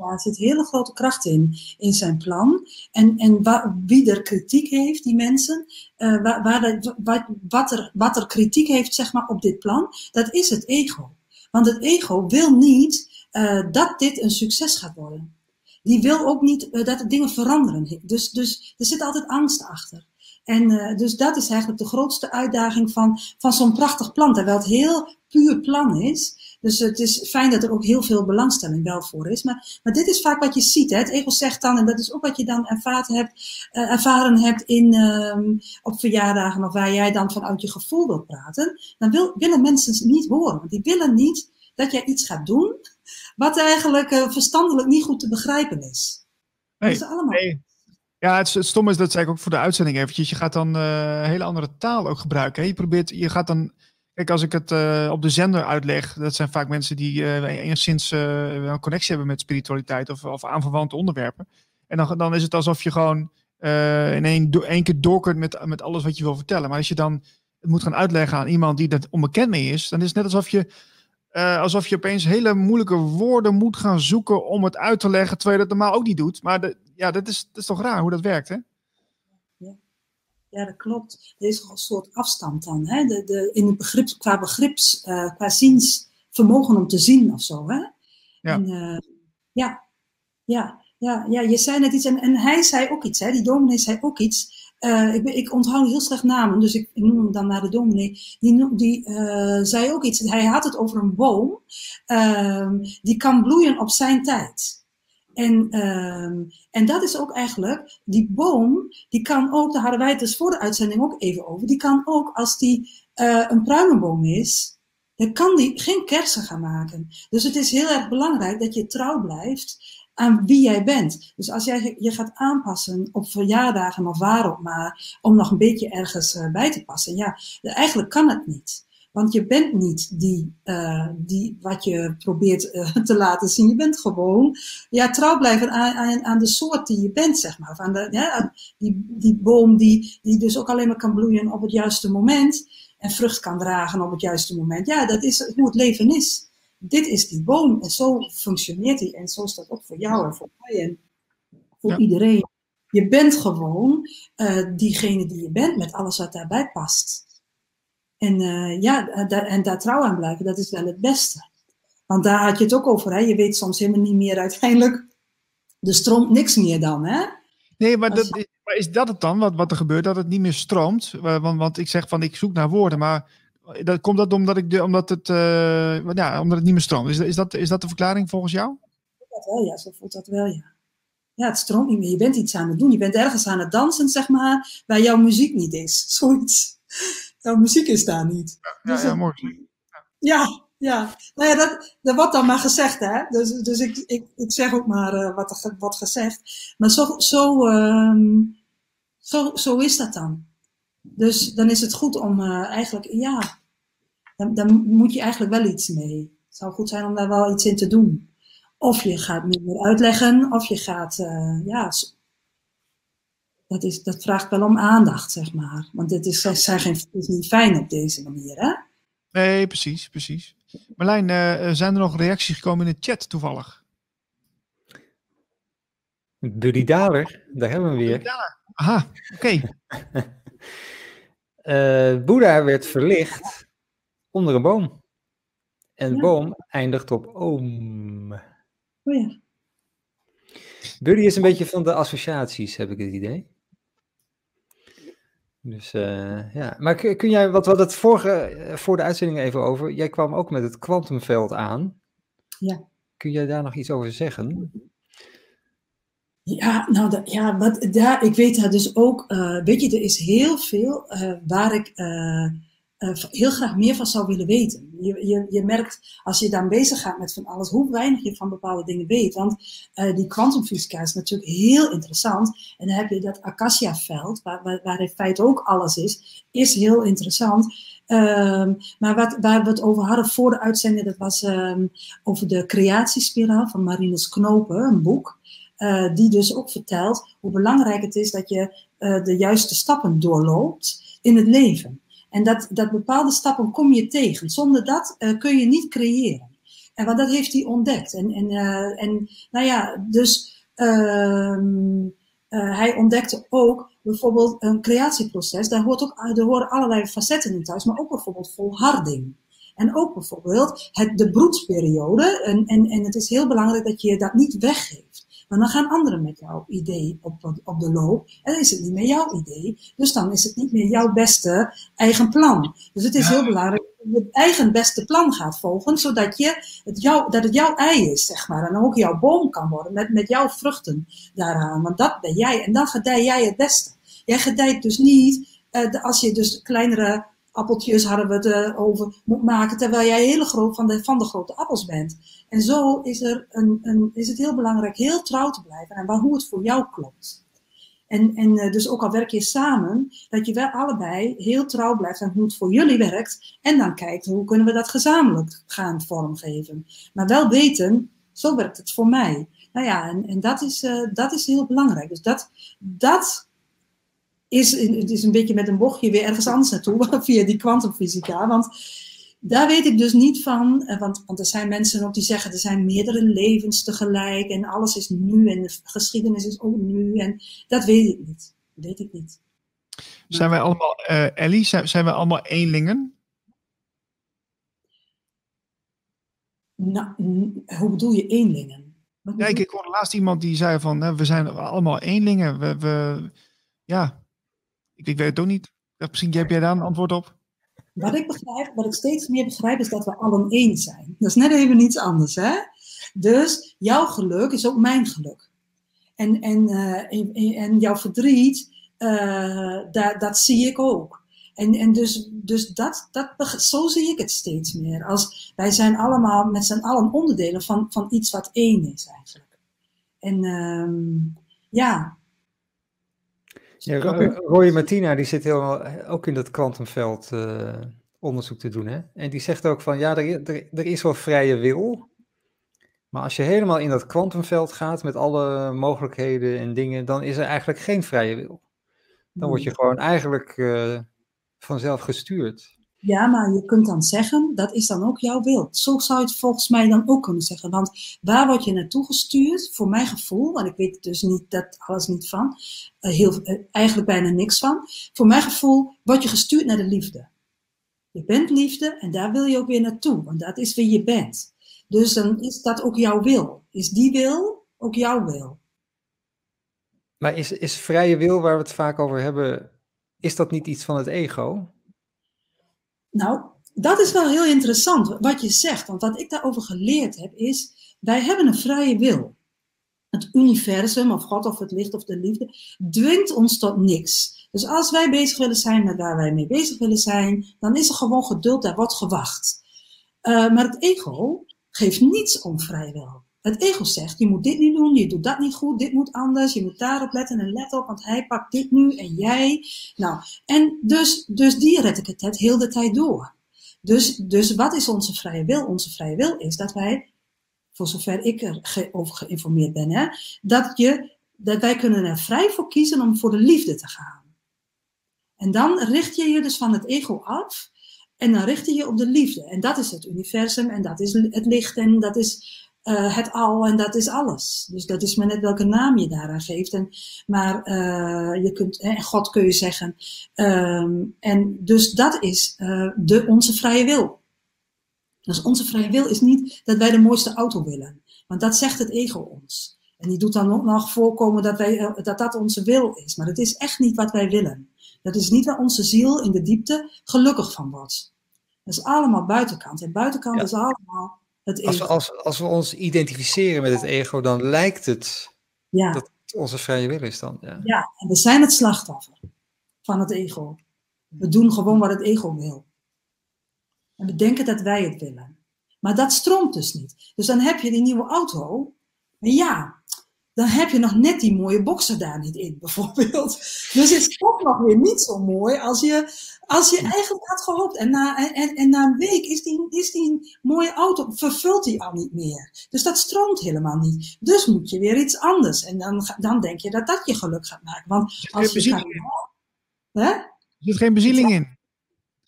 Ja, er zit hele grote kracht in, in zijn plan. En, en wie er kritiek heeft, die mensen, uh, waar, waar wat, wat, er, wat er kritiek heeft zeg maar, op dit plan, dat is het ego. Want het ego wil niet uh, dat dit een succes gaat worden. Die wil ook niet uh, dat de dingen veranderen. Dus, dus er zit altijd angst achter. En dus dat is eigenlijk de grootste uitdaging van, van zo'n prachtig plan. Terwijl het heel puur plan is, dus het is fijn dat er ook heel veel belangstelling wel voor is. Maar, maar dit is vaak wat je ziet. Hè? Het ego zegt dan, en dat is ook wat je dan ervaren hebt, uh, ervaren hebt in, um, op verjaardagen of waar jij dan vanuit je gevoel wilt praten. Dan wil, willen mensen niet horen. Want die willen niet dat jij iets gaat doen wat eigenlijk uh, verstandelijk niet goed te begrijpen is. Nee, dat is allemaal. Nee. Ja, het, het stomme is, dat zei ik ook voor de uitzending eventjes, je gaat dan uh, hele andere taal ook gebruiken. Hè? Je probeert, je gaat dan Als ik het uh, op de zender uitleg, dat zijn vaak mensen die uh, enigszins uh, een connectie hebben met spiritualiteit of, of aanverwante onderwerpen. En dan, dan is het alsof je gewoon in één, één keer door kunt met, met alles wat je wil vertellen. Maar als je dan het moet gaan uitleggen aan iemand die dat onbekend mee is, dan is het net alsof je, alsof je opeens hele moeilijke woorden moet gaan zoeken om het uit te leggen, terwijl je dat normaal ook niet doet. Maar ja, dat is, dat is toch raar hoe dat werkt, hè? Ja, dat klopt. Er is een soort afstand dan. Hè? De, de, in het begrip, qua begrips, uh, qua ziens, vermogen om te zien of zo. Hè? Ja. En, eh, ja, ja, ja, ja, je zei net iets en, en hij zei ook iets, hè? die dominee zei ook iets. Uh, ik, ik, onthoud heel slecht namen, dus ik, noem hem dan naar de dominee. Die, die uh, zei ook iets. Hij had het over een boom uh, die kan bloeien op zijn tijd. En, ehm, en dat is ook eigenlijk, die boom, die kan ook, daar hadden wij het dus voor de uitzending ook even over, die kan ook, als die uh, een pruimenboom is, dan kan die geen kersen gaan maken. Dus het is heel erg belangrijk dat je trouw blijft aan wie jij bent. Dus als jij je gaat aanpassen op verjaardagen of waarop maar, om nog een beetje ergens uh, bij te passen, ja, eigenlijk kan het niet. Want je bent niet die, uh, die wat je probeert uh, te laten zien. Je bent gewoon ja, trouw blijven aan, aan, aan, de soort die je bent, zeg maar. Van de, ja, die, die boom die, die dus ook alleen maar kan bloeien op het juiste moment. En vrucht kan dragen op het juiste moment. Ja, dat is hoe het leven is. Dit is die boom en zo functioneert hij. En zo is dat ook voor jou en voor mij en voor ja. iedereen. Je bent gewoon uh, diegene die je bent met alles wat daarbij past. En uh, ja, da en daar trouw aan blijven, dat is wel het beste. Want daar had je het ook over, hè? Je weet soms helemaal niet meer uiteindelijk. Er stroomt niks meer dan, hè? Nee, maar, dat, is, maar is dat het dan, wat, wat er gebeurt, dat het niet meer stroomt? Want, want ik zeg van, ik zoek naar woorden, maar dat, komt dat omdat, ik de, omdat, het, uh, ja, omdat het niet meer stroomt? Is, is, dat, is dat de verklaring volgens jou? Dat wel, ja. Zo voelt dat wel, ja. Ja, het stroomt niet meer. Je bent iets aan het doen. Je bent ergens aan het dansen, zeg maar, waar jouw muziek niet is. Zoiets jouw muziek is daar niet. Ja, dus ja, mooi. Ja, ja. Nou ja, dat, dat wordt dan maar gezegd, hè. Dus, dus ik, ik, ik zeg ook maar uh, wat er wordt gezegd. Maar zo, zo, um, zo, zo is dat dan. Dus dan is het goed om uh, eigenlijk, ja, dan, dan moet je eigenlijk wel iets mee. Het zou goed zijn om daar wel iets in te doen. Of je gaat meer uitleggen, of je gaat, uh, ja, dat, is, dat vraagt wel om aandacht, zeg maar. Want dit is, zijn geen, is niet fijn op deze manier, hè? Nee, precies, precies. Marlijn, uh, zijn er nog reacties gekomen in de chat toevallig? Buddy Daler, daar hebben we hem weer. Aha, oké. Okay. uh, Boeddha werd verlicht onder een boom. En de ja. boom eindigt op oom. Oh ja. Buddy is een beetje van de associaties, heb ik het idee. Dus uh, ja, maar kun, jij, wat we hadden het vorige, voor de uitzending even over, jij kwam ook met het kwantumveld aan. Ja. Kun jij daar nog iets over zeggen? Ja, nou, dat, ja, wat, daar, ik weet daar dus ook, uh, weet je, er is heel veel uh, waar ik heel graag meer van zou willen weten. Je, je, je merkt als je dan bezig gaat met van alles, hoe weinig je van bepaalde dingen weet. Want uh, die kwantumfysica is natuurlijk heel interessant. En dan heb je dat Akasha-veld, waar, waar, waar, in feite ook alles is, is heel interessant. Um, maar wat, waar we het over hadden voor de uitzending, dat was um, over de creatiespiraal van Marinus Knopen, een boek. Uh, die dus ook vertelt hoe belangrijk het is dat je de juiste stappen doorloopt in het leven. En dat, dat bepaalde stappen kom je tegen. Zonder dat uh, kun je niet creëren. En want dat heeft hij ontdekt. En, en, uh, en nou ja, dus uh, hij ontdekte ook bijvoorbeeld een creatieproces. Daar, hoort ook, er horen allerlei facetten in thuis, maar ook bijvoorbeeld volharding. En ook bijvoorbeeld het, de broedsperiode. En, en, en het is heel belangrijk dat je dat niet weggeeft. Maar dan gaan anderen met jouw idee op, op de loop. En dan is het niet meer jouw idee. Dus dan is het niet meer jouw beste eigen plan. Dus het is ja. heel belangrijk dat je het eigen beste plan gaat volgen. Zodat je het jou, dat het jouw ei is, zeg maar. En ook jouw boom kan worden met, met jouw vruchten daaraan. Want dat ben jij. En dan gedij jij het beste. Jij gedijt dus niet uh, als je dus kleinere appeltjes hadden we het uh, over moet maken, terwijl jij hele groot van de, van de grote appels bent. En zo is, er een, een, is het heel belangrijk heel trouw te blijven en hoe het voor jou klopt. En, en uh, dus ook al werk je samen, dat je wel allebei heel trouw blijft aan hoe het voor jullie werkt. En dan kijkt hoe kunnen we dat gezamenlijk gaan vormgeven. Maar wel weten, zo werkt het voor mij. Nou ja, en, en dat, is, uh, dat is heel belangrijk. Dus dat, dat is, het is een beetje met een bochtje weer ergens anders naartoe, via die kwantumfysica. Want daar weet ik dus niet van, want, want er zijn mensen ook die zeggen er zijn meerdere levens tegelijk en alles is nu en de geschiedenis is ook nu en dat weet ik niet. Dat weet ik niet. Zijn wij allemaal, uh, Ellie, zijn, zijn wij allemaal eenlingen? Nou, hoe bedoel je eenlingen? Wat Ja, ik, ik hoorde laatst iemand die zei van, we zijn allemaal eenlingen. We, we, ja, ik, weet het ook niet. Misschien heb jij daar een antwoord op? Wat ik begrijp, wat ik steeds meer begrijp, is dat we allen één zijn. Dat is net even iets anders, hè? Dus jouw geluk is ook mijn geluk. En, en, eh, en, jouw verdriet, eh, dat, dat zie ik ook. En, en dus, dus dat, dat, zo zie ik het steeds meer. Als, wij zijn allemaal met z'n allen onderdelen van, van iets wat één is eigenlijk. En ehm, ja, Ja, Ro- Roy Martina, die zit helemaal eh, ook in dat kwantumveld eh, onderzoek te doen. Hè? En die zegt ook van, ja, er, er, er is wel vrije wil. Maar als je helemaal in dat kwantumveld gaat met alle mogelijkheden en dingen, dan is er eigenlijk geen vrije wil. Dan word je gewoon eigenlijk eh, vanzelf gestuurd. Ja, maar je kunt dan zeggen, dat is dan ook jouw wil. Zo zou je het volgens mij dan ook kunnen zeggen. Want waar word je naartoe gestuurd? Voor mijn gevoel, want ik weet dus niet dat alles niet van, eh, heel, eh, eigenlijk bijna niks van. Voor mijn gevoel word je gestuurd naar de liefde. Je bent liefde en daar wil je ook weer naartoe, want dat is wie je bent. Dus dan is dat ook jouw wil. Is die wil ook jouw wil? Maar is, is vrije wil, waar we het vaak over hebben, is dat niet iets van het ego? Nou, dat is wel heel interessant wat je zegt. Want wat ik daarover geleerd heb is, wij hebben een vrije wil. Het universum, of God, of het licht, of de liefde, dwingt ons tot niks. Dus als wij bezig willen zijn met waar wij mee bezig willen zijn, dan is er gewoon geduld, daar wordt gewacht. Eh, maar het ego geeft niets om vrije wil. Het ego zegt, je moet dit niet doen, je doet dat niet goed, dit moet anders, je moet daarop letten en let op, want hij pakt dit nu en jij. Nou, en dus, dus die red ik het het heel de tijd door. Dus, dus wat is onze vrije wil? Onze vrije wil is dat wij, voor zover ik er ge- over geïnformeerd ben, hè, dat, je, dat wij kunnen er vrij voor kiezen om voor de liefde te gaan. En dan richt je je dus van het ego af en dan richt je je op de liefde. En dat is het universum en dat is het licht en dat is eh, het al en dat is alles. Dus dat is maar net welke naam je daaraan geeft. En, maar eh, je kunt, hè, en God kun je zeggen. Ehm, en dus dat is eh, de, onze vrije wil. Dus onze vrije wil is niet dat wij de mooiste auto willen. Want dat zegt het ego ons. En die doet dan ook nog voorkomen dat, wij, dat dat onze wil is. Maar het is echt niet wat wij willen. Dat is niet waar onze ziel in de diepte gelukkig van wordt. Dat is allemaal buitenkant. En buitenkant Ja. is allemaal het. Als we, als, als we ons identificeren met het ego, dan lijkt het ja. dat het onze vrije wil is dan. Ja. ja, en we zijn het slachtoffer van het ego. We doen gewoon wat het ego wil. En we denken dat wij het willen. Maar dat stroomt dus niet. Dus dan heb je die nieuwe auto. En ja, dan heb je nog net die mooie boxer daar niet in, bijvoorbeeld. Dus het is toch nog weer niet zo mooi als je, als je eigenlijk had gehoopt. En na, en, en na een week is die, is die mooie auto, vervult die al niet meer. Dus dat stroomt helemaal niet. Dus moet je weer iets anders. En dan, dan denk je dat dat je geluk gaat maken. Want als je in. hè? Er zit geen bezieling in.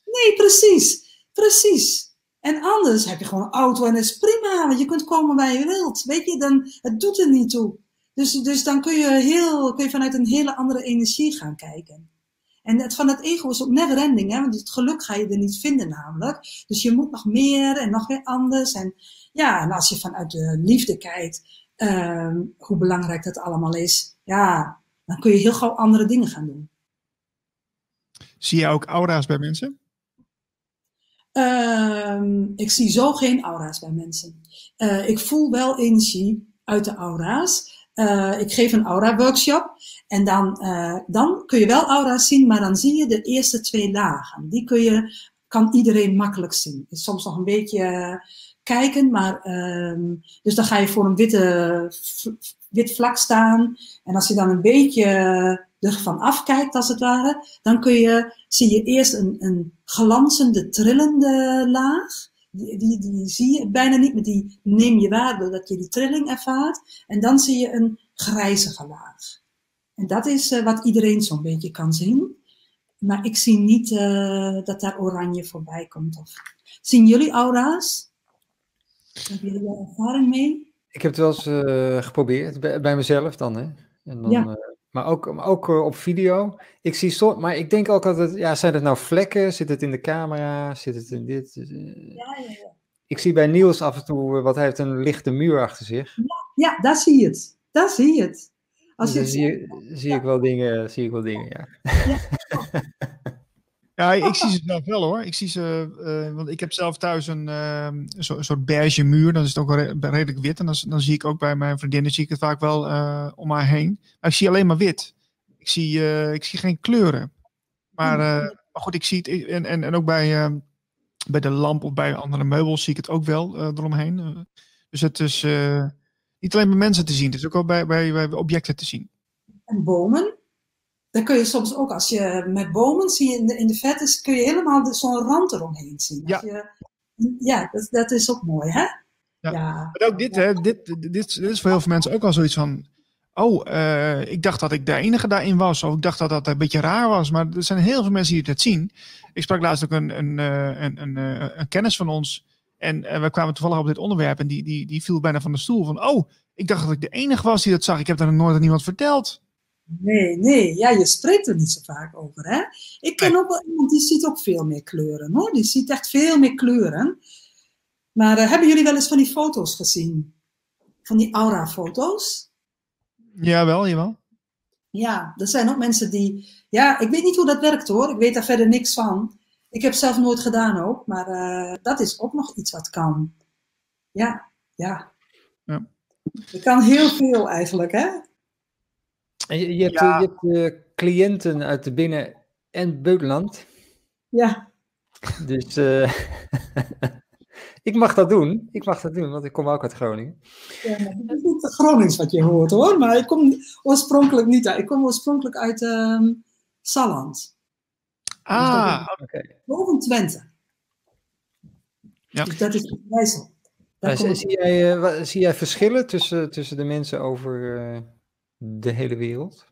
Nee, precies. Precies. En anders heb je gewoon een auto en dat is prima, want je kunt komen waar je wilt. Weet je, dan, het doet er niet toe. Dus, dus dan kun je, heel, kun je vanuit een hele andere energie gaan kijken. En het van het ego is ook never ending, hè? want het geluk ga je er niet vinden namelijk. Dus je moet nog meer en nog weer anders. En ja, en als je vanuit de liefde kijkt, ehm, hoe belangrijk dat allemaal is, ja, dan kun je heel gauw andere dingen gaan doen. Zie je ook aura's bij mensen? Ehm, ik zie zo geen aura's bij mensen. Eh, ik voel wel energie uit de aura's. Eh, ik geef een aura-workshop en dan, eh, dan kun je wel aura's zien, maar dan zie je de eerste twee lagen. Die kun je, kan iedereen makkelijk zien. Is soms nog een beetje eh, kijken, maar ehm, dus dan ga je voor een witte, wit vlak staan en als je dan een beetje ervan afkijkt als het ware, dan kun je, zie je eerst een, een glanzende, trillende laag. Die, die, die zie je bijna niet, maar die neem je waar doordat je die trilling ervaart. En dan zie je een grijzige laag. En dat is eh, wat iedereen zo'n beetje kan zien. Maar ik zie niet eh, dat daar oranje voorbij komt. Of... Zien jullie aura's? Hebben jullie daar ervaring mee? Ik heb het wel eens eh, geprobeerd, bij, bij mezelf dan. Hè? En dan Ja. Eh, maar ook, maar ook eh, op video. Ik zie soms, maar ik denk ook altijd, ja, zijn het nou vlekken? Zit het in de camera? Zit het in dit? Eh, Ja, ja, ja. ik zie bij Niels af en toe, wat hij heeft een lichte muur achter zich. Ja, daar zie je het. Daar zie je het. Als je zie, zie ik wel dingen, zie ik wel dingen, ja. ja. Ik zie ze zelf wel hoor. Ik zie ze, uh, want ik heb zelf thuis een, uh, zo, een soort beige muur. Dan is het ook redelijk wit. En dan, dan zie ik ook bij mijn vriendinnen zie ik het vaak wel uh, om haar heen. Maar ik zie alleen maar wit. Ik zie, ik zie geen kleuren. Maar, maar goed, ik zie het. En, en, en ook bij, bij de lamp of bij andere meubels zie ik het ook wel eromheen. dus het is niet alleen bij mensen te zien, het is ook wel bij, bij, bij objecten te zien. En bomen? Dan kun je soms ook, als je met bomen zie je in de, in de vettes, kun je helemaal zo'n rand eromheen zien. Ja, je, ja dat, dat is ook mooi, hè? Ja. ja. Maar ook dit, hè, dit, dit, dit, is voor heel veel mensen ook al zoiets van. Oh, uh, ik dacht dat ik de enige daarin was. Of ik dacht dat dat een beetje raar was. Maar er zijn heel veel mensen die het zien. Ik sprak laatst ook een, een, eh, een, een, een, een kennis van ons. En we kwamen toevallig op dit onderwerp. En die, die, die viel bijna van de stoel. Van, oh, ik dacht dat ik de enige was die dat zag. Ik heb dat nog nooit aan iemand verteld. Nee, nee, ja, je spreekt er niet zo vaak over. Hè? Ik ken ook wel iemand die ziet ook veel meer kleuren hoor. Die ziet echt veel meer kleuren. Maar uh, hebben jullie wel eens van die foto's gezien? Van die aura-foto's? Jawel, jawel. Ja, er zijn ook mensen die. Ja, ik weet niet hoe dat werkt hoor. Ik weet daar verder niks van. Ik heb zelf nooit gedaan ook, maar uh, dat is ook nog iets wat kan. Ja, ja. ja. Kan heel veel eigenlijk, hè? Je, je hebt, je hebt uh, cliënten uit de binnen- en buitenland. Ja. Dus uh, ik mag dat doen. Ik mag dat doen, want ik kom ook uit Groningen. Ja, het is niet Gronings wat je hoort hoor, maar ik kom oorspronkelijk niet uit. Ik kom oorspronkelijk uit um, Salland. Ah, dus oké. Okay. Boven Twente. Ja. Dus dat is Wijssel. Zie, jij, uh, zie jij verschillen tussen, tussen de mensen over uh, de hele wereld?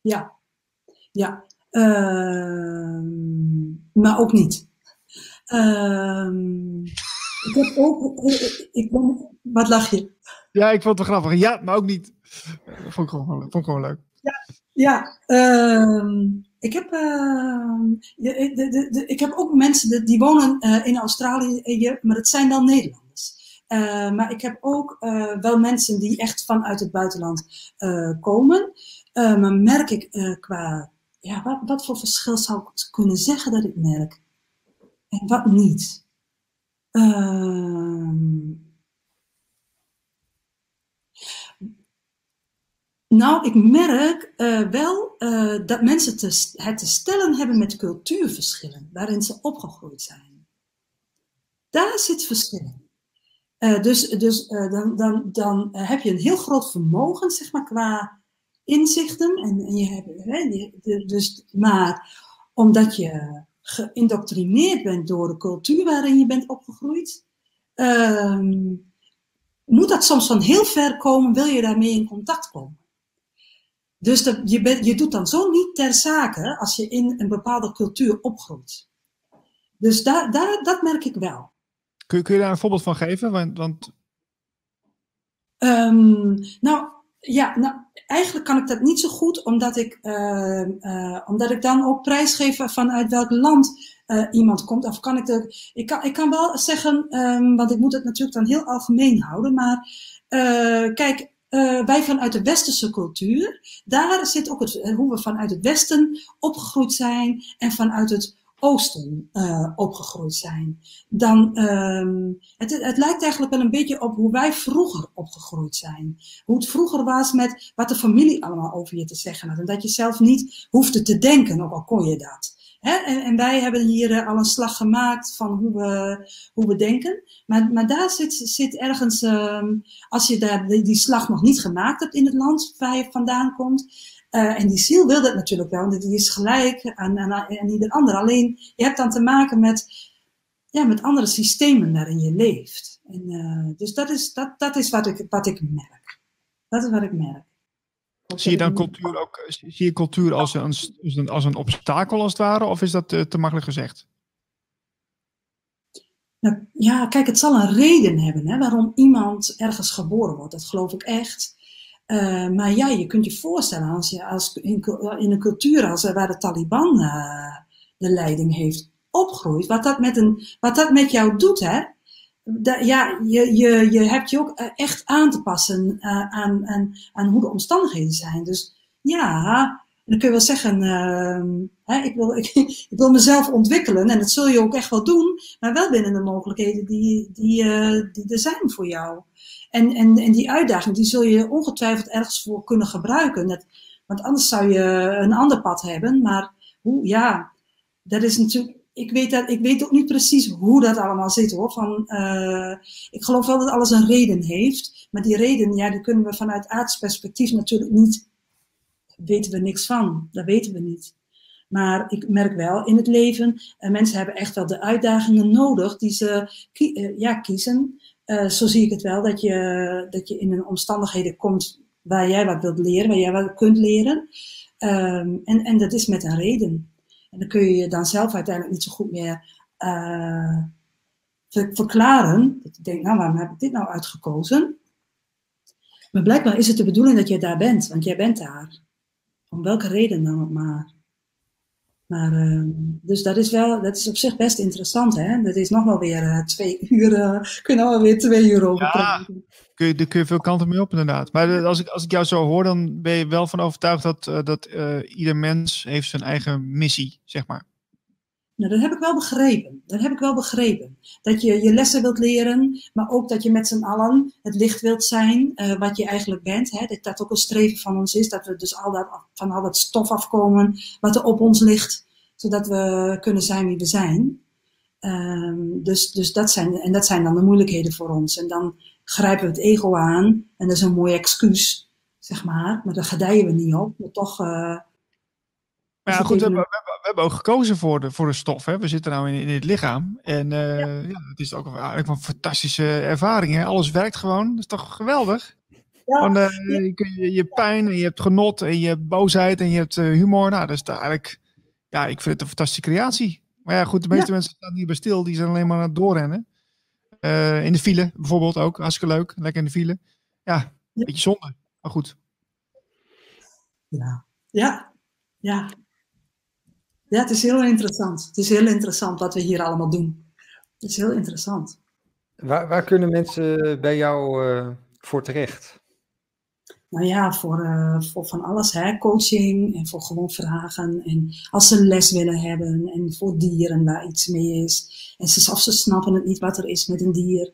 Ja, ja. Uh, maar ook niet. Ehm, ik heb ook. Ik ben, wat lach je? Ja, ik vond het wel grappig. Ja, maar ook niet. Vond ik gewoon, vond ik gewoon leuk. Ja, ja ehm, ik, heb, de, de, de, ik heb ook mensen die wonen uh, in Australië, maar het zijn dan Nederlanders. Uh, maar ik heb ook uh, wel mensen die echt vanuit het buitenland uh, komen. maar merk ik qua, ja, wat, wat, voor verschil zou ik kunnen zeggen dat ik merk? En wat niet? Ehm, nou, ik merk wel dat mensen het te stellen hebben met cultuurverschillen, waarin ze opgegroeid zijn. Daar zit verschil uh, dus dus uh, dan, dan, dan uh, heb je een heel groot vermogen, zeg maar, qua inzichten. En, en je hebt, hè, dus, maar omdat je geïndoctrineerd bent door de cultuur waarin je bent opgegroeid, ehm, moet dat soms van heel ver komen, wil je daarmee in contact komen. Dus dat, je, je doet dan zo niet ter zake als je in een bepaalde cultuur opgroeit. Dus daar, daar, dat merk ik wel. Kun, je daar een voorbeeld van geven? Want, want... Um, nou, ja, nou, eigenlijk kan ik dat niet zo goed, omdat ik, uh, uh, omdat ik dan ook prijsgeef vanuit welk land uh, iemand komt. Of kan ik, de, ik, kan, ik kan wel zeggen, um, want ik moet het natuurlijk dan heel algemeen houden, maar kijk, wij vanuit de westerse cultuur, daar zit ook het, hoe we vanuit het westen opgegroeid zijn en vanuit het oosten uh, opgegroeid zijn. Dan, um, het, het lijkt eigenlijk wel een beetje op hoe wij vroeger opgegroeid zijn. Hoe het vroeger was met wat de familie allemaal over je te zeggen had. En dat je zelf niet hoefde te denken, ook al kon je dat. En, en, wij hebben hier uh, al een slag gemaakt van hoe we, hoe we denken. Maar, maar daar zit, zit ergens, um, als je daar die, die slag nog niet gemaakt hebt in het land waar je vandaan komt, uh, en die ziel wil dat natuurlijk wel, want die is gelijk aan, aan, aan ieder ander. Alleen je hebt dan te maken met, ja, met andere systemen waarin je leeft. En, uh, dus dat is, dat, dat is wat, ik, wat ik merk. Dat is wat ik merk. Zie je dan cultuur ook zie je cultuur als een, als een obstakel als het ware, of is dat te, te makkelijk gezegd? Nou, ja, kijk, het zal een reden hebben hè, waarom iemand ergens geboren wordt. Dat geloof ik echt. Uh, maar ja, je kunt je voorstellen als je als in, in een cultuur als waar de Taliban uh, de leiding heeft opgroeit, wat dat met, een, wat dat met jou doet, hè? ja, je, je, je hebt je ook eh, echt aan te passen aan, aan, hoe de omstandigheden zijn. Dus ja, dan kun je wel zeggen, uh, hè, ik, wil, ik, ik, wil mezelf ontwikkelen en dat zul je ook echt wel doen, maar wel binnen de mogelijkheden die, die, die er zijn voor jou. En, en, en die uitdaging, die zul je ongetwijfeld ergens voor kunnen gebruiken. Want anders zou je een ander pad hebben, maar hoe, ja, dat is natuurlijk ik weet, dat, ik weet ook niet precies hoe dat allemaal zit hoor. Van, uh, ik geloof wel dat alles een reden heeft. Maar die reden, ja, die kunnen we vanuit aardsperspectief natuurlijk niet. weten we niks van. Dat weten we niet. Maar ik merk wel in het leven, uh, mensen hebben echt wel de uitdagingen nodig die ze uh, ja, kiezen. Zo zie ik het wel, dat je, dat je in een omstandigheden komt waar jij wat wilt leren, waar jij wat kunt leren. Um, en, en dat is met een reden. En dan kun je je dan zelf uiteindelijk niet zo goed meer uh, verklaren. Dat je denkt, nou waarom heb ik dit nou uitgekozen? Maar blijkbaar is het de bedoeling dat je daar bent, want jij bent daar. Om welke reden dan ook maar. Maar, uh, dus dat is wel, dat is op zich best interessant, hè? Dat is nog wel weer uh, twee uur, uh, kun je nog wel weer twee uur over ja, Kun je, daar kun je veel kanten mee op, inderdaad. Maar als ik, als ik jou zo hoor, dan ben je wel van overtuigd dat, dat ieder mens heeft zijn eigen missie, zeg maar. Nou, dat heb ik wel begrepen. Dat heb ik wel begrepen. Dat je je lessen wilt leren, maar ook dat je met z'n allen het licht wilt zijn, uh, wat je eigenlijk bent. Hè? Dat dat ook een streven van ons is, dat we dus al dat, van al dat stof afkomen wat er op ons ligt, zodat we kunnen zijn wie we zijn. Um, dus, dus dat zijn, en dat zijn dan de moeilijkheden voor ons. En dan grijpen we het ego aan, en dat is een mooi excuus, zeg maar. Maar daar gedijen we niet op. Maar toch. Uh, maar ja, goed, we hebben, we hebben ook gekozen voor de, voor de stof. Hè. We zitten nou in, in het lichaam. En uh, ja. ja. het is ook eigenlijk een fantastische ervaring. Hè. Alles werkt gewoon. Dat is toch geweldig? Ja. Want, uh, je, je, je pijn en je hebt genot en je hebt boosheid en je hebt uh, humor. Nou, dat is eigenlijk... Ja, ik vind het een fantastische creatie. Maar ja, goed, de meeste mensen staan hier bij stil. Die zijn alleen maar aan het doorrennen. In de file bijvoorbeeld ook. Hartstikke leuk. Lekker in de file. Ja, een beetje zonde. Maar goed. Ja. Ja. Ja. Ja, het is heel interessant. Het is heel interessant wat we hier allemaal doen. Het is heel interessant. Waar, waar kunnen mensen bij jou uh, voor terecht? Nou ja, voor, uh, voor van alles. Hè? Coaching en voor gewoon vragen. En als ze les willen hebben. En voor dieren waar iets mee is. En ze, of ze snappen het niet wat er is met een dier.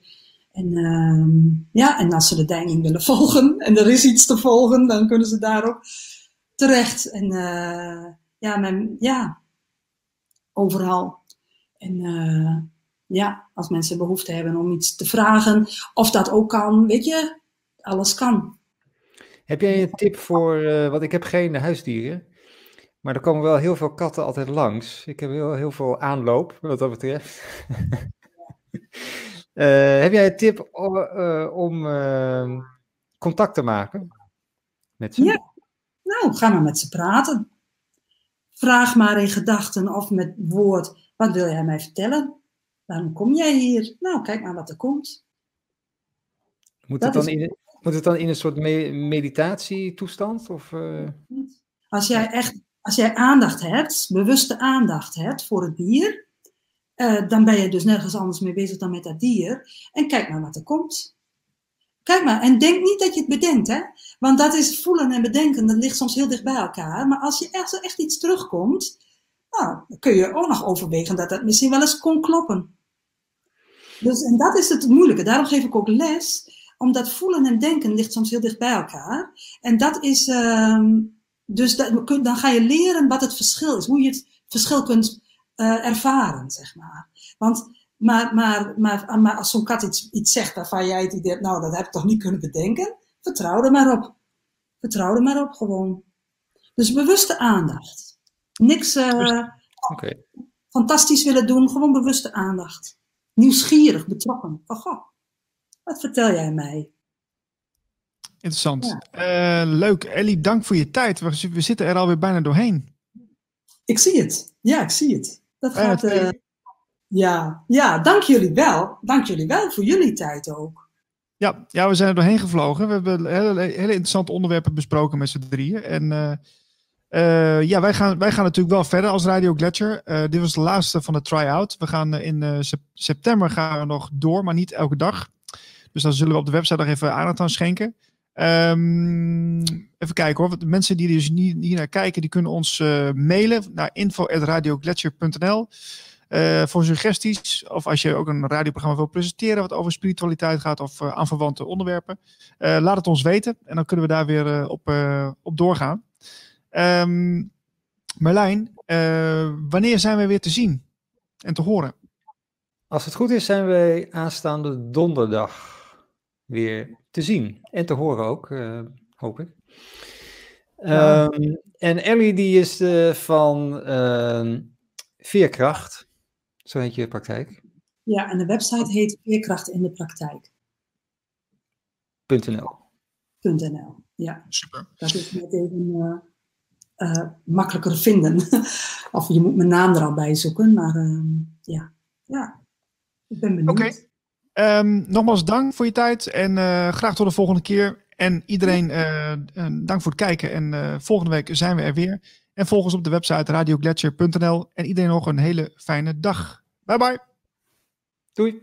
En, uh, ja, en als ze de deining willen volgen. En er is iets te volgen. Dan kunnen ze daar ook terecht. En uh, ja, mijn, ja, overal. En uh, ja, als mensen behoefte hebben om iets te vragen, of dat ook kan, weet je, alles kan. Heb jij een tip voor, uh, want ik heb geen huisdieren, maar er komen wel heel veel katten altijd langs. Ik heb heel, heel veel aanloop, wat dat betreft. uh, heb jij een tip om contact te maken met ze? Ja, nou, ga maar met ze praten. Vraag maar in gedachten of met woord, wat wil jij mij vertellen? Waarom kom jij hier? Nou, kijk maar wat er komt. Moet, het dan, is... in, moet het dan in een soort me meditatietoestand? Of, uh... Als jij echt als jij aandacht hebt, bewuste aandacht hebt voor het dier, uh, dan ben je dus nergens anders mee bezig dan met dat dier. En kijk maar wat er komt. Kijk maar, en denk niet dat je het bedenkt, hè? Want dat is voelen en bedenken, dat ligt soms heel dicht bij elkaar. Maar als je echt, echt iets terugkomt, nou, dan kun je ook nog overwegen dat dat misschien wel eens kon kloppen. Dus, en dat is het moeilijke. Daarom geef ik ook les, omdat voelen en denken ligt soms heel dicht bij elkaar. En dat is, um, dus dat, dan ga je leren wat het verschil is, hoe je het verschil kunt uh, ervaren, zeg maar. Want maar, maar, maar, maar als zo'n kat iets, iets zegt waarvan jij het idee hebt, nou, dat heb ik toch niet kunnen bedenken, vertrouw er maar op. Vertrouw er maar op, gewoon. Dus bewuste aandacht. Niks uh, okay. fantastisch willen doen, gewoon bewuste aandacht. Nieuwsgierig, betrokken. Oh, goh, wat vertel jij mij? Interessant. Ja. Uh, leuk. Ellie, dank voor je tijd. We, we, zitten er alweer bijna doorheen. Ik zie het. Ja, ik zie het. Dat gaat... Uh, ja, ja, dank jullie wel. Dank jullie wel voor jullie tijd ook. Ja, ja we zijn er doorheen gevlogen. We hebben hele, hele interessante onderwerpen besproken met z'n drieën. En uh, Uh, ja, wij gaan, wij gaan natuurlijk wel verder als Radio Gletscher. Uh, dit was de laatste van de try-out. We gaan in september gaan we nog door, maar niet elke dag. Dus dan zullen we op de website nog even aandacht aan schenken. Um, even kijken hoor. De mensen die dus hier naar kijken, die kunnen ons mailen naar info.radiogletscher.nl uh, voor suggesties. Of als je ook een radioprogramma wil presenteren wat over spiritualiteit gaat of uh, aanverwante onderwerpen. Uh, laat het ons weten en dan kunnen we daar weer op, op doorgaan. Um, Marlijn, wanneer zijn we weer te zien en te horen? Als het goed is, zijn wij aanstaande donderdag weer te zien en te horen ook, hoop ik. Um, en Ellie die is van ehm, Veerkracht. Zo heet je praktijk? Ja, en de website heet Veerkracht in de Praktijk. .nl. .nl, ja. Super. Dat is net even uh, uh, makkelijker vinden. of je moet mijn naam er al bij zoeken, maar uh, ja. ja, ik ben benieuwd. Oké. Okay. Um, ehm, nogmaals dank voor je tijd en uh, graag tot de volgende keer. En iedereen dank voor het kijken en volgende week zijn we er weer. En volg ons op de website radiogletscher.nl. En iedereen nog een hele fijne dag. Bye bye. Doei.